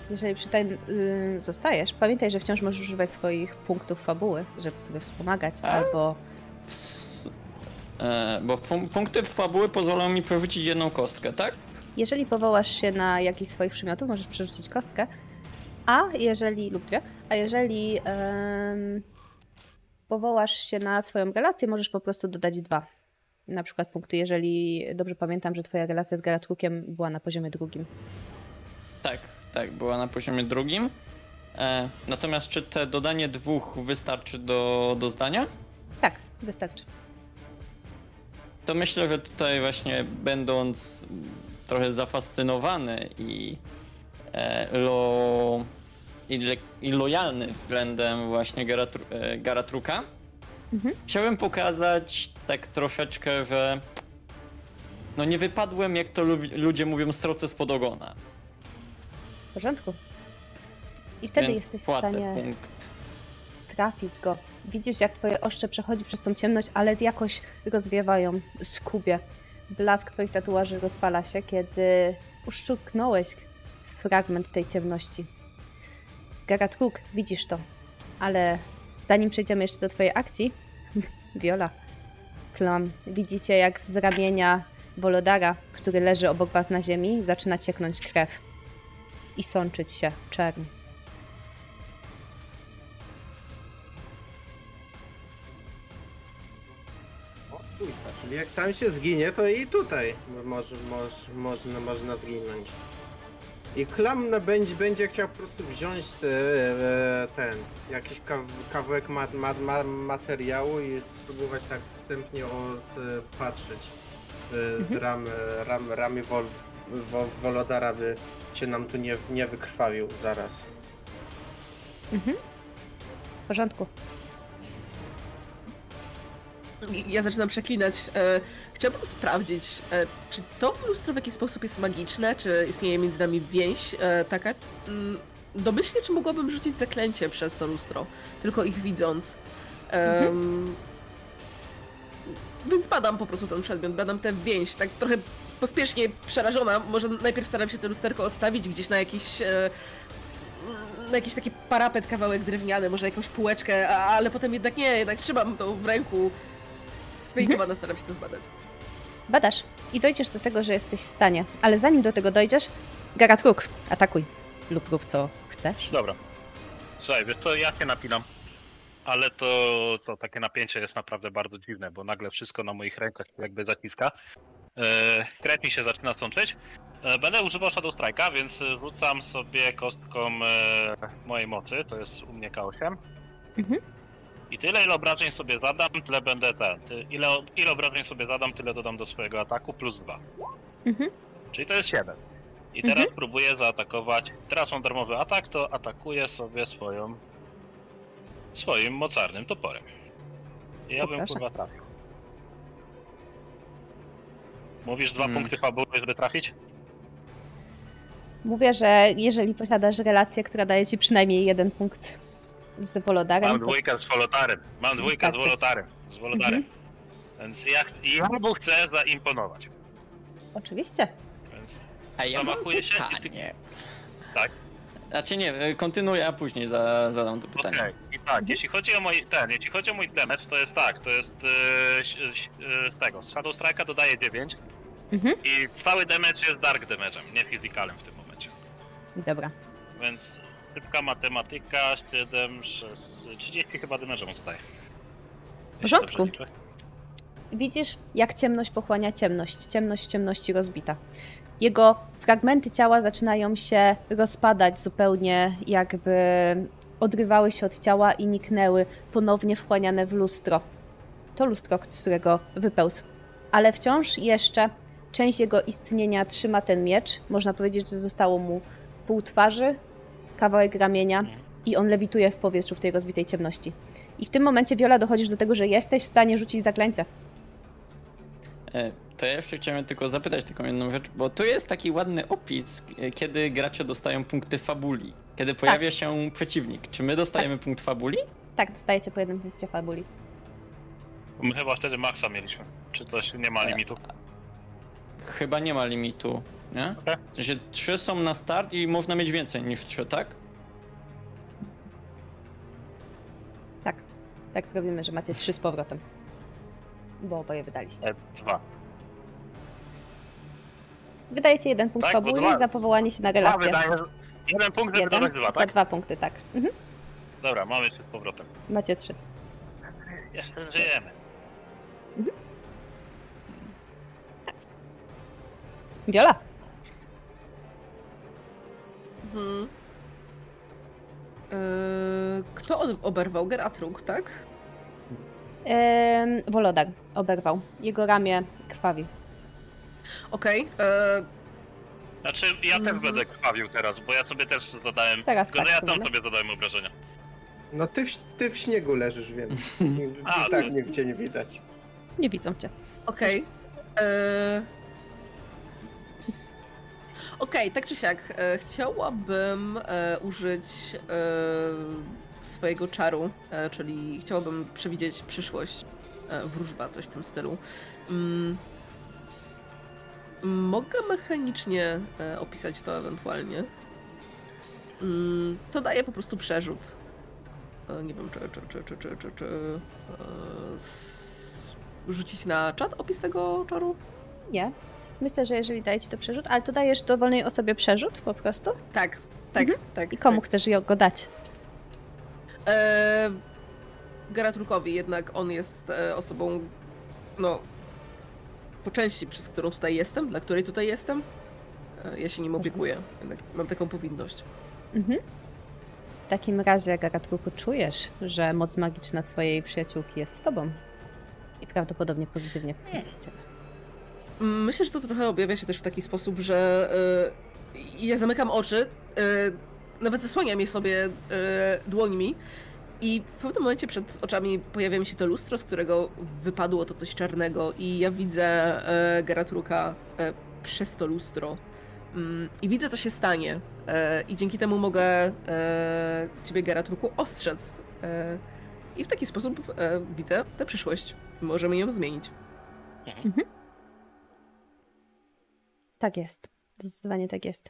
Speaker 2: jeżeli przy tym y, zostajesz, pamiętaj, że wciąż możesz używać swoich punktów fabuły, żeby sobie wspomagać,
Speaker 4: A?
Speaker 2: albo
Speaker 4: ws- e, bo fun- punkty fabuły pozwolą mi przerzucić jedną kostkę, tak?
Speaker 2: Jeżeli powołasz się na jakiś z swoich przymiotów, możesz przerzucić kostkę, a jeżeli, lub dwie, a jeżeli em, powołasz się na twoją relację, możesz po prostu dodać dwa. Na przykład punkty, jeżeli dobrze pamiętam, że twoja relacja z Garatrukiem była na poziomie drugim.
Speaker 4: Tak, tak, była na poziomie drugim. E, natomiast czy te dodanie dwóch wystarczy do, do zdania?
Speaker 2: Tak, wystarczy.
Speaker 4: To myślę, że tutaj właśnie będąc trochę zafascynowany i, lo, i, lojalny względem właśnie Garatru, e, Garatruka,
Speaker 2: Mhm.
Speaker 4: chciałem pokazać tak troszeczkę, że no nie wypadłem, jak to lu- ludzie mówią, stroce spod ogona.
Speaker 2: W porządku. I wtedy
Speaker 4: Więc
Speaker 2: jesteś w stanie
Speaker 4: punkt.
Speaker 2: trafić go. Widzisz, jak twoje ostrze przechodzi przez tą ciemność, ale jakoś rozwiewa ją skubie. Blask twoich tatuaży rozpala się, kiedy uszczuknąłeś fragment tej ciemności. Garatruk, widzisz to. Ale zanim przejdziemy jeszcze do twojej akcji, Viola, Klam, widzicie jak z ramienia Wolodara, który leży obok was na ziemi, zaczyna cieknąć krew i sączyć się czerń.
Speaker 5: Czyli jak tam się zginie, to i tutaj może, może, można, można zginąć. I Klamna będzie, będzie chciał po prostu wziąć e, ten, jakiś kaw, kawałek ma, ma, ma, materiału i spróbować tak wstępnie patrzeć e, z
Speaker 2: Mhm.
Speaker 5: ram, ram, ramy wol, wo, Wolodara, by się nam tu nie, nie wykrwawił zaraz.
Speaker 2: Mhm. W porządku.
Speaker 3: Ja zaczynam przeklinać. E, chciałabym sprawdzić, e, czy to lustro w jakiś sposób jest magiczne, czy istnieje między nami więź e, taka. Mm, domyślnie, czy mogłabym rzucić zaklęcie przez to lustro, tylko ich widząc. Em, Więc badam po prostu ten przedmiot, badam tę więź, tak trochę pospiesznie przerażona. Może najpierw staram się to lusterko odstawić gdzieś na jakiś. E, na jakiś taki parapet, kawałek drewniany, może jakąś półeczkę, ale potem jednak nie, jednak trzymam to w ręku. Spanikowana staram się to zbadać.
Speaker 2: Badasz i dojdziesz do tego, że jesteś w stanie, ale zanim do tego dojdziesz, Garatruk, atakuj. Lub rób co chcesz.
Speaker 6: Dobra. Słuchaj, wiesz co, ja się napinam. Ale to, to takie napięcie jest naprawdę bardzo dziwne, bo nagle wszystko na moich rękach się jakby zaciska. E, krew mi się zaczyna sączyć. E, będę używał Shadow Strike'a, więc rzucam sobie kostką e, mojej mocy, to jest u mnie K8.
Speaker 2: Mhm.
Speaker 6: I tyle ile obrażeń sobie zadam, tyle będę ten. Ty, ile, ile obrażeń sobie zadam, tyle dodam do swojego ataku, plus 2.
Speaker 2: Mhm.
Speaker 6: Czyli to jest 7. I teraz próbuję zaatakować. Teraz mam darmowy atak, to atakuję sobie swoją. swoim mocarnym toporem. I ja bym kurwa trafił. Mówisz dwa
Speaker 4: Hmm.
Speaker 6: punkty fabuły, żeby trafić?
Speaker 2: Mówię, że jeżeli posiadasz relację, która daje ci przynajmniej jeden punkt z Wolodarem,
Speaker 6: Mam dwójkę z Wolotarem. Mam dwójkę z. Wolotarem. Z Wolodarem. Więc ja, ch- ja mu chcę zaimponować.
Speaker 2: Oczywiście.
Speaker 6: Więc
Speaker 4: A ja mam
Speaker 6: Zamachuje się i ty-
Speaker 4: pytanie.
Speaker 6: Tak.
Speaker 4: Znaczy nie, kontynuuję, a później za, zadam to
Speaker 6: Okej,
Speaker 4: pytanie.
Speaker 6: i tak, jeśli chodzi o mój ten, jeśli chodzi o mój damage, to jest tak, to jest yy, ś- ś- yy, z tego, z Shadow Strike'a dodaję 9
Speaker 2: Mhm.
Speaker 6: i cały damage jest dark damage'em, nie physicalem w tym momencie.
Speaker 2: Dobra.
Speaker 6: Więc szybka matematyka, 7, 6, 30 chyba damage'a mu zadaje.
Speaker 2: W porządku. Widzisz, jak ciemność pochłania ciemność, ciemność w ciemności rozbita. Jego fragmenty ciała zaczynają się rozpadać zupełnie, jakby odrywały się od ciała i niknęły, ponownie wchłaniane w lustro. To lustro, z którego wypełzł. Ale wciąż jeszcze część jego istnienia trzyma ten miecz. Można powiedzieć, że zostało mu pół twarzy, kawałek ramienia i on lewituje w powietrzu w tej rozbitej ciemności. I w tym momencie, Viola, dochodzisz do tego, że jesteś w stanie rzucić zaklęcie.
Speaker 4: E, To ja jeszcze chciałem tylko zapytać taką jedną rzecz, bo tu jest taki ładny opis, e, kiedy gracze dostają punkty fabuli. Kiedy pojawia się przeciwnik. Czy my dostajemy punkt fabuli?
Speaker 2: Tak, dostajecie po jednym punkcie fabuli.
Speaker 6: My chyba wtedy maksa mieliśmy. Czy coś nie ma limitu?
Speaker 4: Chyba nie ma limitu, nie?
Speaker 6: Okej.
Speaker 4: W sensie trzy są na start i można mieć więcej niż trzy, tak?
Speaker 2: Tak, tak zrobimy, że macie trzy z powrotem. Bo oboje wydaliście.
Speaker 6: E, dwa.
Speaker 2: Wydajecie jeden punkt
Speaker 6: Tak,
Speaker 2: fabuli
Speaker 6: dwa-
Speaker 2: za powołanie się na
Speaker 6: Dwa
Speaker 2: relację.
Speaker 6: wydaje, jeden punkt, żeby
Speaker 2: Jeden
Speaker 6: dwa,
Speaker 2: za
Speaker 6: tak?
Speaker 2: dwa punkty, tak. Mhm.
Speaker 6: Dobra, mamy trzy z powrotem.
Speaker 2: Macie trzy.
Speaker 6: Jeszcze żyjemy.
Speaker 2: Viola,
Speaker 3: Mhm. Yy, kto oberwał? Geratruk, tak?
Speaker 2: Ehm, Wolodar oberwał. Jego ramię krwawi.
Speaker 3: Okej. e,
Speaker 6: Znaczy, ja też
Speaker 3: Mhm.
Speaker 6: będę krwawił teraz, bo ja sobie też zadałem.
Speaker 2: Teraz
Speaker 6: Tylko,
Speaker 2: tak,
Speaker 6: że ja
Speaker 2: no.
Speaker 6: sobie zadałem obrażenia.
Speaker 5: No ty w, ty w śniegu leżysz, więc
Speaker 6: A,
Speaker 5: tak
Speaker 6: to-
Speaker 5: nie, cię nie widać.
Speaker 2: Nie widzą cię.
Speaker 3: Okej. E, Okej, tak czy siak, e, chciałabym e, użyć e, swojego czaru, e, czyli chciałabym przewidzieć przyszłość. E, wróżba, coś w tym stylu. Mm, mogę mechanicznie e, opisać to ewentualnie. Mm, to daje po prostu przerzut. Nie wiem, czy, czy, czy, czy, czy, czy, czy s- rzucić na czat opis tego czaru?
Speaker 2: Nie. Myślę, że jeżeli daje ci to przerzut, ale to dajesz dowolnej osobie przerzut po prostu.
Speaker 3: Tak, tak, tak.
Speaker 2: Mhm. I komu
Speaker 3: tak.
Speaker 2: chcesz ją- go dać?
Speaker 3: E, Geratrukowi jednak on jest e, osobą, no, po części przez którą tutaj jestem, dla której tutaj jestem. E, ja się nim opiekuję, jednak mam taką powinność.
Speaker 2: Mhm. W takim razie, Gagatruku, czujesz, że moc magiczna twojej przyjaciółki jest z tobą. I prawdopodobnie pozytywnie wpływa na ciebie.
Speaker 3: Myślę, że to trochę objawia się też w taki sposób, że e, ja zamykam oczy, e, nawet zasłaniam je sobie e, dłońmi i w pewnym momencie przed oczami pojawia mi się to lustro, z którego wypadło to coś czarnego i ja widzę e, Geratruka przez to lustro Mm, i widzę, co się stanie i dzięki temu mogę ciebie, Geratruku, ostrzec i w taki sposób widzę tę przyszłość. Możemy ją zmienić.
Speaker 2: Tak jest. Zdecydowanie tak jest.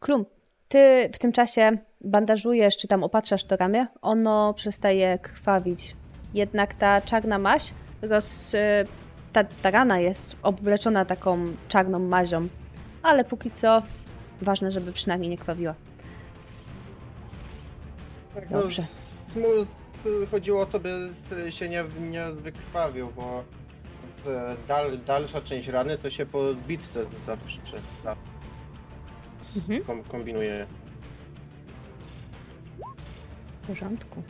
Speaker 2: Klum, ty w tym czasie bandażujesz, czy tam opatrzasz to ramię, ono przestaje krwawić. Jednak ta czarna maź, roz, ta, ta rana jest obleczona taką czarną mazią, ale póki co ważne, żeby przynajmniej nie krwawiła.
Speaker 5: Tak, no,
Speaker 2: Dobrze.
Speaker 5: z- chodziło o to, by się nie, nie wykrwawił, bo dal, dalsza część rany to się po bitce zawsze da,
Speaker 2: Mhm.
Speaker 5: kom, kombinuje.
Speaker 2: W porządku.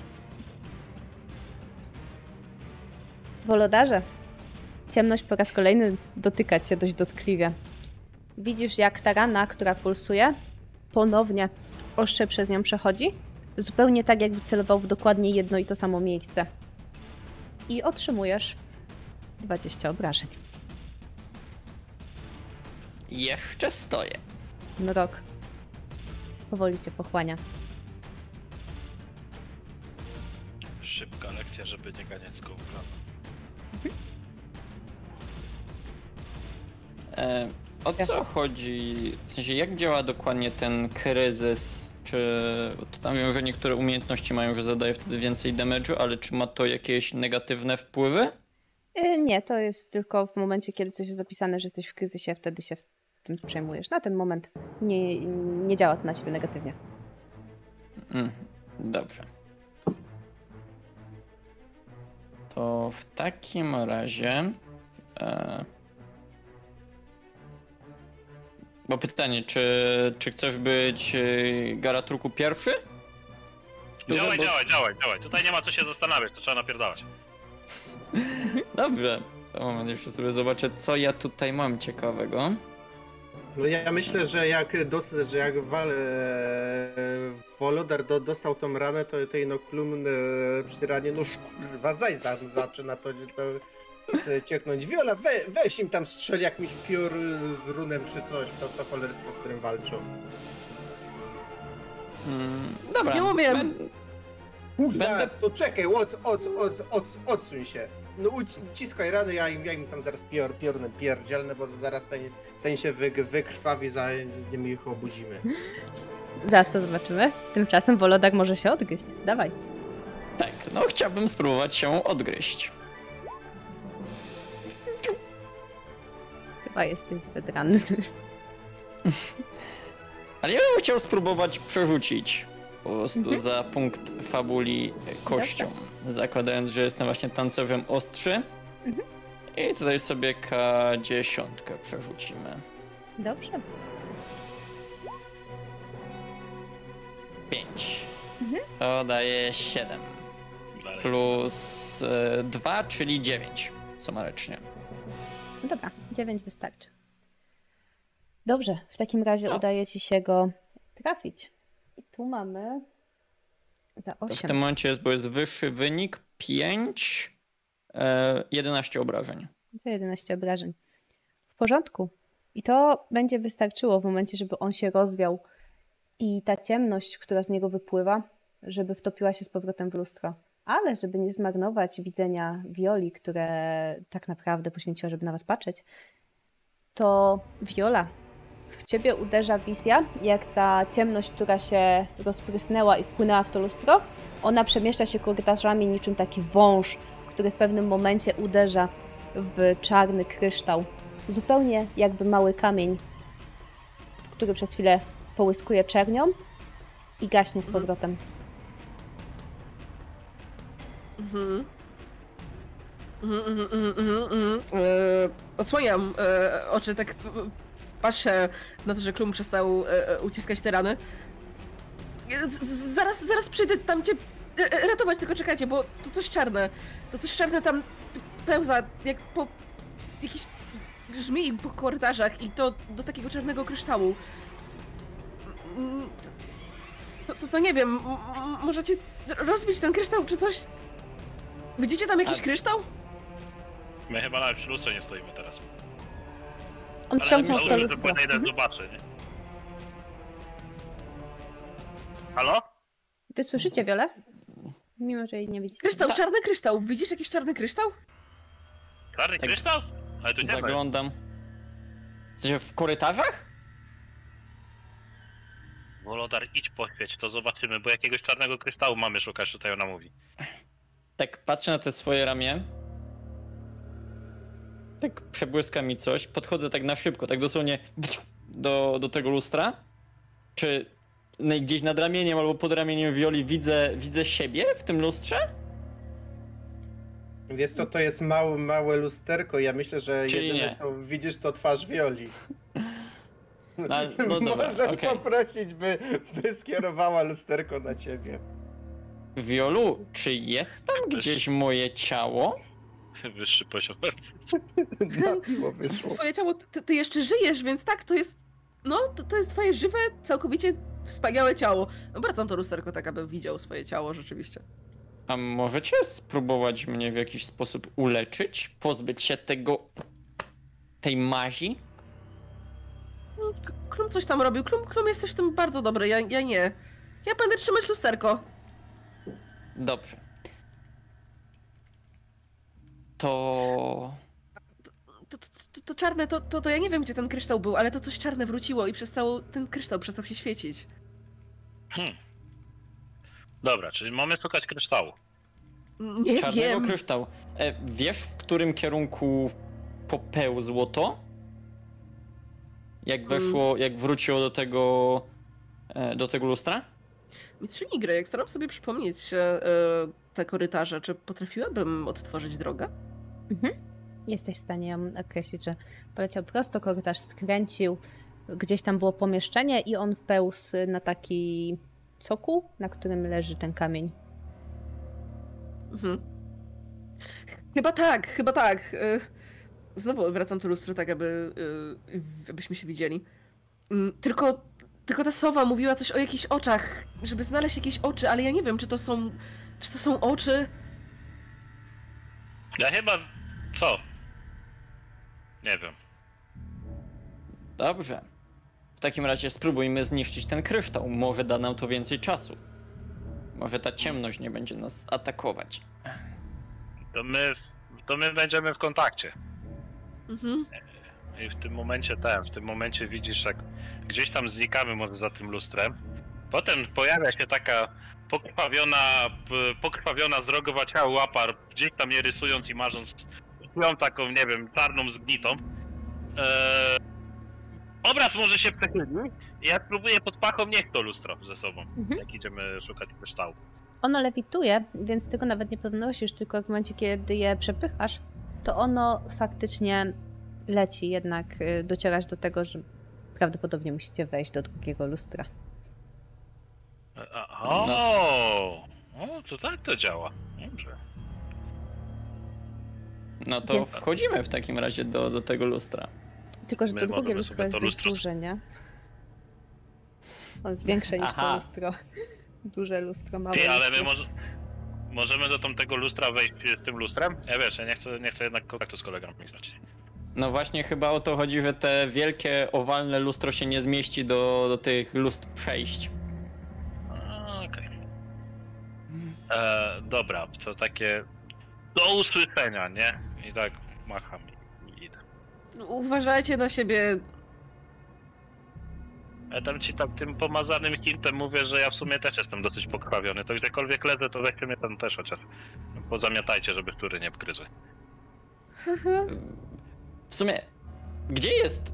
Speaker 2: Wolodarze, ciemność po raz kolejny dotyka cię dość dotkliwie. Widzisz, jak ta rana, która pulsuje, ponownie ostrze przez nią przechodzi, zupełnie tak, jakby celował w dokładnie jedno i to samo miejsce. I otrzymujesz 20 obrażeń.
Speaker 4: Jeszcze stoję.
Speaker 2: Mrok powoli cię pochłania.
Speaker 6: Szybka lekcja, żeby nie ganiać z gołka.
Speaker 4: E, o
Speaker 2: Jasne.
Speaker 4: co chodzi? W sensie, jak działa dokładnie ten kryzys? Czy to tam wiem, że niektóre umiejętności mają, że zadaje wtedy więcej damage'u, ale czy ma to jakieś negatywne wpływy?
Speaker 2: Y, Nie, to jest tylko w momencie, kiedy coś jest zapisane, że jesteś w kryzysie, wtedy się tym przejmujesz. Na ten moment nie, nie działa to na ciebie negatywnie.
Speaker 4: Mm, dobrze. To w takim razie. E... Bo pytanie, czy, czy chcesz być e, Garatruku pierwszy?
Speaker 6: Działaj,
Speaker 4: Bo-
Speaker 6: działaj, działaj, działaj. Tutaj nie ma co się zastanawiać, co trzeba napierdalać.
Speaker 4: Dobrze. To moment, jeszcze sobie zobaczę, co ja tutaj mam ciekawego.
Speaker 5: No ja myślę, że jak, dos, że jak Wal, e, Wolodar do, dostał tą ranę, to tej no e, przy tej ranie, no kurwa, zaś za, zaczyna to, to chce cieknąć. Wiola, we, weź im tam strzeli jakimś piorunem czy coś w to, to cholerstwo, z którym walczą.
Speaker 4: Mm, dobra.
Speaker 3: Nie umiem.
Speaker 5: Kurwa,
Speaker 4: Będę-
Speaker 5: to czekaj, od, od, od, od, odsuń się. No uciskaj rany, ja im, ja im tam zaraz pior, piorunem pierdzielnę, bo zaraz ten, ten się wy, wykrwawi, zanim ich obudzimy.
Speaker 2: Zaraz to zobaczymy. Tymczasem Wolodak może się odgryźć. Dawaj.
Speaker 4: Tak, no chciałbym spróbować się odgryźć.
Speaker 2: Chyba jesteś zbyt ranny.
Speaker 4: Ale ja bym chciał spróbować przerzucić po prostu
Speaker 2: Mhm.
Speaker 4: za punkt fabuli kością. Zakładając, że jestem właśnie tancerzem ostrzy.
Speaker 2: Mhm.
Speaker 4: I tutaj sobie K10 przerzucimy.
Speaker 2: Dobrze.
Speaker 4: 5.
Speaker 2: Mhm.
Speaker 4: To daje 7.
Speaker 6: Dalej.
Speaker 4: Plus 2, czyli 9 sumarycznie.
Speaker 2: Dobra, 9 wystarczy. Dobrze, w takim razie
Speaker 4: No.
Speaker 2: udaje ci się go trafić. I tu mamy za
Speaker 4: To w
Speaker 2: 8.
Speaker 4: tym momencie jest, bo jest wyższy wynik 5, e, 11 obrażeń.
Speaker 2: Za 11 obrażeń. W porządku. I to będzie wystarczyło w momencie, żeby on się rozwiał i ta ciemność, która z niego wypływa, żeby wtopiła się z powrotem w lustro. Ale żeby nie zmarnować widzenia Violi, które tak naprawdę poświęciła, żeby na was patrzeć, to Viola, w ciebie uderza wizja, jak ta ciemność, która się rozprysnęła i wpłynęła w to lustro, ona przemieszcza się korytarzami niczym taki wąż, który w pewnym momencie uderza w czarny kryształ. Zupełnie jakby mały kamień, który przez chwilę połyskuje czernią i gaśnie z
Speaker 3: Mhm.
Speaker 2: powrotem.
Speaker 3: Mhm. Mhm, mhm, mhm, mhm, mhm. E, odsłaniam e, oczy, tak patrzę na to, że Klum przestał e, e, uciskać te rany. Z- Zaraz, zaraz przyjdę tam cię e, e, ratować, tylko czekajcie, bo to coś czarne. To coś czarne tam pełza, jak po jakiś żmij po korytarzach i to do takiego czarnego kryształu. Mm, To, to, to nie wiem, możecie rozbić ten kryształ czy coś? Widzicie tam jakiś
Speaker 4: A-
Speaker 3: kryształ?
Speaker 6: My chyba nawet przy lustrze nie stoimy teraz.
Speaker 2: On
Speaker 6: Ale
Speaker 2: wciągnął w to lustro. Mhm.
Speaker 6: zobaczę, nie? Halo?
Speaker 2: Wy słyszycie Wiolę? Mimo, że jej nie widzicie.
Speaker 3: Kryształ,
Speaker 4: Tak.
Speaker 3: czarny kryształ. Widzisz jakiś czarny kryształ?
Speaker 6: Czarny
Speaker 4: Tak.
Speaker 6: kryształ? Ale tu nie ma.
Speaker 4: Zaglądam. Sensie w korytarzach?
Speaker 6: Wolodar, idź poświeć, to zobaczymy, bo jakiegoś czarnego kryształu mamy szukać, tutaj ona mówi.
Speaker 4: Tak patrzę na te swoje ramię. Tak przebłyska mi coś. Podchodzę tak na szybko, tak dosłownie do, do tego lustra. Czy gdzieś nad ramieniem albo pod ramieniem Wioli widzę, widzę siebie w tym lustrze?
Speaker 5: Wiesz co, to jest małe, małe lusterko. Ja myślę, że
Speaker 4: Czyli
Speaker 5: jedyne
Speaker 4: nie.
Speaker 5: co widzisz to twarz Wioli.
Speaker 4: No, no dobra,
Speaker 5: Możesz
Speaker 4: okej.
Speaker 5: poprosić, by, by skierowała lusterko na ciebie.
Speaker 4: Wiolu, czy jest tam gdzieś moje ciało?
Speaker 6: Wyższy poziom.
Speaker 5: Na piwo wyszło.
Speaker 3: Twoje ciało, ty, ty jeszcze żyjesz, więc tak, to jest... No, to, to jest twoje żywe, całkowicie wspaniałe ciało. Obracam to lusterko tak, aby widział swoje ciało rzeczywiście.
Speaker 4: A możecie spróbować mnie w jakiś sposób uleczyć? Pozbyć się tego. tej mazi?
Speaker 3: No, Klum coś tam robił. Klum, Klum jesteś w tym bardzo dobry, ja, ja nie. Ja będę trzymać lusterko.
Speaker 4: Dobrze. To.
Speaker 3: To, to, to, czarne, to, to, to ja nie wiem, gdzie ten kryształ był, ale to coś czarne wróciło i przestał, ten kryształ przestał się świecić.
Speaker 6: Hmm. Dobra, czyli mamy szukać kryształu.
Speaker 3: Nie
Speaker 4: Czarnego
Speaker 3: wiem.
Speaker 4: kryształu. E, wiesz, w którym kierunku popełzło to? Jak
Speaker 3: Mm.
Speaker 4: weszło, jak wróciło do tego, e, do tego lustra?
Speaker 3: Mistrzyni gry, jak staram sobie przypomnieć e, e, te korytarze, czy potrafiłabym odtworzyć drogę?
Speaker 2: Mhm. Jesteś w stanie ją określić, że poleciał prosto, korytarz skręcił, gdzieś tam było pomieszczenie i on wpełzł na taki cokół, na którym leży ten kamień.
Speaker 3: Mhm. Chyba tak, chyba tak. E, Znowu wracam to lustro tak, aby, e, abyśmy się widzieli. Mm, Tylko, tylko ta sowa mówiła coś o jakichś oczach, żeby znaleźć jakieś oczy, ale ja nie wiem, czy to są, czy to są oczy.
Speaker 6: Ja chyba... co? Nie wiem.
Speaker 4: Dobrze. W takim razie spróbujmy zniszczyć ten kryształ. Może da nam to więcej czasu. Może ta ciemność nie będzie nas atakować.
Speaker 6: To my, to my będziemy w kontakcie.
Speaker 3: Mhm.
Speaker 6: I w tym momencie ten, w tym momencie widzisz, jak gdzieś tam znikamy może za tym lustrem. Potem pojawia się taka pokrwawiona, pokrwawiona zrogowa ciała łapa, gdzieś tam je rysując i marząc ją taką, nie wiem, czarną zgnitą. Eee, obraz może się przechyli i ja spróbuję pod pachą niech to lustro ze sobą,
Speaker 2: Mhm.
Speaker 6: jak idziemy szukać kryształu.
Speaker 2: Ono lewituje, więc tego nawet nie podnosisz, tylko w momencie, kiedy je przepychasz, to ono faktycznie leci, jednak y, docierasz do tego, że prawdopodobnie musicie wejść do drugiego lustra.
Speaker 6: E, O, o, to tak to działa. Dobrze.
Speaker 4: No to
Speaker 2: Więc-
Speaker 4: wchodzimy w takim razie do, do tego lustra.
Speaker 2: Tylko, że
Speaker 6: My
Speaker 2: to drugie lustro jest
Speaker 6: to
Speaker 2: dość
Speaker 6: lustro-
Speaker 2: duże, nie? On jest większe niż to
Speaker 4: Aha.
Speaker 2: lustro. Duże lustro, małe
Speaker 6: Ty, ale my może, możemy do tamtego lustra wejść z tym lustrem? Ja wiesz, ja nie chcę, nie chcę jednak kontaktu z kolegami stracić.
Speaker 4: No właśnie chyba o to chodzi, że te wielkie, owalne lustro się nie zmieści do, do tych lustr przejść.
Speaker 6: Okej. E, Dobra, to takie do usłyszenia, nie? I tak macham i, idę.
Speaker 3: Uważajcie na siebie.
Speaker 6: Ja tam ci tam tym pomazanym hintem mówię, że ja w sumie też jestem dosyć pokrwawiony. To gdziekolwiek leżę, to weźcie mnie tam też chociaż. Pozamiatajcie, żeby wtóry nie obgryzły.
Speaker 4: W sumie, gdzie jest?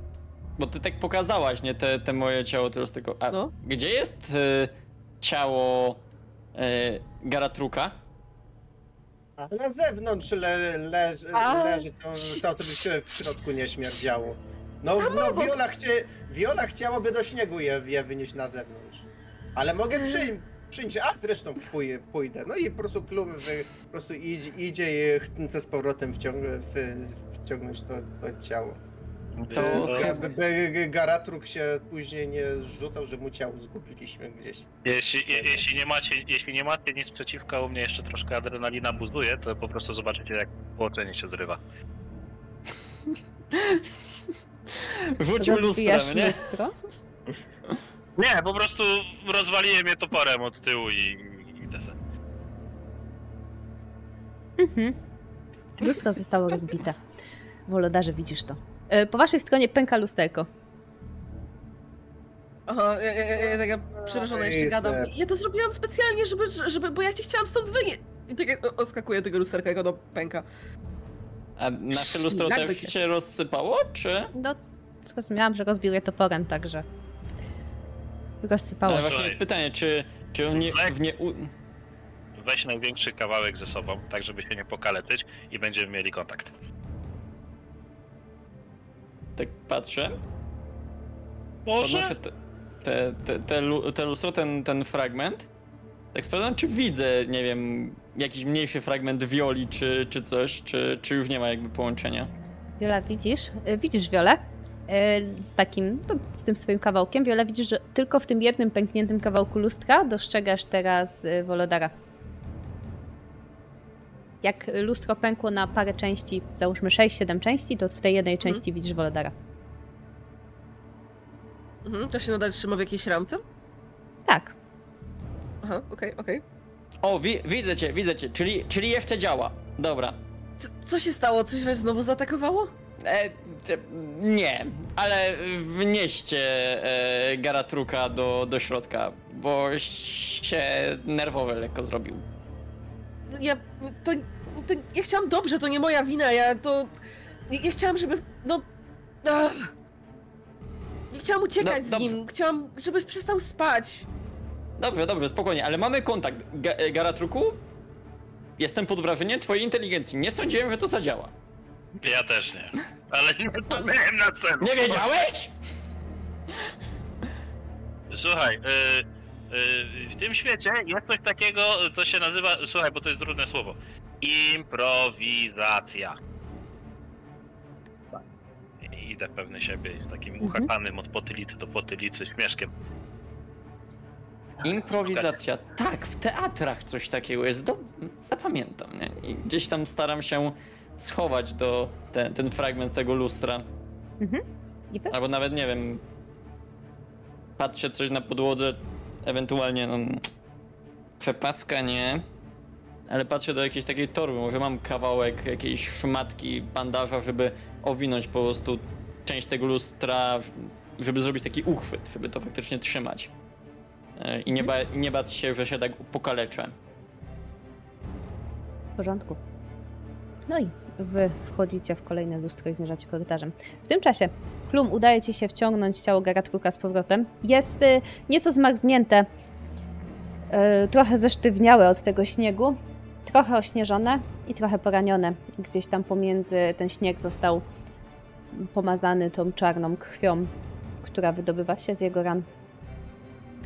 Speaker 4: Bo ty tak pokazałaś, nie? Te, te moje ciało teraz tylko. A
Speaker 3: No.
Speaker 4: gdzie jest y, ciało y, Garatruka?
Speaker 5: Na zewnątrz le, le,
Speaker 3: A,
Speaker 5: leży, co, co to by się w środku nie śmierdziało. No, no Viola, chcie, Viola chciałaby do śniegu je, je wynieść na zewnątrz. Ale mogę przyjm, przyjąć, a zresztą pój, pójdę. No i po prostu klum wy, po prostu idzie, idzie i chce z powrotem wciąg, w, wciągnąć to, to ciało.
Speaker 4: To-
Speaker 5: Garatruk się później nie zrzucał, że mu ciało zgubiliśmy gdzieś.
Speaker 6: Jeśli, je, jeśli, nie macie, jeśli nie macie nic przeciwko, u mnie jeszcze troszkę adrenalina buzuje, to po prostu zobaczycie jak połączenie się zrywa.
Speaker 2: Rozbijasz
Speaker 4: lustrem, nie?
Speaker 2: lustro?
Speaker 6: Nie, po prostu rozwaliłem je toporem od tyłu i, i.
Speaker 2: Mhm. Lustro zostało rozbite. Wolodarze, widzisz to. E, Po waszej stronie pęka lusterko.
Speaker 3: Aha, ja, ja, ja, ja taka przerażona jeszcze
Speaker 5: Ej,
Speaker 3: gadam.
Speaker 5: ser.
Speaker 3: Ja to zrobiłam specjalnie, żeby, żeby bo ja cię chciałam stąd wynieść. I tak oskakuje tego lusterka, jak ono pęka.
Speaker 4: A nasze lustro
Speaker 3: Jakby
Speaker 4: też się rozsypało, czy?
Speaker 2: No, zrozumiałam, że rozbił je toporem, także rozsypało
Speaker 4: Ale właśnie jest pytanie, czy, czy on nie, w nie u...
Speaker 6: Weź największy kawałek ze sobą, tak żeby się nie pokaleczyć i będziemy mieli kontakt.
Speaker 4: Tak patrzę.
Speaker 6: Może?
Speaker 4: Podnoszę te, te, te, te, lu- te lustro, ten, ten fragment. Tak sprawdzam, czy widzę, nie wiem, jakiś mniejszy fragment wioli, czy, czy coś, czy, czy już nie ma jakby połączenia.
Speaker 2: Wiola, widzisz? E, Widzisz Wiolę? E, Z takim, no, z tym swoim kawałkiem. Wiola, widzisz, że tylko w tym jednym pękniętym kawałku lustra dostrzegasz teraz e, Wolodara. Jak lustro pękło na parę części, załóżmy 6-7 części, to w tej jednej części widzisz Wolodara.
Speaker 3: Mhm, to się nadal trzyma w jakiejś ramce?
Speaker 2: Tak.
Speaker 3: Aha, okej, okej.
Speaker 4: O, wi widzę cię, widzę cię, czyli, czyli jeszcze działa. Dobra.
Speaker 3: Co- Co się stało? Coś was znowu zaatakowało?
Speaker 4: E, nie, ale wnieście e, Garatruka do, do środka, bo się nerwowy lekko zrobił.
Speaker 3: Ja, to, to, ja chciałam dobrze, to nie moja wina, ja to... Ja, ja chciałam, żeby, no... Ach. Nie chciałam uciekać
Speaker 4: No,
Speaker 3: z nim, chciałam, żebyś przestał spać.
Speaker 4: Dobrze, dobrze, spokojnie, ale mamy kontakt. Ga e, Garatruku? Jestem pod wrażeniem twojej inteligencji. Nie sądziłem, że to zadziała.
Speaker 6: Ja też nie. Ale nie to miałem na celu.
Speaker 4: Nie wiedziałeś?
Speaker 6: Słuchaj, y, w tym świecie jest coś takiego, co się nazywa, słuchaj, bo to jest trudne słowo. Improwizacja. Tak. I Idę pewny siebie takim
Speaker 2: Mhm.
Speaker 6: uchapanym od potylicy do potylicy śmieszkiem.
Speaker 4: Improwizacja. Tak, w teatrach coś takiego jest. Do... Zapamiętam, nie? I gdzieś tam staram się schować do ten, ten fragment tego lustra.
Speaker 2: Mhm. Wy?
Speaker 4: Albo nawet nie wiem. Patrzę coś na podłodze, ewentualnie no, przepaska nie. Ale patrzę do jakiejś takiej torby. Może mam kawałek jakiejś szmatki, bandaża, żeby owinąć po prostu część tego lustra, żeby zrobić taki uchwyt, żeby to faktycznie trzymać. E, I nie, ba- nie bać się, że się tak pokaleczę.
Speaker 2: W porządku. No i wy wchodzicie w kolejne lustro i zmierzacie korytarzem. W tym czasie Klum udaje ci się wciągnąć ciało Garatruka z powrotem. Jest y, nieco zmarznięte, y, trochę zesztywniałe od tego śniegu, trochę ośnieżone i trochę poranione. Gdzieś tam pomiędzy ten śnieg został pomazany tą czarną krwią, która wydobywa się z jego ran.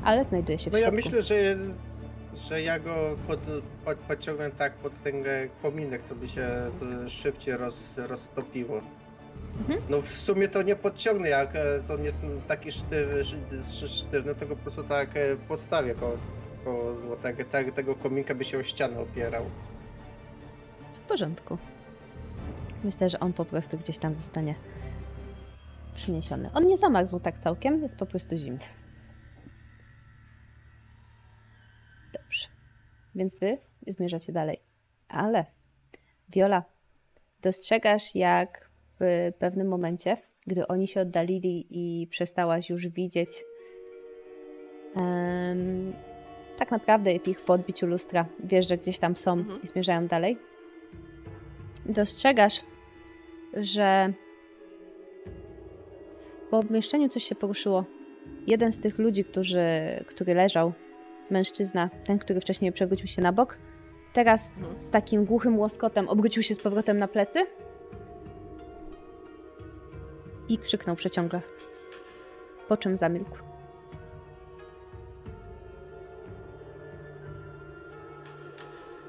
Speaker 2: Ale znajduje się w
Speaker 5: No ja
Speaker 2: środku.
Speaker 5: myślę, że, że ja go pod, pod, podciągnę tak pod ten kominek, co by się z- szybciej roz, roztopiło.
Speaker 2: Mhm.
Speaker 5: No w sumie to nie podciągnę, jak e, to nie jest taki sztywny, sztywny, to go po prostu tak e, postawię koło, koło złotego, tak, tego kominka by się o ścianę opierał.
Speaker 2: W porządku. Myślę, że on po prostu gdzieś tam zostanie przyniesiony. On nie zamarzł tak całkiem, jest po prostu zimny. Dobrze. Więc wy zmierzacie dalej. Ale Viola, dostrzegasz jak w pewnym momencie, gdy oni się oddalili i przestałaś już widzieć em, tak naprawdę ich w odbiciu lustra, wiesz, że gdzieś tam są
Speaker 3: Mhm.
Speaker 2: i zmierzają dalej, dostrzegasz, że w pomieszczeniu coś się poruszyło. Jeden z tych ludzi, którzy, który leżał, mężczyzna, ten, który wcześniej przewrócił się na bok, teraz z takim głuchym łoskotem obrócił się z powrotem na plecy i krzyknął przeciągle. Po czym zamilkł.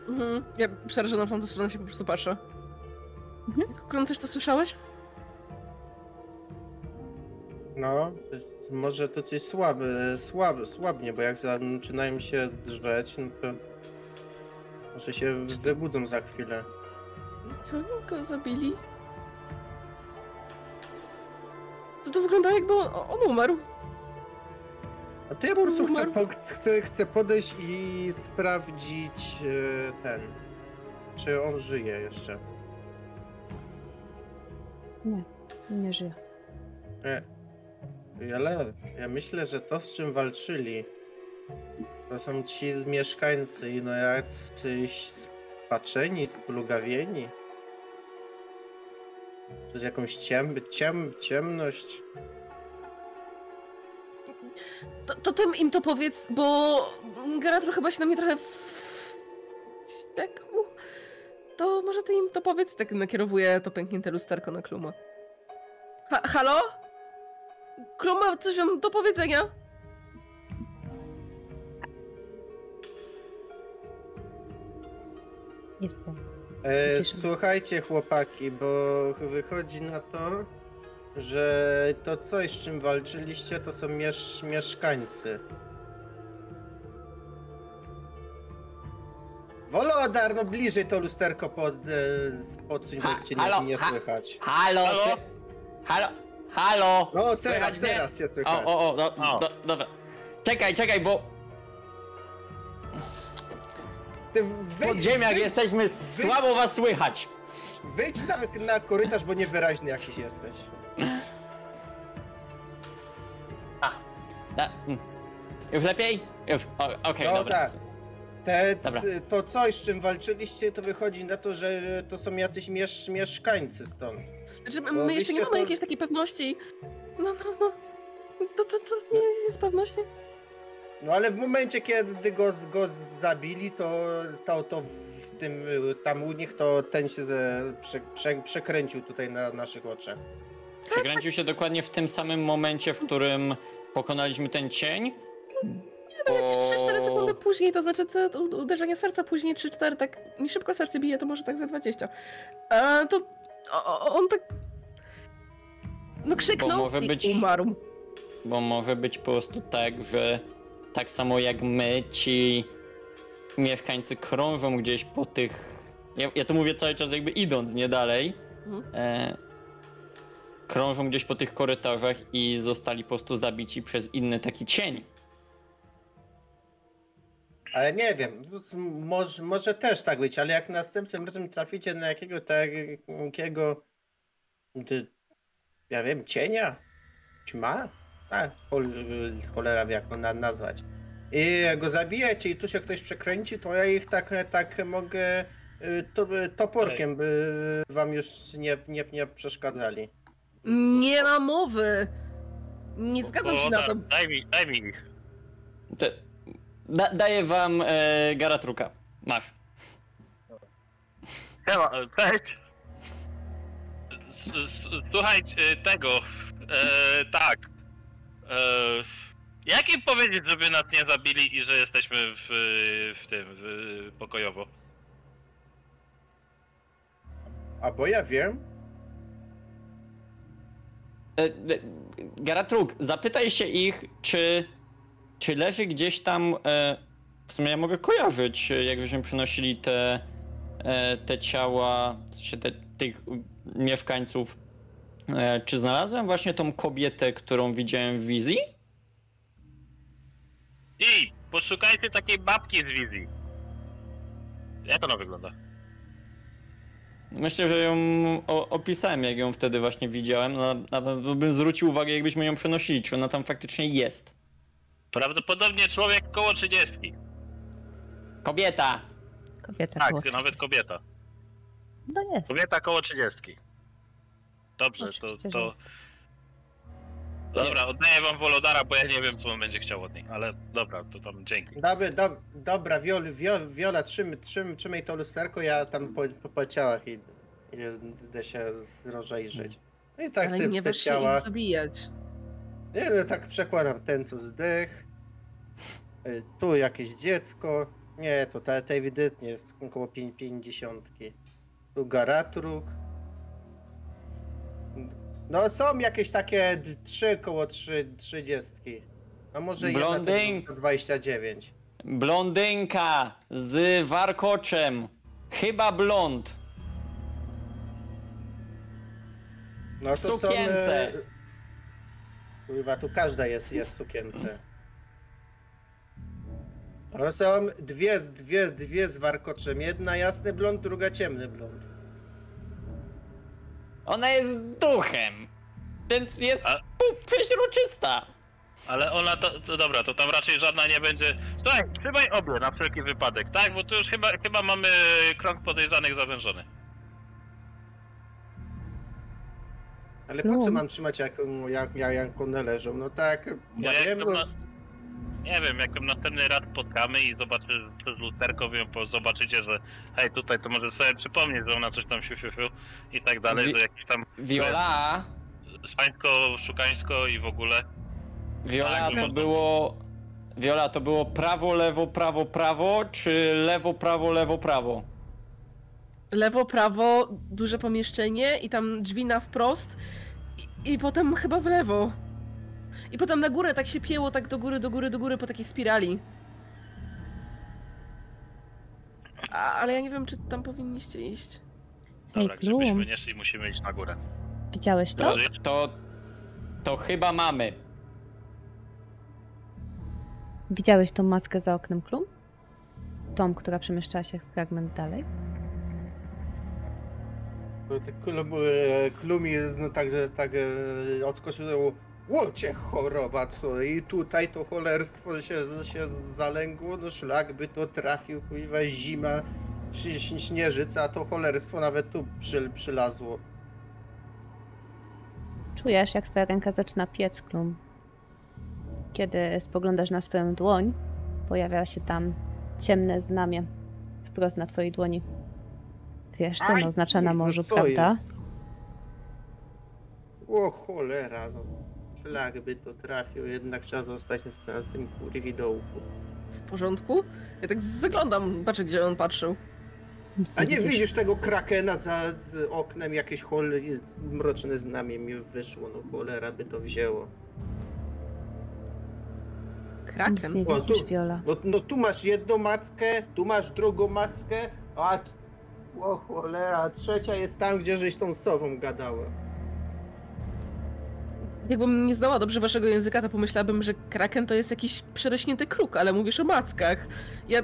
Speaker 3: Mhm. Ja przerażona w tamtą stronę się po prostu patrzę.
Speaker 2: Mhm.
Speaker 3: Klum, też to słyszałeś?
Speaker 5: No, może to coś słaby, słaby, słabnie, bo jak zaczynają się drzeć, no to może się wybudzą za chwilę.
Speaker 3: Oni go zabili? To to wygląda jakby on, on umarł.
Speaker 5: A to ja po prostu chcę, po, chcę, chcę podejść i sprawdzić e, ten, czy on żyje jeszcze.
Speaker 2: Nie, nie żyje.
Speaker 5: E, ale ja myślę, że to z czym walczyli, to są ci mieszkańcy, no jacyś spaczeni, splugawieni. Przez jakąś ciem, ciem, ciemność.
Speaker 3: To, to tym im to powiedz, bo Garatro chyba się na mnie trochę wściekł. To może ty im to powiedz, tak nakierowuję to pęknięte lusterko na Kluma. Ha halo? Klum ma coś wam do powiedzenia?
Speaker 2: Jestem.
Speaker 5: E,
Speaker 2: Cieszę
Speaker 5: słuchajcie chłopaki, bo wychodzi na to, że to coś z czym walczyliście to są miesz mieszkańcy. Wolodar, no bliżej to lusterko pod, e, podsuń,
Speaker 4: Ha,
Speaker 5: bo cię nie,
Speaker 4: halo,
Speaker 5: nie
Speaker 4: ha.
Speaker 5: słychać.
Speaker 4: Halo!
Speaker 6: Halo?
Speaker 4: Halo! Halo!
Speaker 5: No teraz,
Speaker 4: Słychać mnie?
Speaker 5: teraz cię słychać.
Speaker 4: O, o, o, do,
Speaker 6: O.
Speaker 4: do, dobra. Czekaj, czekaj, bo
Speaker 5: Ty
Speaker 4: w
Speaker 5: wejdź,
Speaker 4: podziemiach
Speaker 5: wejdź,
Speaker 4: jesteśmy, słabo was słychać.
Speaker 5: Wyjdź na, na korytarz, bo niewyraźny jakiś jesteś.
Speaker 4: Da, mm. już lepiej? Już, o- okej,
Speaker 5: No
Speaker 4: dobra.
Speaker 5: tak. Te,
Speaker 4: Dobra.
Speaker 5: t- to coś, z czym walczyliście, to wychodzi na to, że to są jacyś miesz, mieszkańcy stąd.
Speaker 3: Znaczy, my, jeszcze nie mamy
Speaker 5: to-
Speaker 3: jakiejś takiej pewności. No, no, no. To, to, to nie jest pewności.
Speaker 5: No ale w momencie, kiedy go, z- go zabili, to, to, to w tym, y, tam u nich, to ten się ze, prze, prze, przekręcił tutaj na naszych oczach.
Speaker 4: Przekręcił się dokładnie w tym samym momencie, w którym pokonaliśmy ten cień.
Speaker 3: No, jakieś 3-4
Speaker 4: bo-
Speaker 3: sekundy później, to znaczy te to uderzenie serca później 3-4, tak nie szybko serce bije, to może tak za 20. A to o, on tak... No krzyknął
Speaker 4: może
Speaker 3: i
Speaker 4: być-
Speaker 3: umarł.
Speaker 4: Bo może być po prostu tak, że tak samo jak my, ci mieszkańcy krążą gdzieś po tych. Ja, ja to mówię cały czas, jakby idąc nie dalej.
Speaker 3: Mhm.
Speaker 4: E, krążą gdzieś po tych korytarzach i zostali po prostu zabici przez inny taki cień.
Speaker 5: Ale nie wiem, może, może też tak być, ale jak następnym razem traficie na jakiego takiego, ja wiem, cienia, ćma, a chol, cholera wie jak to na, nazwać. I go zabijecie i tu się ktoś przekręci, to ja ich tak, tak mogę y, to, toporkiem, by wam już nie, nie, nie przeszkadzali.
Speaker 3: Nie ma mowy. Nie zgadzam się na to.
Speaker 6: Daj mi, daj mi ich.
Speaker 4: Te, da, daję wam e, Garatruka. Masz.
Speaker 6: E, cześć. S- s- Słuchaj e, tego. E, tak. E, jak im powiedzieć, żeby nas nie zabili i że jesteśmy w, w tym, w, pokojowo?
Speaker 5: A bo ja wiem,
Speaker 4: E, e, Garatruk, zapytaj się ich, czy, czy leży gdzieś tam. E, w sumie ja mogę kojarzyć, e, jak żeśmy przynosili te, e, te ciała te, tych mieszkańców. E, czy znalazłem właśnie tą kobietę, którą widziałem w wizji?
Speaker 6: I poszukajcie takiej babki z wizji. Jak ona wygląda?
Speaker 4: Myślę, że ją o, opisałem, jak ją wtedy właśnie widziałem. Na, na pewno bym zwrócił uwagę, jakbyśmy ją przenosili, czy ona tam faktycznie jest.
Speaker 6: Prawdopodobnie człowiek koło 30.
Speaker 4: Kobieta!
Speaker 2: Kobieta
Speaker 6: Tak,
Speaker 2: koło
Speaker 6: nawet
Speaker 2: 30.
Speaker 6: kobieta.
Speaker 2: No jest.
Speaker 6: Kobieta koło 30. Dobrze, to,
Speaker 2: Oczywiście, że
Speaker 6: to,
Speaker 2: jest.
Speaker 6: Dobra, oddaję wam Wolodara, bo ja nie wiem, co on będzie chciał od niej, ale dobra, to tam dzięki.
Speaker 5: Dobry, do, dobra, Wiol, Wiol, Wiola, trzym, trzym, trzymaj to lusterko, ja tam po, po, po ciałach i, i idę się z- rozejrzeć. No i tak
Speaker 3: Ale
Speaker 5: ty,
Speaker 3: nie
Speaker 5: te
Speaker 3: wiesz się
Speaker 5: ciała,
Speaker 3: ich zabijać.
Speaker 5: Nie, no, tak przekładam ten, co zdech, Y, tu jakieś dziecko, nie, to te, te ewidentnie jest około pię- pięćdziesiątki, tu garatruk, no są jakieś takie d- trzy koło trzy, trzydziestki, no może jedna
Speaker 4: Blondyn.
Speaker 5: to 29.
Speaker 4: Blondynka z warkoczem. Chyba blond.
Speaker 5: No to
Speaker 4: Sukience.
Speaker 5: Są, e, kurwa, tu każda jest, jest w sukience. To są dwie, z- dwie, dwie z warkoczem. Jedna jasny blond, druga ciemny blond.
Speaker 4: Ona jest duchem. Więc jest
Speaker 6: A-
Speaker 4: przeźroczysta.
Speaker 6: Ale ona to, to dobra, to tam raczej żadna nie będzie. Słuchaj, trzymaj obie na wszelki wypadek, tak? Bo tu już chyba, chyba mamy krąg podejrzanych zawężony.
Speaker 5: Ale po co
Speaker 2: Blond.
Speaker 5: mam trzymać jak, jak, jak, jak one leżą? No tak, ja
Speaker 6: jak
Speaker 5: wiem,
Speaker 6: to
Speaker 5: no,
Speaker 6: na- Nie wiem, jak ją następny raz spotkamy i zobaczy przez lusterko, ją po- zobaczycie, że hej, tutaj to może sobie przypomnieć, że ona coś tam siu, siu, siu i tak dalej,
Speaker 4: Wi-
Speaker 6: że jakieś tam
Speaker 4: Viola.
Speaker 6: swańsko, szukańsko i w ogóle.
Speaker 4: Viola
Speaker 6: Tak,
Speaker 4: to
Speaker 6: no.
Speaker 4: było. Viola to było prawo, lewo, prawo, prawo, czy lewo, prawo, lewo, prawo?
Speaker 3: Lewo, prawo, duże pomieszczenie i tam drzwi na wprost i, i potem chyba w lewo. I potem na górę tak się pięło, tak do góry, do góry, do góry po takiej spirali. A, ale ja nie wiem, czy tam powinniście iść.
Speaker 6: Dobra,
Speaker 2: Ej,
Speaker 6: gdybyśmy
Speaker 2: Bloom,
Speaker 6: nie szli, musimy iść na górę.
Speaker 2: widziałeś to?
Speaker 6: Dobrze.
Speaker 4: To. To chyba mamy.
Speaker 2: Widziałeś tą maskę za oknem Klum? Tą, która przemieszczała się fragment dalej?
Speaker 5: Klumi, no także tak e, odskoczył do Łocie choroba, co i tutaj to cholerstwo się, się zalęgło, no szlak by to trafił, kuiwa zima, śnieżyca, a to cholerstwo nawet tu przy, przylazło.
Speaker 2: Czujesz, jak twoja ręka zaczyna piec, Klum. Kiedy spoglądasz na swoją dłoń, pojawia się tam ciemne znamie wprost na twojej dłoni. Wiesz, co
Speaker 5: Aj,
Speaker 2: oznacza na
Speaker 5: kurwa,
Speaker 2: morzu,
Speaker 5: co
Speaker 2: prawda?
Speaker 5: jest? O cholera, no. Szlak by to trafił, jednak trzeba zostać w na tym kurwidołku.
Speaker 3: W porządku? Ja tak zaglądam, patrzę gdzie on patrzył.
Speaker 2: Nic
Speaker 5: A nie widzisz tego krakena za z oknem, jakieś chol... mroczne znamie mi wyszło, no cholera by to wzięło.
Speaker 2: Nic
Speaker 3: Kraken.
Speaker 2: nie
Speaker 5: O,
Speaker 2: widzisz,
Speaker 5: tu-
Speaker 2: Viola.
Speaker 5: No, no tu masz jedną mackę, tu masz drugą mackę, a... t- O cholera, trzecia jest tam, gdzie żeś tą sową gadała.
Speaker 3: Jakbym nie znała dobrze waszego języka, to pomyślałabym, że kraken to jest jakiś przerośnięty kruk, ale mówisz o mackach. Ja,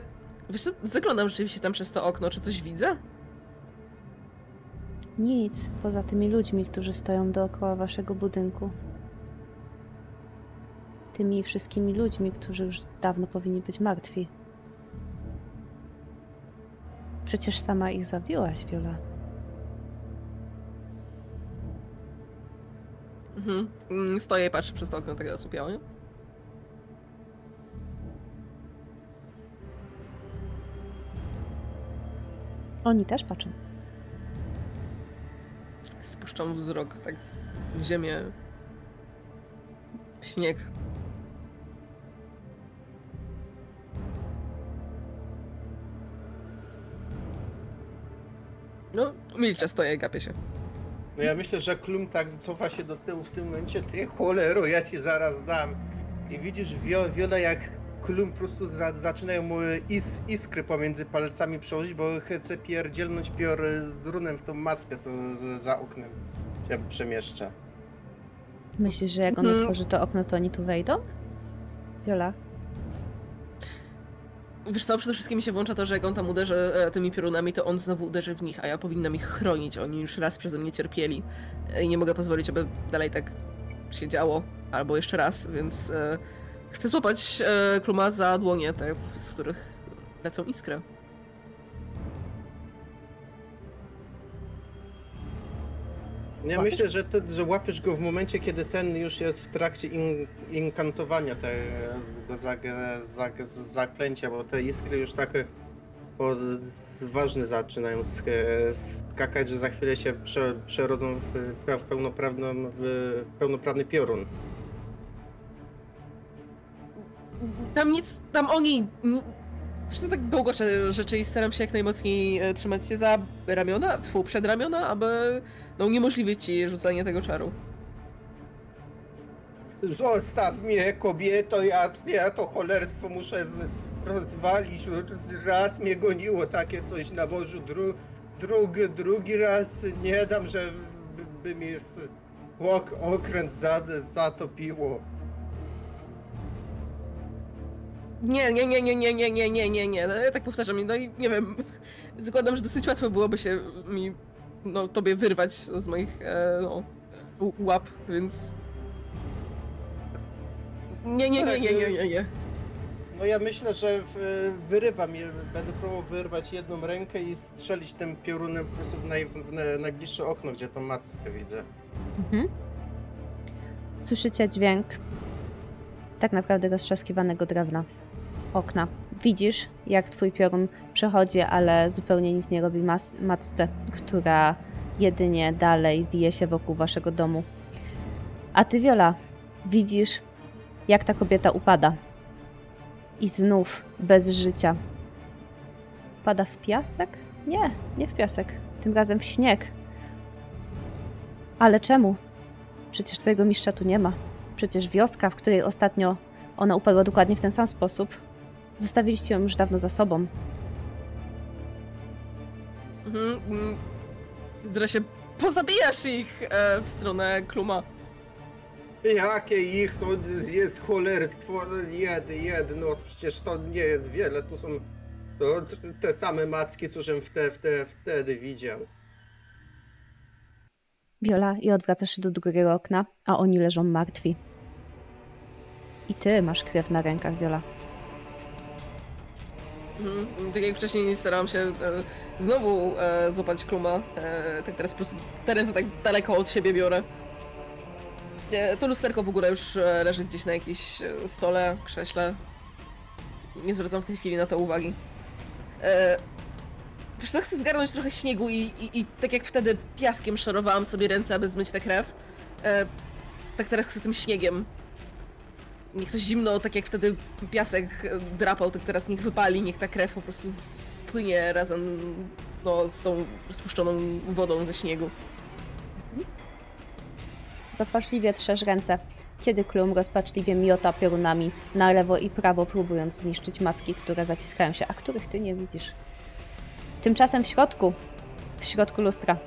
Speaker 3: wiesz co, zaglądam rzeczywiście tam przez to okno, czy coś widzę?
Speaker 2: Nic, poza tymi ludźmi, którzy stoją dookoła waszego budynku. Tymi wszystkimi ludźmi, którzy już dawno powinni być martwi. Przecież sama ich zabiłaś, Viola.
Speaker 3: Mhm. Mm, Stoję i patrzę przez to okno tego osłupiałe. nie?
Speaker 2: Oni też patrzą.
Speaker 3: Spuszczam wzrok tak w ziemię. W śnieg. No, milczę, stoję i gapię się.
Speaker 5: No ja myślę, że Klum tak cofa się do tyłu w tym momencie, ty cholero, ja ci zaraz dam. I widzisz wio, wiele jak Klum po prostu za, zaczynają mu is, iskry pomiędzy palcami przechodzić, bo chce pierdzielnąć pior z runem w tą mackę, co z, za oknem się przemieszcza.
Speaker 2: Myślisz, że jak on
Speaker 3: Mhm.
Speaker 2: otworzy to okno, to oni tu wejdą? Viola?
Speaker 3: Wiesz co, przede wszystkim mi się włącza to, że jak on tam uderzy e, tymi piorunami, to on znowu uderzy w nich, a ja powinnam ich chronić. Oni już raz przeze mnie cierpieli i nie mogę pozwolić, aby dalej tak się działo, albo jeszcze raz, więc e, chcę złapać e, Kluma za dłonie, te, z których lecą iskry.
Speaker 5: Ja
Speaker 2: Łapiesz?
Speaker 5: myślę, że, te, że łapiesz go w momencie, kiedy ten już jest w trakcie in, inkantowania tego zag, zag, zaklęcia, bo te iskry już tak po, ważne zaczynają sk, skakać, że za chwilę się prze, przerodzą w, w, pełnoprawną, w pełnoprawny piorun.
Speaker 3: Tam nic, tam oni... co, tak bełkoczę rzeczy i staram się jak najmocniej e, trzymać się za ramiona, tfu, przed ramiona, aby no, uniemożliwić ci rzucanie tego czaru.
Speaker 5: Zostaw mnie, kobieto, ja, ja to cholerstwo muszę z, rozwalić. Raz mnie goniło takie coś na morzu, dru, drugi, drugi raz nie dam, że by, mi ok, okręt za, zatopiło.
Speaker 3: Nie, nie, nie, nie, nie, nie, nie, nie, nie, nie. No, ja tak powtarzam, no i nie wiem. Zakładam, że dosyć łatwo byłoby się mi, no, tobie wyrwać z moich, e, no, łap, więc... Nie, nie, nie, nie, nie, nie, nie.
Speaker 5: No ja myślę, że w, wyrywam, je, będę próbował wyrwać jedną rękę i strzelić tym piorunem po prostu w, naj, w na- najbliższe okno, gdzie tą mackę widzę.
Speaker 2: Mhm. Słyszycie dźwięk tak naprawdę roztrzaskiwanego drewna. Okna. Widzisz, jak twój piorun przechodzi, ale zupełnie nic nie robi mas- matce, która jedynie dalej wije się wokół waszego domu. A ty, Wiola, widzisz, jak ta kobieta upada. I znów bez życia. Pada w piasek? Nie, nie w piasek. Tym razem w śnieg. Ale czemu? Przecież twojego mistrza tu nie ma. Przecież wioska, w której ostatnio ona upadła dokładnie w ten sam sposób, zostawiliście ją już dawno za sobą.
Speaker 3: Mhm, się pozabijasz ich e, w stronę Kluma.
Speaker 5: Jakie ich to jest cholerstwo jed, jedno, przecież to nie jest wiele, tu są to, te same macki, co żem wte, wte, wtedy widział.
Speaker 2: Wiola, i odwracasz się do drugiego okna, a oni leżą martwi. I ty masz krew na rękach, Wiola.
Speaker 3: Mhm. Tak jak wcześniej starałam się e, znowu e, złapać kluma, e, tak teraz po prostu te ręce tak daleko od siebie biorę. E, to lusterko w ogóle już e, leży gdzieś na jakimś e, stole, krześle. Nie zwracam w tej chwili na to uwagi. E, wiesz co, chcę zgarnąć trochę śniegu i, i, i tak jak wtedy piaskiem szorowałam sobie ręce, aby zmyć tę krew, e, tak teraz chcę tym śniegiem Niech to zimno, tak jak wtedy piasek e, drapał, tak teraz niech wypali, niech ta krew po prostu spłynie razem no, z tą rozpuszczoną wodą ze śniegu.
Speaker 2: Rozpaczliwie trzesz ręce, kiedy Klum rozpaczliwie miota piorunami na lewo i prawo, próbując zniszczyć macki, które zaciskają się, a których ty nie widzisz. Tymczasem w środku, w środku lustra.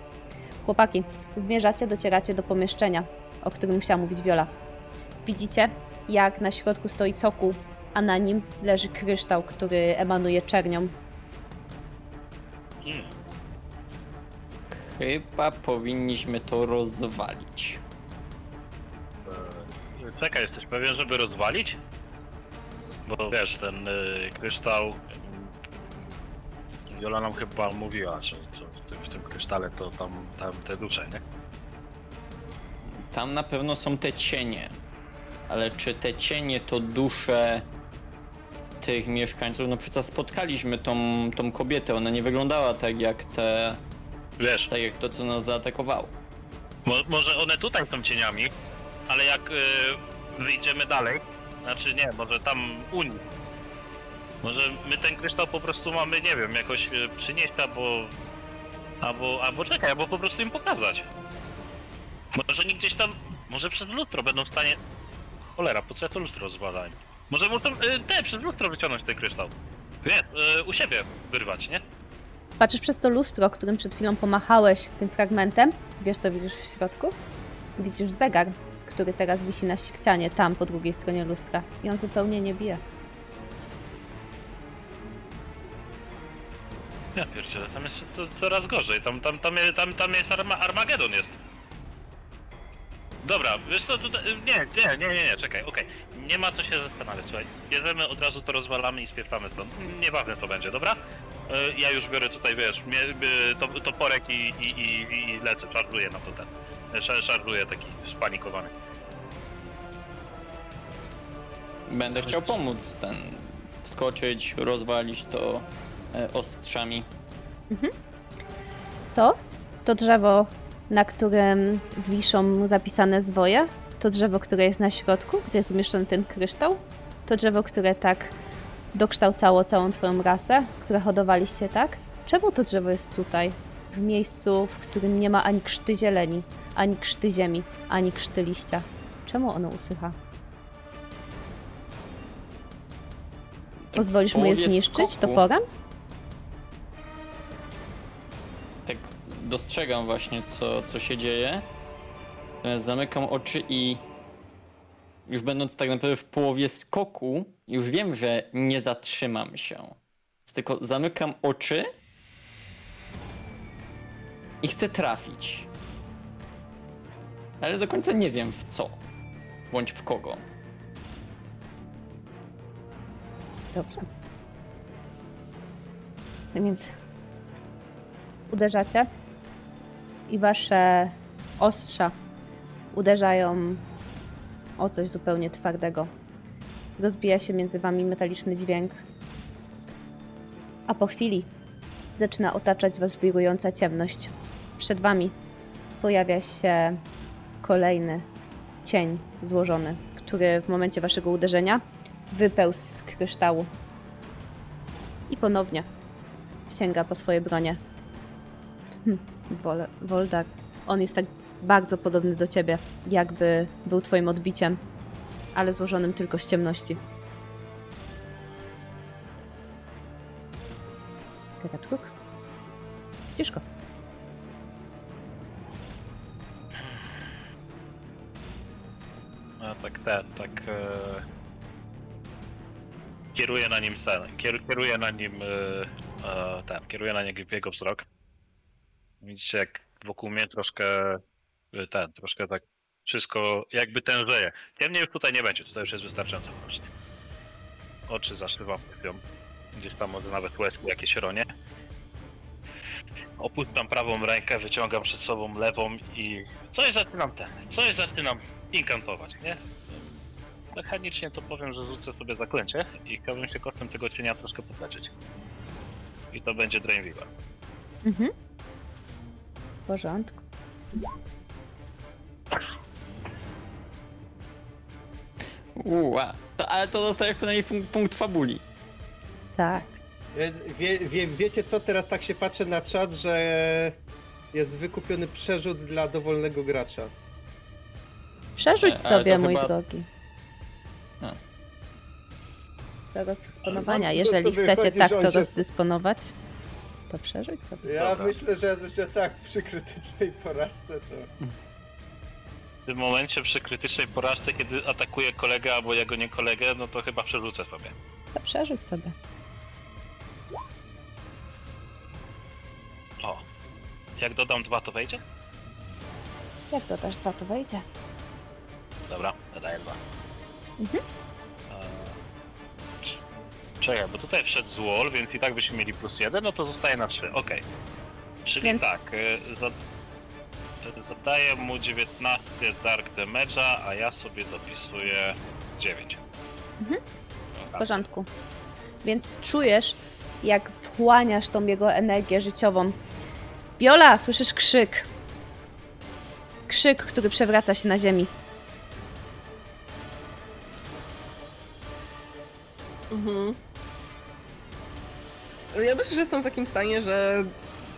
Speaker 2: Chłopaki, zmierzacie, docieracie do pomieszczenia, o którym musiała mówić Wiola. Widzicie, jak na środku stoi cokół, a na nim leży kryształ, który emanuje czernią.
Speaker 6: Hmm.
Speaker 4: Chyba powinniśmy to rozwalić.
Speaker 6: E, Czekaj, jesteś pewien, żeby rozwalić? Bo wiesz, ten y, kryształ... mm, Jola nam chyba mówiła, że, że w, tym, w tym krysztale to tam, tam te dusze, nie?
Speaker 4: Tam na pewno są te cienie. Ale czy te cienie to dusze tych mieszkańców? No przecież spotkaliśmy tą, tą kobietę, ona nie wyglądała tak jak te,
Speaker 6: Wiesz,
Speaker 4: tak jak to co nas zaatakowało.
Speaker 6: mo, może one tutaj są cieniami, ale jak y, wyjdziemy dalej, znaczy nie, może tam u nich. Może my ten kryształ po prostu mamy, nie wiem, jakoś y, przynieść albo... Albo, albo czekaj, albo po prostu im pokazać. Może oni gdzieś tam, może przez lustro będą w stanie... Cholera, po co ja to lustro rozwalałem? Może muszą y, te, przez lustro wyciągnąć ten kryształ. Nie, y, u siebie wyrwać, nie?
Speaker 2: Patrzysz przez to lustro, którym przed chwilą pomachałeś tym fragmentem. Wiesz, co widzisz w środku? Widzisz zegar, który teraz wisi na ścianie, tam po drugiej stronie lustra. I on zupełnie nie bije.
Speaker 6: Ja pierdzielę, tam jest to coraz gorzej, tam, tam, tam, tam, tam jest Arma Armagedon jest. Dobra, wiesz co, tutaj, nie, nie, nie, nie, nie, czekaj, okej, nie ma co się zastanawiać, słuchaj, bierzemy, od razu to rozwalamy i spieprzamy stąd, nieważne co będzie, dobra? E, Ja już biorę tutaj, wiesz, mie, to, toporek i, i, i, i lecę, szarżuję na to ten, e, szar- szarżuję taki spanikowany.
Speaker 4: Będę chciał pomóc ten wskoczyć, rozwalić to e, ostrzami.
Speaker 2: To, to drzewo, na którym wiszą zapisane zwoje, to drzewo, które jest na środku, gdzie jest umieszczony ten kryształ, to drzewo, które tak dokształcało całą twoją rasę, które hodowaliście tak. Czemu to drzewo jest tutaj, w miejscu, w którym nie ma ani krzty zieleni, ani krzty ziemi, ani krzty liścia? Czemu ono usycha? Pozwolisz mu je zniszczyć toporem?
Speaker 4: Dostrzegam właśnie co, co się dzieje. E, Zamykam oczy i już będąc tak naprawdę w połowie skoku, już wiem, że nie zatrzymam się. Tylko zamykam oczy i chcę trafić. Ale do końca nie wiem w co. Bądź w kogo.
Speaker 2: Dobrze. Tak więc uderzacie i wasze ostrza uderzają o coś zupełnie twardego. Rozbija się między wami metaliczny dźwięk, a po chwili zaczyna otaczać was wirująca ciemność. Przed wami pojawia się kolejny cień złożony, który w momencie waszego uderzenia wypełzł z kryształu. I ponownie sięga po swoje bronie. Hm, Wol- Woldar, on jest tak bardzo podobny do ciebie, jakby był twoim odbiciem, ale złożonym tylko z ciemności. Widzisz go?
Speaker 6: A tak ten, tak. E... Kieruję na nim ten, kier, kieruję na nim e, ten, kieruję na niego jego wzrok. Widzicie jak wokół mnie troszkę y, ten, troszkę tak wszystko jakby tężeje. Ciemniej już tutaj nie będzie, tutaj już jest wystarczająco właśnie. Oczy zaszywam krwią. Gdzieś tam może nawet łezki jakieś ronie. Opuszczam prawą rękę, wyciągam przed sobą lewą i coś zaczynam ten, coś zaczynam inkantować, nie? Mechanicznie to powiem, że rzucę sobie zaklęcie i chciałbym się kosztem tego cienia troszkę podleczyć. I to będzie Drain Weaver.
Speaker 2: Mhm. W porządku.
Speaker 4: Uła. To, ale to dostajesz przynajmniej fun- punkt fabuli.
Speaker 2: Tak.
Speaker 5: Wie, wie, wie, wiecie co, teraz tak się patrzę na czat, że jest wykupiony przerzut dla dowolnego gracza.
Speaker 2: Przerzuć
Speaker 4: E,
Speaker 2: sobie, mój
Speaker 4: chyba-
Speaker 2: drogi.
Speaker 4: A.
Speaker 2: Do rozdysponowania.
Speaker 5: To-
Speaker 2: Jeżeli chcecie
Speaker 5: wychodzi,
Speaker 2: tak
Speaker 5: że on
Speaker 2: to
Speaker 5: się-
Speaker 2: rozdysponować, to przerzuć sobie.
Speaker 5: Ja
Speaker 6: Dobra.
Speaker 5: myślę, że, że tak, przy krytycznej porażce to...
Speaker 6: W tym momencie przy krytycznej porażce, kiedy atakuje kolegę albo jego nie kolegę, no to chyba przerzucę sobie.
Speaker 2: To przerzuć sobie.
Speaker 6: O. Jak dodam dwa, to wejdzie?
Speaker 2: Jak dodasz dwa, to wejdzie.
Speaker 6: Dobra, dodaję dwa.
Speaker 2: Mhm.
Speaker 6: Czekaj, bo tutaj wszedł z wall, więc i tak byśmy mieli plus jeden, no to zostaje na trzy, okej. Czyli
Speaker 2: Więc-
Speaker 6: tak, y, za, y, zadaję mu 19 dark damage'a, a ja sobie dopisuję 9.
Speaker 2: Mhm.
Speaker 6: No,
Speaker 2: W porządku. Więc czujesz, jak wchłaniasz tą jego energię życiową. Viola, słyszysz krzyk. Krzyk, który przewraca się na ziemi.
Speaker 3: Mhm. Ja myślę, że jestem w takim stanie, że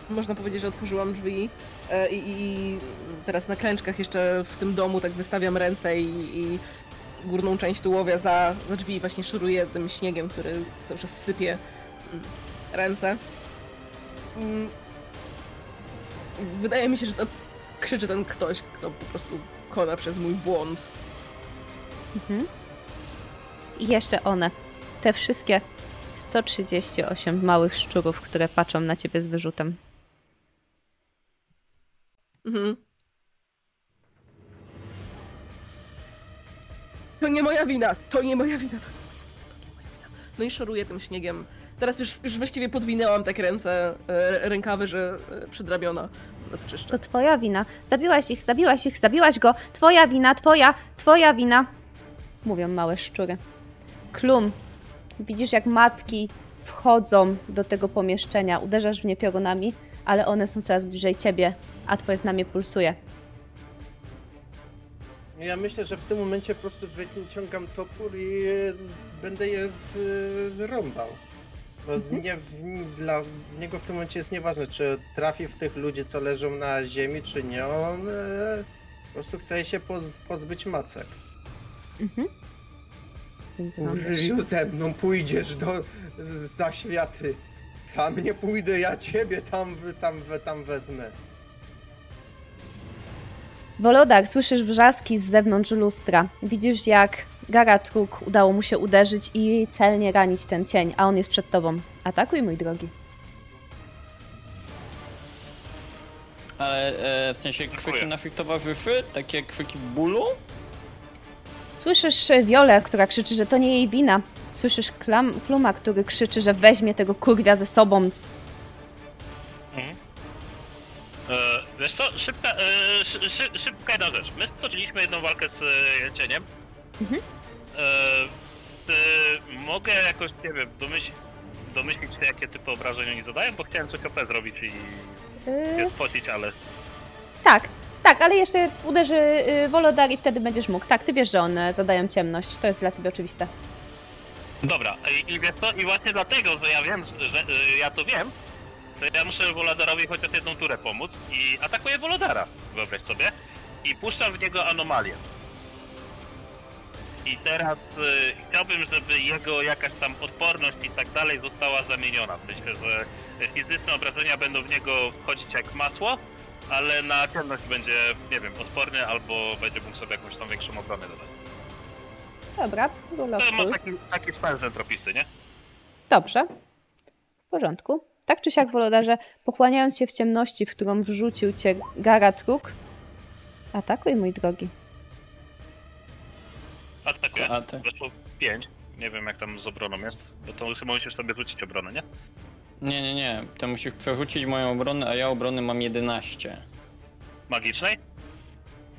Speaker 3: można powiedzieć, że otworzyłam drzwi e, i, i teraz na klęczkach jeszcze w tym domu tak wystawiam ręce i, i górną część tułowia za, za drzwi właśnie szuruję tym śniegiem, który cały czas sypie mm, ręce. Mm. Wydaje mi się, że to krzyczy ten ktoś, kto po prostu kona przez mój błąd.
Speaker 2: Mhm. I jeszcze one. Te wszystkie 138 małych szczurów, które patrzą na ciebie z wyrzutem.
Speaker 3: Mhm. To nie moja wina, to nie moja wina, to nie moja wina. No i szoruję tym śniegiem. Teraz już, już właściwie podwinęłam tak ręce, e, rękawy, że e, przydrabiona nadczyszczę.
Speaker 2: To twoja wina. Zabiłaś ich, zabiłaś ich, zabiłaś go. Twoja wina, twoja, twoja wina. Mówią małe szczury. Klum, widzisz jak macki wchodzą do tego pomieszczenia. Uderzasz w nie pionami, ale one są coraz bliżej ciebie, a twoje znamie pulsuje.
Speaker 5: Ja myślę, że w tym momencie po prostu wyciągam topór i z, będę je z, zrąbał. Bo z, nie, dla niego w tym momencie jest nieważne, czy trafi w tych ludzi, co leżą na ziemi, czy nie. On e, po prostu chce się poz, pozbyć macek.
Speaker 2: Mhm. Więc wam
Speaker 5: Urwiu ze mną pójdziesz do z- za światy. Sam nie pójdę, ja ciebie tam, tam, tam wezmę.
Speaker 2: Wolodar, słyszysz wrzaski z zewnątrz lustra. Widzisz, jak Garatruk udało mu się uderzyć i celnie ranić ten cień, a on jest przed tobą. Atakuj, mój drogi.
Speaker 4: Ale e, w sensie krzyki
Speaker 6: Dziękuję.
Speaker 4: naszych towarzyszy, takie krzyki bólu?
Speaker 2: Słyszysz e, Wiolę, która krzyczy, że to nie jej wina. Słyszysz Klam, Kluma, który krzyczy, że weźmie tego kurwia ze sobą.
Speaker 6: Mhm. E, wiesz co, szybka, e, szy, szy, szybka jedna rzecz. My stoczyliśmy jedną walkę z e, cieniem.
Speaker 2: Mhm.
Speaker 6: E, mogę jakoś, nie wiem, domyśl, domyślić się, jakie typy obrażeń oni zadają? Bo chciałem coś OP zrobić i się spocić, ale...
Speaker 2: tak, tak, ale jeszcze uderzy yy, Wolodar i wtedy będziesz mógł. Tak, ty wiesz, że one zadają ciemność. To jest dla ciebie oczywiste.
Speaker 6: Dobra, i, i wiesz co, i właśnie dlatego, że ja wiem, że e, ja to wiem, to ja muszę Wolodarawi chociaż jedną turę pomóc i atakuję Wolodara, wyobraź sobie, i puszczam w niego anomalię. I teraz y, chciałbym, żeby jego jakaś tam odporność i tak dalej została zamieniona. Myślę, że fizyczne obrażenia będą w niego wchodzić jak masło, ale na ciemność będzie, nie wiem, odporny albo będzie mógł sobie jakąś tam większą obronę dodać.
Speaker 2: Dobra, rola
Speaker 6: To ma taki, taki spell zentropisty, nie?
Speaker 2: Dobrze. W porządku. Tak czy siak, Wolodarze, pochłaniając się w ciemności, w którą wrzucił cię Garatruk, Atakuj, mój drogi.
Speaker 6: Atakuję.
Speaker 4: A ty?
Speaker 6: Weszło 5. Nie wiem jak tam z obroną jest. Bo to chyba musisz sobie rzucić obronę, nie?
Speaker 4: Nie, nie, nie. Ty musisz przerzucić moją obronę, a ja obrony mam 11.
Speaker 6: Magicznej?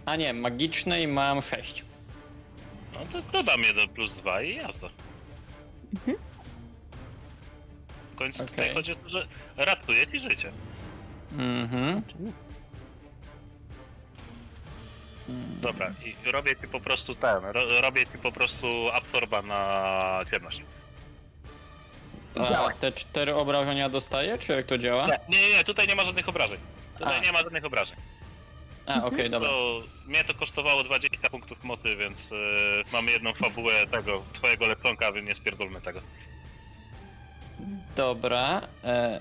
Speaker 4: A nie, magicznej mam 6.
Speaker 6: No to dodam 1 plus 2 i jazda.
Speaker 2: Mhm.
Speaker 6: W końcu
Speaker 4: Okej.
Speaker 6: tutaj chodzi o to, że ratuje ci życie.
Speaker 4: Mhm. Mm.
Speaker 6: Dobra, i robię ci po prostu ten, ro, robię ci po prostu absorba na ciemność.
Speaker 4: A te cztery obrażenia dostaję, czy jak to działa?
Speaker 6: Nie, nie, nie, tutaj nie ma żadnych obrażeń. Tutaj
Speaker 4: A.
Speaker 6: nie ma żadnych obrażeń.
Speaker 4: A, okej, dobra.
Speaker 6: To, mnie to kosztowało 20 punktów mocy, więc y, mamy jedną fabułę tego, twojego leptonka, więc nie spierdolmy tego.
Speaker 4: Dobra. E...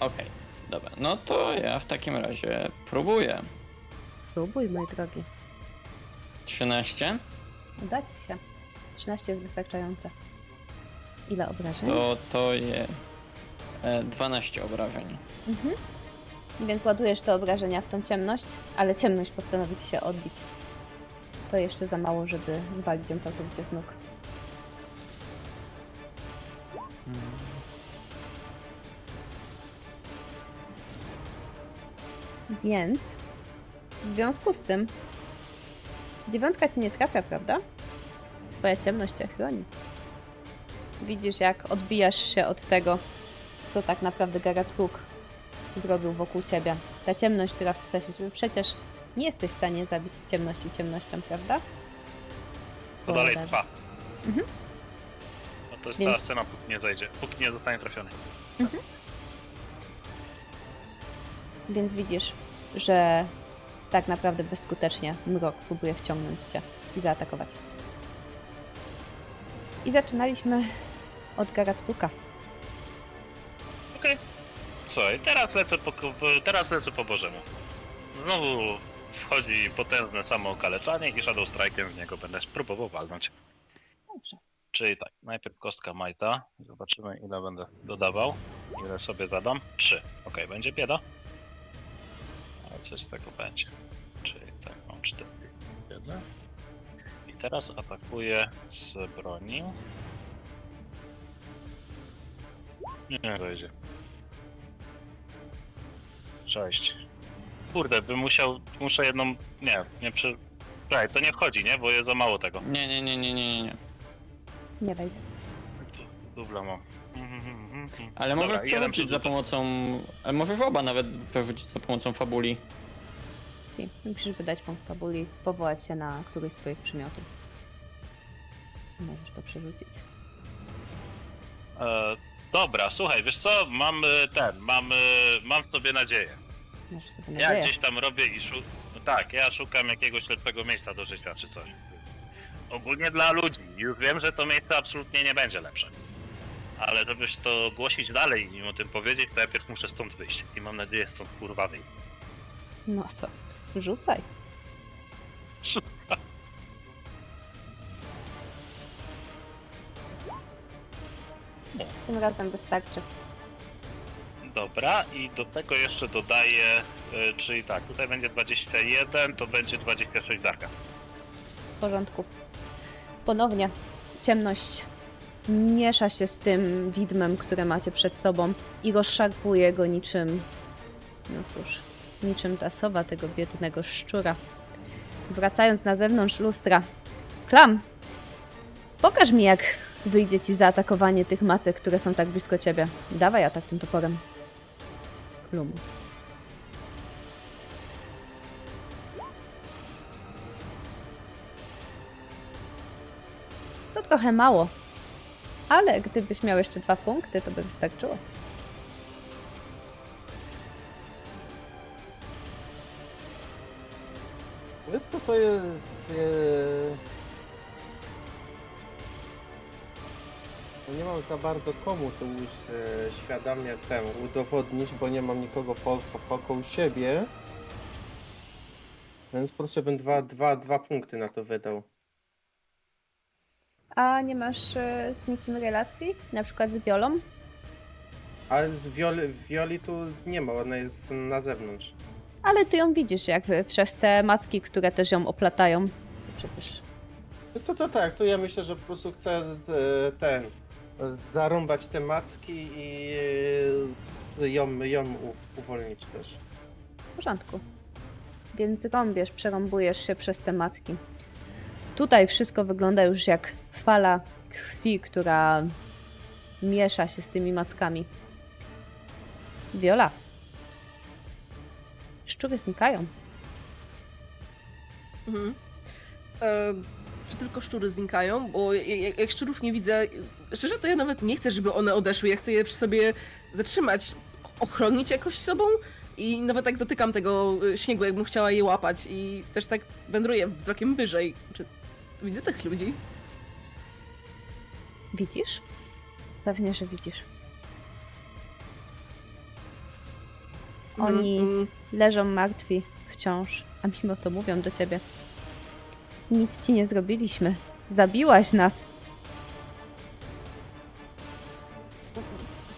Speaker 4: Okej, dobra. No to ja w takim razie próbuję.
Speaker 2: Próbuj, mój drogi.
Speaker 4: 13.
Speaker 2: Uda ci się. 13 jest wystarczające. Ile obrażeń?
Speaker 4: To to je e, 12 obrażeń.
Speaker 2: Mhm. Więc ładujesz te obrażenia w tą ciemność, ale ciemność postanowi ci się odbić. To jeszcze za mało, żeby zwalić ją całkowicie z nóg. Więc w związku z tym dziewiątka cię nie trafia, prawda? Twoja ciemność cię chroni. Widzisz, jak odbijasz się od tego, co tak naprawdę Garatruk zrobił wokół ciebie. Ta ciemność, która wsysa się w ciebie. Przecież nie jesteś w stanie zabić ciemności ciemnością, prawda?
Speaker 6: To dalej
Speaker 2: Cholera.
Speaker 6: trwa.
Speaker 2: Mhm.
Speaker 6: No to jest
Speaker 2: Więc-
Speaker 6: ta scena, póki nie zajdzie, póki nie zostanie trafiony.
Speaker 2: Więc widzisz, że tak naprawdę bezskutecznie mrok próbuje wciągnąć cię i zaatakować. I zaczynaliśmy od Garatruka.
Speaker 6: Okej. Słuchaj, teraz lecę po, teraz lecę po Bożemu. Znowu wchodzi potężne samookaleczanie i Shadow Strike'em w niego będę próbował walnąć.
Speaker 2: Dobrze.
Speaker 6: Czyli tak, najpierw kostka Majta. Zobaczymy ile będę dodawał. Ile sobie zadam? 3. Ok, będzie bieda. Ale coś z tego będzie. Czyli tak, mam 4. Teraz atakuję z broni. Nie, wejdzie. 6. Kurde, bym musiał, muszę jedną, nie, nie przy... Czekaj, to nie wchodzi, nie? Bo jest za mało tego.
Speaker 4: Nie, nie, nie, nie, nie, nie, nie.
Speaker 2: Nie wejdzie.
Speaker 6: Du- Dubla mam. Mhm,
Speaker 4: Ale
Speaker 6: Dobra,
Speaker 4: możesz
Speaker 6: jeden
Speaker 4: przerzucić za
Speaker 6: przerzucę.
Speaker 4: pomocą. e, Możesz oba nawet przerzucić za pomocą fabuli.
Speaker 2: I musisz wydać punkt fabuli, powołać się na któryś z swoich przymiotów. Możesz to przerzucić.
Speaker 6: E, dobra, słuchaj, wiesz co? Mam e, ten, mam, e, mam w sobie nadzieję.
Speaker 2: Masz sobie
Speaker 6: Ja
Speaker 2: nadzieję.
Speaker 6: gdzieś tam robię i szukam. No tak, ja szukam jakiegoś lepszego miejsca do życia czy coś. Ogólnie dla ludzi. Już wiem, że to miejsce absolutnie nie będzie lepsze. Ale żebyś to głosić dalej i o tym powiedzieć, to najpierw muszę stąd wyjść. I mam nadzieję stąd kurwa wyjść.
Speaker 2: No co? Rzucaj. Tym razem wystarczy.
Speaker 6: Dobra, i do tego jeszcze dodaję, e, czyli tak, tutaj będzie 21, to będzie 26 darka.
Speaker 2: W porządku. Ponownie ciemność miesza się z tym widmem, które macie przed sobą i rozszarpuje go niczym, no cóż, niczym ta sowa tego biednego szczura. Wracając na zewnątrz lustra. Klam, pokaż mi jak wyjdzie ci zaatakowanie tych macek, które są tak blisko ciebie. Dawaj atak tym toporem. Klum. To trochę mało. Ale gdybyś miał jeszcze dwa punkty, to by wystarczyło.
Speaker 5: Wiesz co to jest... No nie mam za bardzo komu to już e, świadomie temu udowodnić, bo nie mam nikogo wo- wo- wokół siebie. Więc proszę bym dwa, dwa, dwa punkty na to wydał.
Speaker 2: A nie masz e, z nikim relacji? Na przykład z Wiolą?
Speaker 5: Ale z Wioli, Wioli tu nie ma, ona jest na zewnątrz.
Speaker 2: Ale ty ją widzisz jakby przez te macki, które też ją oplatają. Przecież
Speaker 5: Co to tak, to ja myślę, że po prostu chcę e, ten zarąbać te macki i e, ją, ją uwolnić też.
Speaker 2: w porządku. Więc rąbiesz, przerąbujesz się przez te macki. Tutaj wszystko wygląda już jak fala krwi, która miesza się z tymi mackami. Viola. Szczury znikają.
Speaker 3: Mhm. E, czy tylko szczury znikają? Bo jak, jak, szczurów nie widzę, szczerze to ja nawet nie chcę, żeby one odeszły. Ja chcę je przy sobie zatrzymać, ochronić jakoś sobą i nawet tak dotykam tego y, śniegu, jakbym chciała je łapać i też tak wędruję wzrokiem wyżej. Czy widzę tych ludzi?
Speaker 2: Widzisz? Pewnie, że widzisz. Oni-
Speaker 3: Mhm.
Speaker 2: Leżą martwi wciąż, a mimo to mówią do ciebie. Nic ci nie zrobiliśmy. Zabiłaś nas.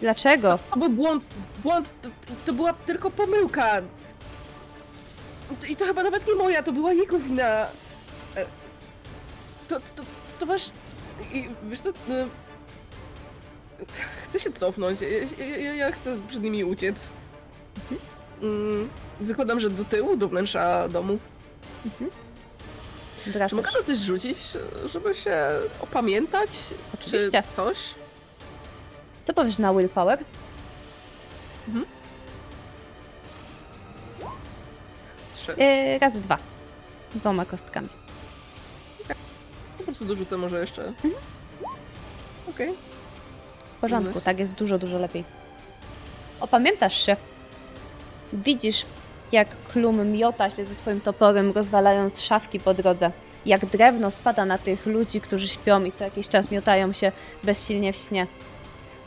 Speaker 2: Dlaczego?
Speaker 3: To był błąd, błąd, to, to była tylko pomyłka. I to chyba nawet nie moja, to była jego wina. E, To, to, to, to wasz... i Wiesz co... e, Chcę się cofnąć, ja, ja- ja chcę przed nimi uciec. Mm, Zakładam, że do tyłu, do wnętrza domu. Czy
Speaker 2: Wracasz.
Speaker 3: mogę na coś rzucić, żeby się opamiętać?
Speaker 2: Oczywiście.
Speaker 3: Czy coś?
Speaker 2: Co powiesz na willpower?
Speaker 3: Trzy.
Speaker 2: Yy, razy dwa. Dwoma kostkami.
Speaker 3: Po prostu dorzucę może jeszcze. Okej.
Speaker 2: W porządku, tak jest dużo, dużo lepiej. Opamiętasz się. Widzisz, jak Klum miota się ze swoim toporem, rozwalając szafki po drodze. Jak drewno spada na tych ludzi, którzy śpią i co jakiś czas miotają się bezsilnie w śnie.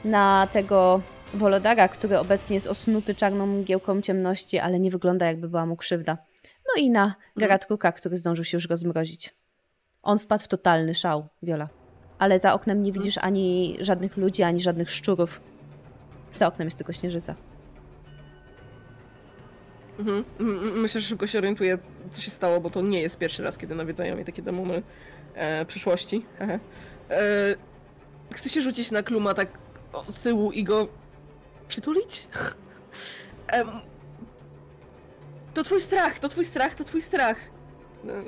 Speaker 2: Na tego Wolodara, który obecnie jest osnuty czarną mgiełką ciemności, ale nie wygląda jakby była mu krzywda. No i na Garatruka, który zdążył się już rozmrozić. On wpadł w totalny szał, Wiola. Ale za oknem nie widzisz ani żadnych ludzi, ani żadnych szczurów. Za oknem jest tylko śnieżyca.
Speaker 3: Mhm. Myślę, że szybko się orientuję, co się stało, bo to nie jest pierwszy raz, kiedy nawiedzają mnie takie demomy e, przyszłości. E, chcę się rzucić na kluma tak od tyłu i go przytulić? Em, to twój strach, to twój strach, to twój strach. E,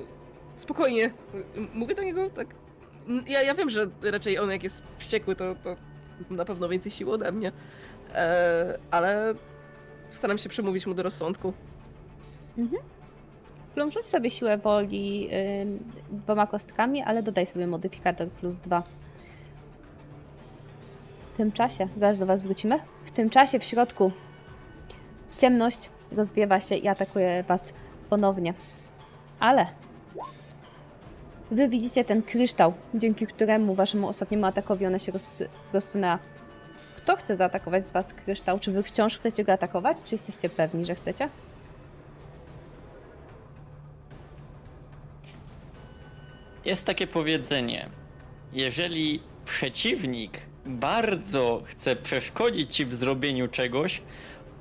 Speaker 3: spokojnie. Mówię do niego tak. Ja, ja wiem, że raczej on jak jest wściekły, to, to na pewno więcej siły ode mnie. E, ale staram się przemówić mu do rozsądku.
Speaker 2: Plum, rzuć sobie siłę woli dwoma kostkami, ale dodaj sobie modyfikator plus dwa. W tym czasie, zaraz do Was wrócimy, w tym czasie w środku ciemność rozwiewa się i atakuje Was ponownie. Ale Wy widzicie ten kryształ, dzięki któremu Waszemu ostatniemu atakowi ona się roz, rozsunęła. Kto chce zaatakować z Was kryształ? Czy Wy wciąż chcecie go atakować? Czy jesteście pewni, że chcecie?
Speaker 4: Jest takie powiedzenie: jeżeli przeciwnik bardzo chce przeszkodzić ci w zrobieniu czegoś,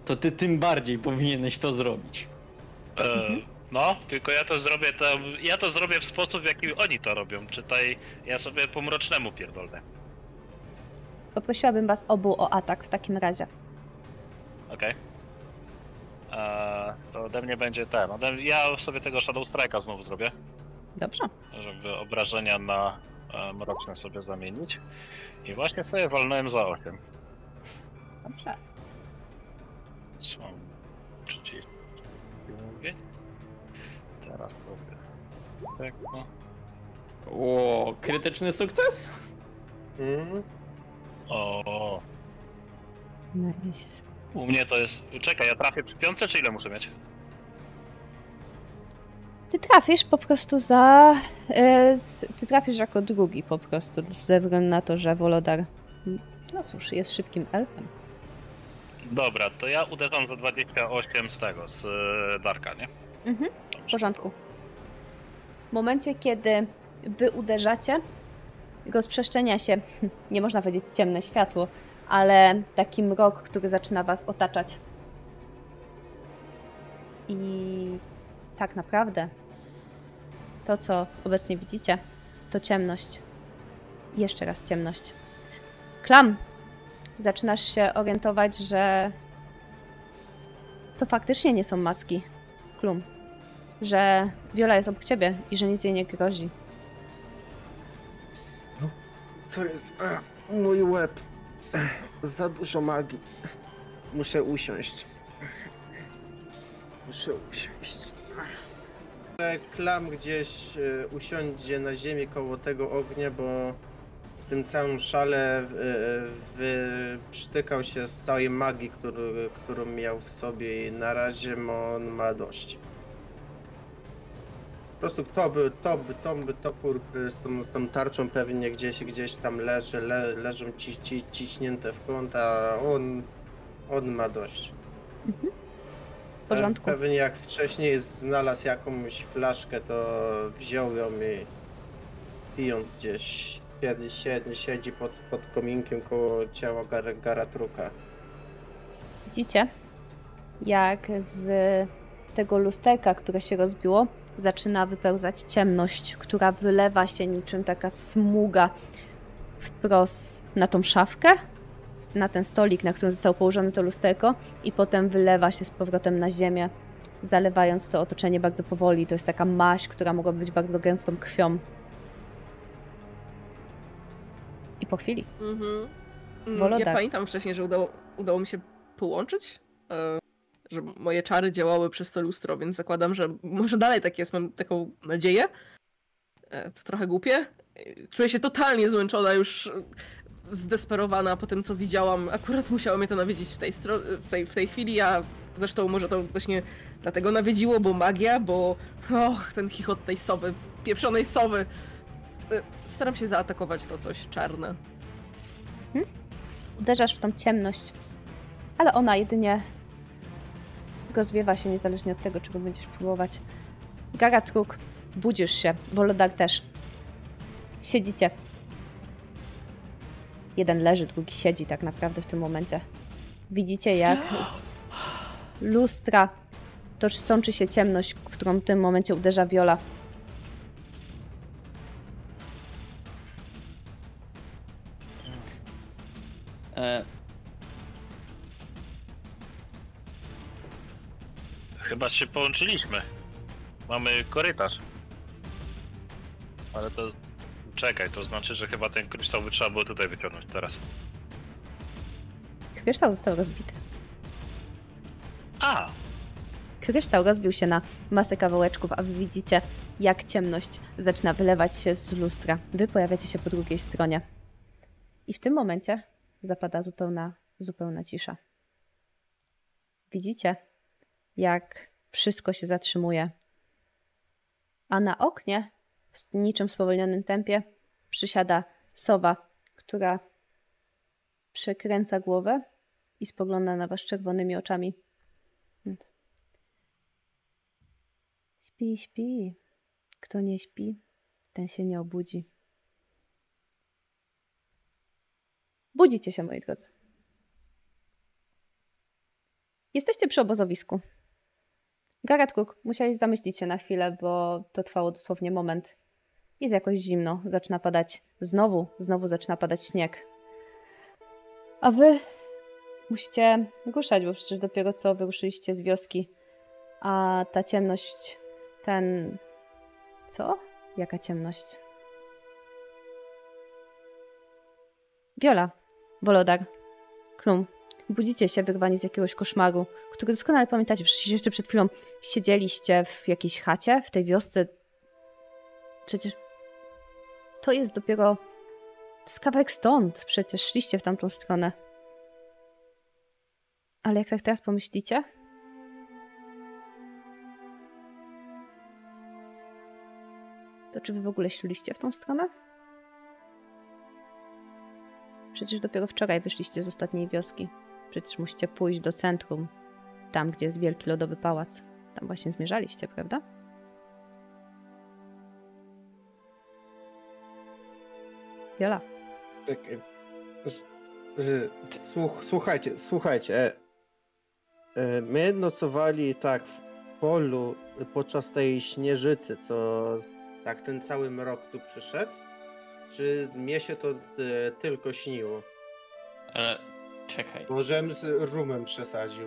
Speaker 4: to ty tym bardziej powinieneś to zrobić.
Speaker 6: E, no, tylko ja to zrobię tam, ja to zrobię w sposób w jaki oni to robią. Czytaj, ja sobie po mrocznemu pierdolę.
Speaker 2: Poprosiłabym Was obu o atak w takim razie.
Speaker 6: Okej. E, To ode mnie będzie ten. Ode, ja sobie tego Shadow Strike'a znów zrobię,
Speaker 2: Dobrze.
Speaker 6: żeby obrażenia na e, mroczne sobie zamienić. I właśnie sobie walnąłem za 8.
Speaker 2: Dobrze.
Speaker 6: Są 30. Mówię. Teraz robię. Tak, no.
Speaker 4: O, krytyczny sukces?
Speaker 5: Mhm.
Speaker 6: O,
Speaker 2: Nice.
Speaker 6: u mnie to jest. Czekaj, ja trafię przy piątce, czy ile muszę mieć?
Speaker 2: Ty trafisz po prostu za. E, z, ty trafisz jako drugi po prostu, ze względu na to, że Wolodar. No cóż, jest szybkim elfem.
Speaker 6: Dobra, to ja uderzam za 28 z tego, z e, Darka, nie?
Speaker 2: Mhm, w porządku. W momencie, kiedy wy uderzacie, rozprzestrzenia się, nie można powiedzieć ciemne światło, ale taki mrok, który zaczyna was otaczać. I tak naprawdę to, co obecnie widzicie, to ciemność. Jeszcze raz ciemność. Klam, zaczynasz się orientować, że to faktycznie nie są macki. Klum. Że Viola jest obok ciebie i że nic jej nie grozi.
Speaker 5: Co jest? A, mój łeb. Za dużo magii. Muszę usiąść. Muszę usiąść. Klam gdzieś e, usiądzie na ziemi koło tego ognia, bo w tym całym szale e, wyprztykał się z całej magii, którą miał w sobie i na razie on ma dość. Po prostu to by, to by, to by topór by z tą, z tą tarczą pewnie gdzieś, gdzieś tam leży, le, leżą ci, ci, ciśnięte w kąt, a on, on ma dość.
Speaker 2: W porządku.
Speaker 5: Pewnie jak wcześniej znalazł jakąś flaszkę, to wziął ją i pijąc gdzieś siedzi, siedzi, siedzi pod, pod kominkiem koło ciała gar, Garatruka.
Speaker 2: Widzicie, jak z tego lusterka, które się rozbiło, zaczyna wypełzać ciemność, która wylewa się niczym taka smuga wprost na tą szafkę, na ten stolik, na którym zostało położone to lusterko i potem wylewa się z powrotem na ziemię, zalewając to otoczenie bardzo powoli. To jest taka maź, która mogła być bardzo gęstą krwią. I po chwili.
Speaker 3: Mhm. Mm. Ja pamiętam wcześniej, że udało, udało mi się połączyć, e, że moje czary działały przez to lustro, więc zakładam, że może dalej tak jest, mam taką nadzieję. E, To trochę głupie. Czuję się totalnie zmęczona, już zdesperowana po tym, co widziałam. Akurat musiało mnie to nawiedzić w tej, w tej, w tej chwili, a zresztą może to właśnie dlatego nawiedziło, bo magia, bo och, ten chichot tej sowy, pieprzonej sowy. E, Staram się zaatakować to coś czarne.
Speaker 2: Uderzasz w tą ciemność, ale ona jedynie rozwiewa się niezależnie od tego, czego będziesz próbować. Garatruk, budzisz się, Wolodar też. Siedzicie. Jeden leży, drugi siedzi tak naprawdę w tym momencie. Widzicie, jak z lustra toż sączy się ciemność, w którą w tym momencie uderza Viola.
Speaker 4: E,
Speaker 6: Chyba się połączyliśmy. Mamy korytarz. Ale to... Czekaj, to znaczy, że chyba ten kryształ by trzeba było tutaj wyciągnąć teraz.
Speaker 2: Kryształ został rozbity.
Speaker 6: A!
Speaker 2: Kryształ rozbił się na masę kawałeczków, a wy widzicie, jak ciemność zaczyna wylewać się z lustra. Wy pojawiacie się po drugiej stronie. I w tym momencie zapada zupełna, zupełna cisza. Widzicie, jak wszystko się zatrzymuje. A na oknie, w niczym spowolnionym tempie, przysiada sowa, która przekręca głowę i spogląda na was czerwonymi oczami. Śpi, śpi. Kto nie śpi, ten się nie obudzi. Budzicie się, moi drodzy. Jesteście przy obozowisku. Garat Cook, musiałeś zamyślić się na chwilę, bo to trwało dosłownie moment. Jest jakoś zimno, zaczyna padać znowu, znowu zaczyna padać śnieg. A wy musicie ruszać, bo przecież dopiero co wyruszyliście z wioski, a ta ciemność, ten... Co? Jaka ciemność? Wiola, Wolodar, Klum, budzicie się wyrwani z jakiegoś koszmaru, który doskonale pamiętacie, przecież jeszcze przed chwilą siedzieliście w jakiejś chacie, w tej wiosce. Przecież to jest dopiero... To jest kawałek stąd, przecież szliście w tamtą stronę. Ale jak tak teraz pomyślicie, to czy wy w ogóle szliście w tą stronę? Przecież dopiero wczoraj wyszliście z ostatniej wioski. Przecież musicie pójść do centrum, tam gdzie jest wielki lodowy pałac. Tam właśnie zmierzaliście, prawda?
Speaker 5: Czekaj. Słuch, słuchajcie, słuchajcie. e, e, My nocowali tak w, polu podczas tej śnieżycy, co tak ten cały mrok tu przyszedł? Czy mnie się to e, tylko śniło?
Speaker 4: Ale czekaj.
Speaker 5: Możem z rumem przesadził.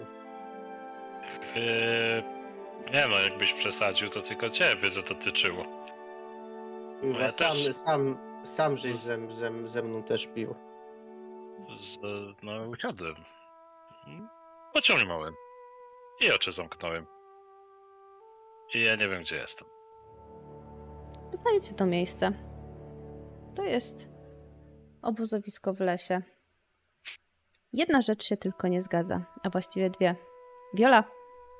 Speaker 6: Yy, nie no, jakbyś przesadził, to tylko ciebie to dotyczyło.
Speaker 5: Kurwa,
Speaker 6: ja
Speaker 5: sam,
Speaker 6: też-
Speaker 5: sam, sam żeś ze, ze, ze mną też pił.
Speaker 6: Z, no, usiadłem. Pociągnąłem. I oczy zamknąłem. I ja nie wiem, gdzie jestem.
Speaker 2: Poznajecie to miejsce. To jest obozowisko w lesie. Jedna rzecz się tylko nie zgadza, a właściwie dwie. Wiola,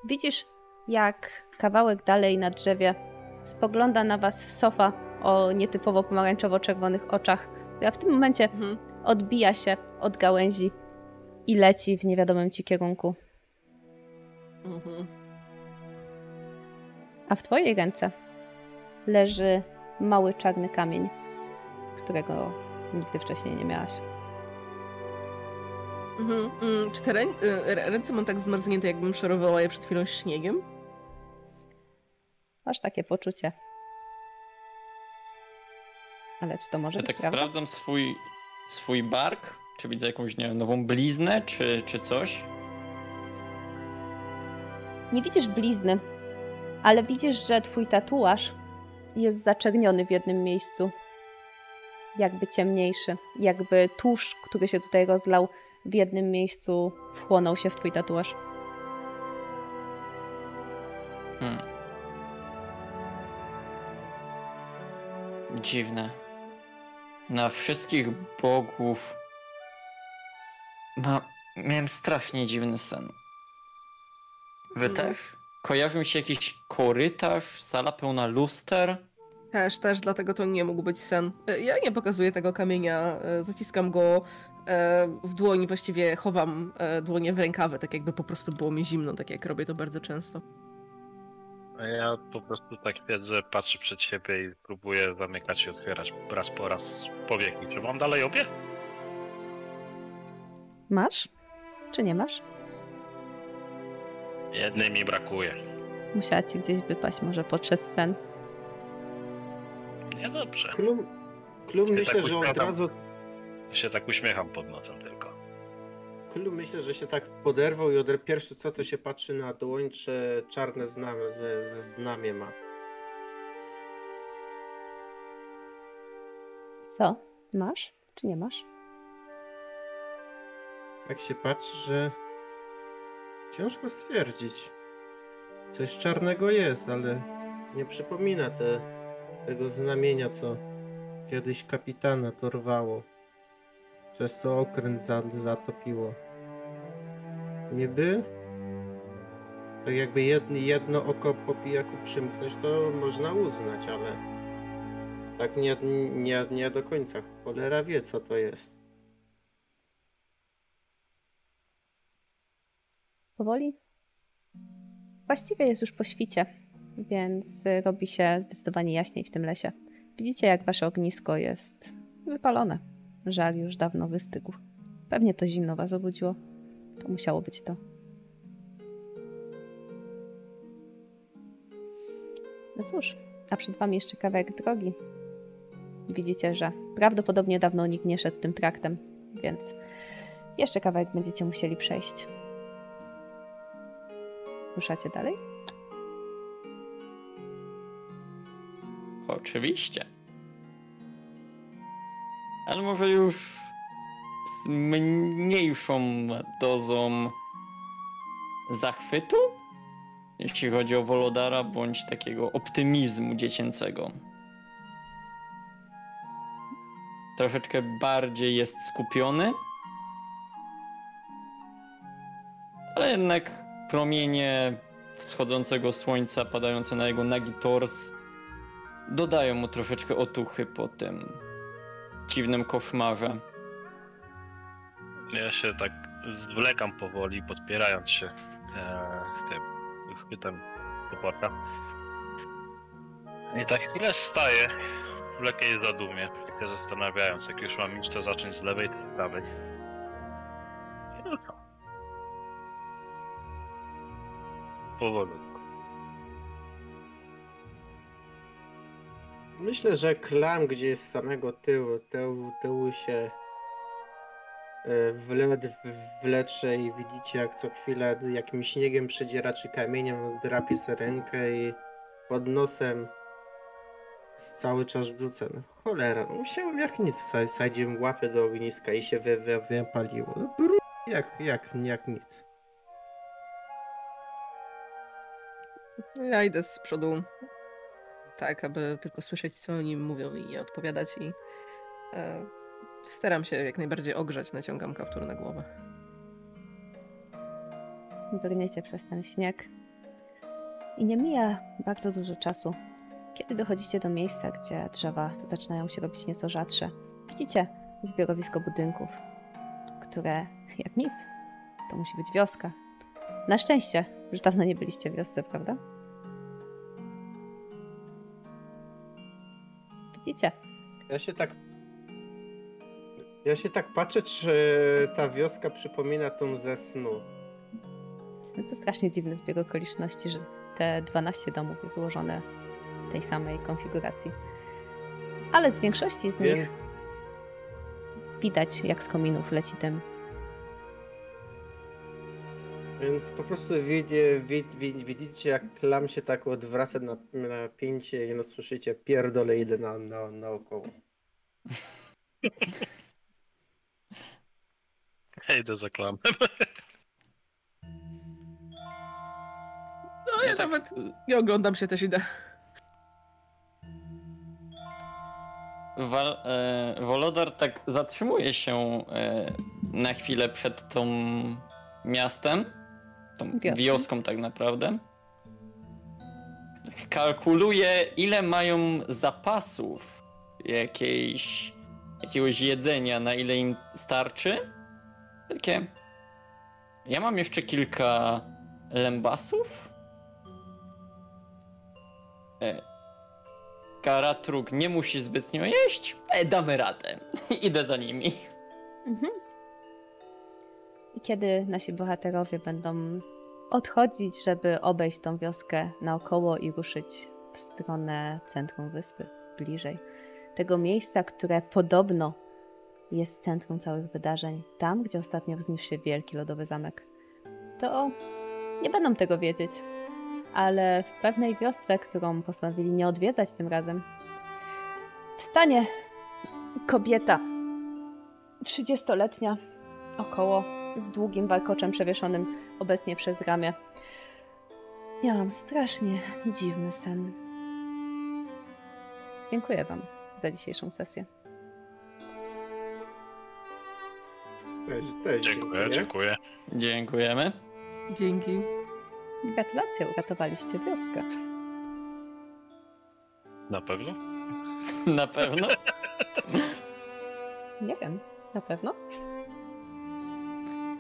Speaker 2: widzisz, jak kawałek dalej na drzewie spogląda na was sofa o nietypowo pomarańczowo-czerwonych oczach, która w tym momencie
Speaker 3: Mhm.
Speaker 2: odbija się od gałęzi i leci w niewiadomym ci kierunku.
Speaker 3: Mhm.
Speaker 2: A w twojej ręce leży mały czarny kamień, którego nigdy wcześniej nie miałaś.
Speaker 3: Mhm. Mm, Czy te rę... y, rę- ręce mam tak zmarznięte, jakbym szorowała je przed chwilą śniegiem?
Speaker 2: Masz takie poczucie. Ale czy to może
Speaker 4: Ja
Speaker 2: być
Speaker 4: tak
Speaker 2: prawda?
Speaker 4: sprawdzam swój, swój bark, czy widzę jakąś nie wiem, nową bliznę, czy, czy coś.
Speaker 2: Nie widzisz blizny, ale widzisz, że twój tatuaż jest zaczerniony w jednym miejscu. Jakby ciemniejszy. Jakby tusz, który się tutaj rozlał, w jednym miejscu wchłonął się w twój tatuaż.
Speaker 4: Hmm. Dziwne. Na wszystkich bogów. Ma... Miałem strasznie dziwny sen. Wy
Speaker 3: Mhm.
Speaker 4: też? Kojarzy mi się jakiś korytarz, sala pełna luster.
Speaker 3: Też, też, dlatego to nie mógł być sen. Ja nie pokazuję tego kamienia, e, zaciskam go w dłoni, właściwie chowam e, dłonie w rękawy, tak jakby po prostu było mi zimno, tak jak robię to bardzo często.
Speaker 6: A ja po prostu tak siedzę, patrzę przed siebie i próbuję zamykać i otwierać raz po raz powieki. Czy mam dalej obie?
Speaker 2: Masz? Czy nie masz?
Speaker 6: Jednej mi brakuje.
Speaker 2: Musiała ci gdzieś wypaść, może podczas sen.
Speaker 6: Niedobrze.
Speaker 5: Klum, klum myślę,
Speaker 6: tak
Speaker 5: że od razu
Speaker 6: Ja się tak uśmiecham pod nosem tylko.
Speaker 5: Klum myślę, że się tak poderwał i od pierwsze co to się patrzy na dłoń, czy czarne znamie, ze, ze znamie ma.
Speaker 2: Co? Masz? Czy nie masz?
Speaker 5: Tak się patrzy, że ciężko stwierdzić. Coś czarnego jest, ale nie przypomina te, tego znamienia, co kiedyś kapitana torwało, przez co okręt za, zatopiło. Niby, tak jakby jedno, jedno oko po pijaku przymknąć, to można uznać, ale tak nie, nie, nie do końca. Cholera wie, co to jest.
Speaker 2: Powoli? Właściwie jest już po świcie, więc robi się zdecydowanie jaśniej w tym lesie. Widzicie, jak wasze ognisko jest wypalone. Żal już dawno wystygł. Pewnie to zimno was obudziło. To musiało być to. No cóż, a przed wami jeszcze kawałek drogi. Widzicie, że prawdopodobnie dawno nikt nie szedł tym traktem, więc jeszcze kawałek będziecie musieli przejść. Ruszacie dalej?
Speaker 4: Oczywiście. Ale może już z mniejszą dozą zachwytu, jeśli chodzi o Wolodara, bądź takiego optymizmu dziecięcego. Troszeczkę bardziej jest skupiony, ale jednak promienie wschodzącego słońca padające na jego nagi tors dodają mu troszeczkę otuchy po tym dziwnym koszmarze.
Speaker 6: Ja się tak zwlekam powoli, podpierając się e, tym chwytem toporka. I tak chwilę staję w lekkiej zadumie, się zastanawiając, jak już mam iść, to zacząć z lewej czy z prawej. Powolutku.
Speaker 5: Myślę, że klam gdzieś z samego tyłu, tyłu, tyłu się e, wle, wlecze i widzicie jak co chwilę jakimś śniegiem przedziera czy kamieniem drapie sobie rękę i pod nosem cały czas rzucę. No cholera, no musiałem jak nic wsa- wsadzić łapę do ogniska i się wy, wy, wypaliło. No, jak, jak, jak nic.
Speaker 3: Ja idę z przodu, tak, aby tylko słyszeć, co oni mówią i nie odpowiadać i e, staram się jak najbardziej ogrzać, naciągam kaptur na głowę.
Speaker 2: Brniecie przez ten śnieg. I nie mija bardzo dużo czasu, kiedy dochodzicie do miejsca, gdzie drzewa zaczynają się robić nieco rzadsze. Widzicie zbiorowisko budynków, które jak nic, to musi być wioska. Na szczęście, już dawno nie byliście w wiosce, prawda?
Speaker 5: Ja się tak. Ja się tak patrzę, czy ta wioska przypomina tą ze snu.
Speaker 2: to strasznie dziwny zbieg okoliczności, że te 12 domów jest złożone w tej samej konfiguracji. Ale z większości z nich
Speaker 5: Więc
Speaker 2: widać, jak z kominów leci dym.
Speaker 5: Więc po prostu widzie, wid, wid, widzicie, jak klam się tak odwraca na, na pięcie i no słyszycie, pierdolę idę na, na, naokoło.
Speaker 6: Ja idę za klamem.
Speaker 3: No ja,
Speaker 4: tak,
Speaker 3: nawet nie oglądam się, też idę.
Speaker 4: Wal, e, Wolodar tak zatrzymuje się e, na chwilę przed tą miastem, tą
Speaker 2: Wioską.
Speaker 4: wioską tak naprawdę. Tak Kalkuluje, ile mają zapasów jakiejś, jakiegoś jedzenia, na ile im starczy. Takie. Ja mam jeszcze kilka lębasów. E, Karatruk nie musi zbytnio jeść, e, damy radę. Idę za nimi.
Speaker 2: Mhm. Kiedy nasi bohaterowie będą odchodzić, żeby obejść tą wioskę naokoło i ruszyć w stronę centrum wyspy, bliżej tego miejsca, które podobno jest centrum całych wydarzeń, tam, gdzie ostatnio wzniósł się wielki lodowy zamek, to nie będą tego wiedzieć. Ale w pewnej wiosce, którą postanowili nie odwiedzać tym razem, wstanie kobieta, 30-letnia, około, z długim warkoczem przewieszonym obecnie przez ramię. Miałam strasznie dziwny sen. Dziękuję Wam za dzisiejszą sesję.
Speaker 5: Też, też
Speaker 6: Dziękuję, dziękuję.
Speaker 4: Dziękujemy.
Speaker 3: Dzięki.
Speaker 2: Gratulacje, uratowaliście wioskę.
Speaker 6: Na pewno?
Speaker 4: Na pewno.
Speaker 2: Nie wiem, na pewno?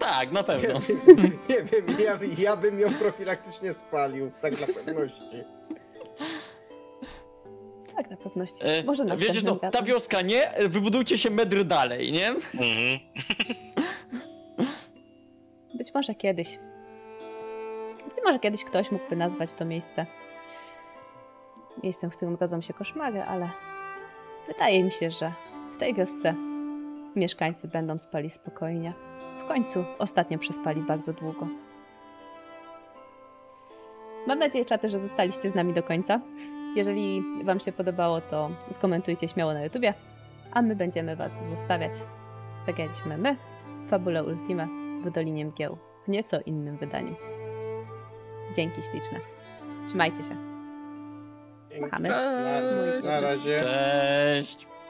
Speaker 4: Tak, na
Speaker 5: Nie,
Speaker 4: pewno.
Speaker 5: wiem- nie wiem, ja, ja bym ją profilaktycznie spalił, tak dla pewności.
Speaker 2: Tak, na pewności.
Speaker 4: E,
Speaker 2: Może
Speaker 4: wiecie co, ta wioska nie, wybudujcie się metr dalej, nie?
Speaker 6: Mhm.
Speaker 2: Być może kiedyś. Być może kiedyś ktoś mógłby nazwać to miejsce miejscem, w którym rodzą się koszmary, ale wydaje mi się, że w tej wiosce mieszkańcy będą spali spokojnie. W końcu ostatnio przespali bardzo długo. Mam nadzieję, czaty, że zostaliście z nami do końca. Jeżeli Wam się podobało, to skomentujcie śmiało na YouTubie, a my będziemy Was zostawiać. Zagraliśmy my, Fabula Ultima w Dolinie Mgieł w nieco innym wydaniu. Dzięki śliczne. Trzymajcie się.
Speaker 5: Dzięki.
Speaker 2: Machamy.
Speaker 5: Na, na razie.
Speaker 4: Cześć.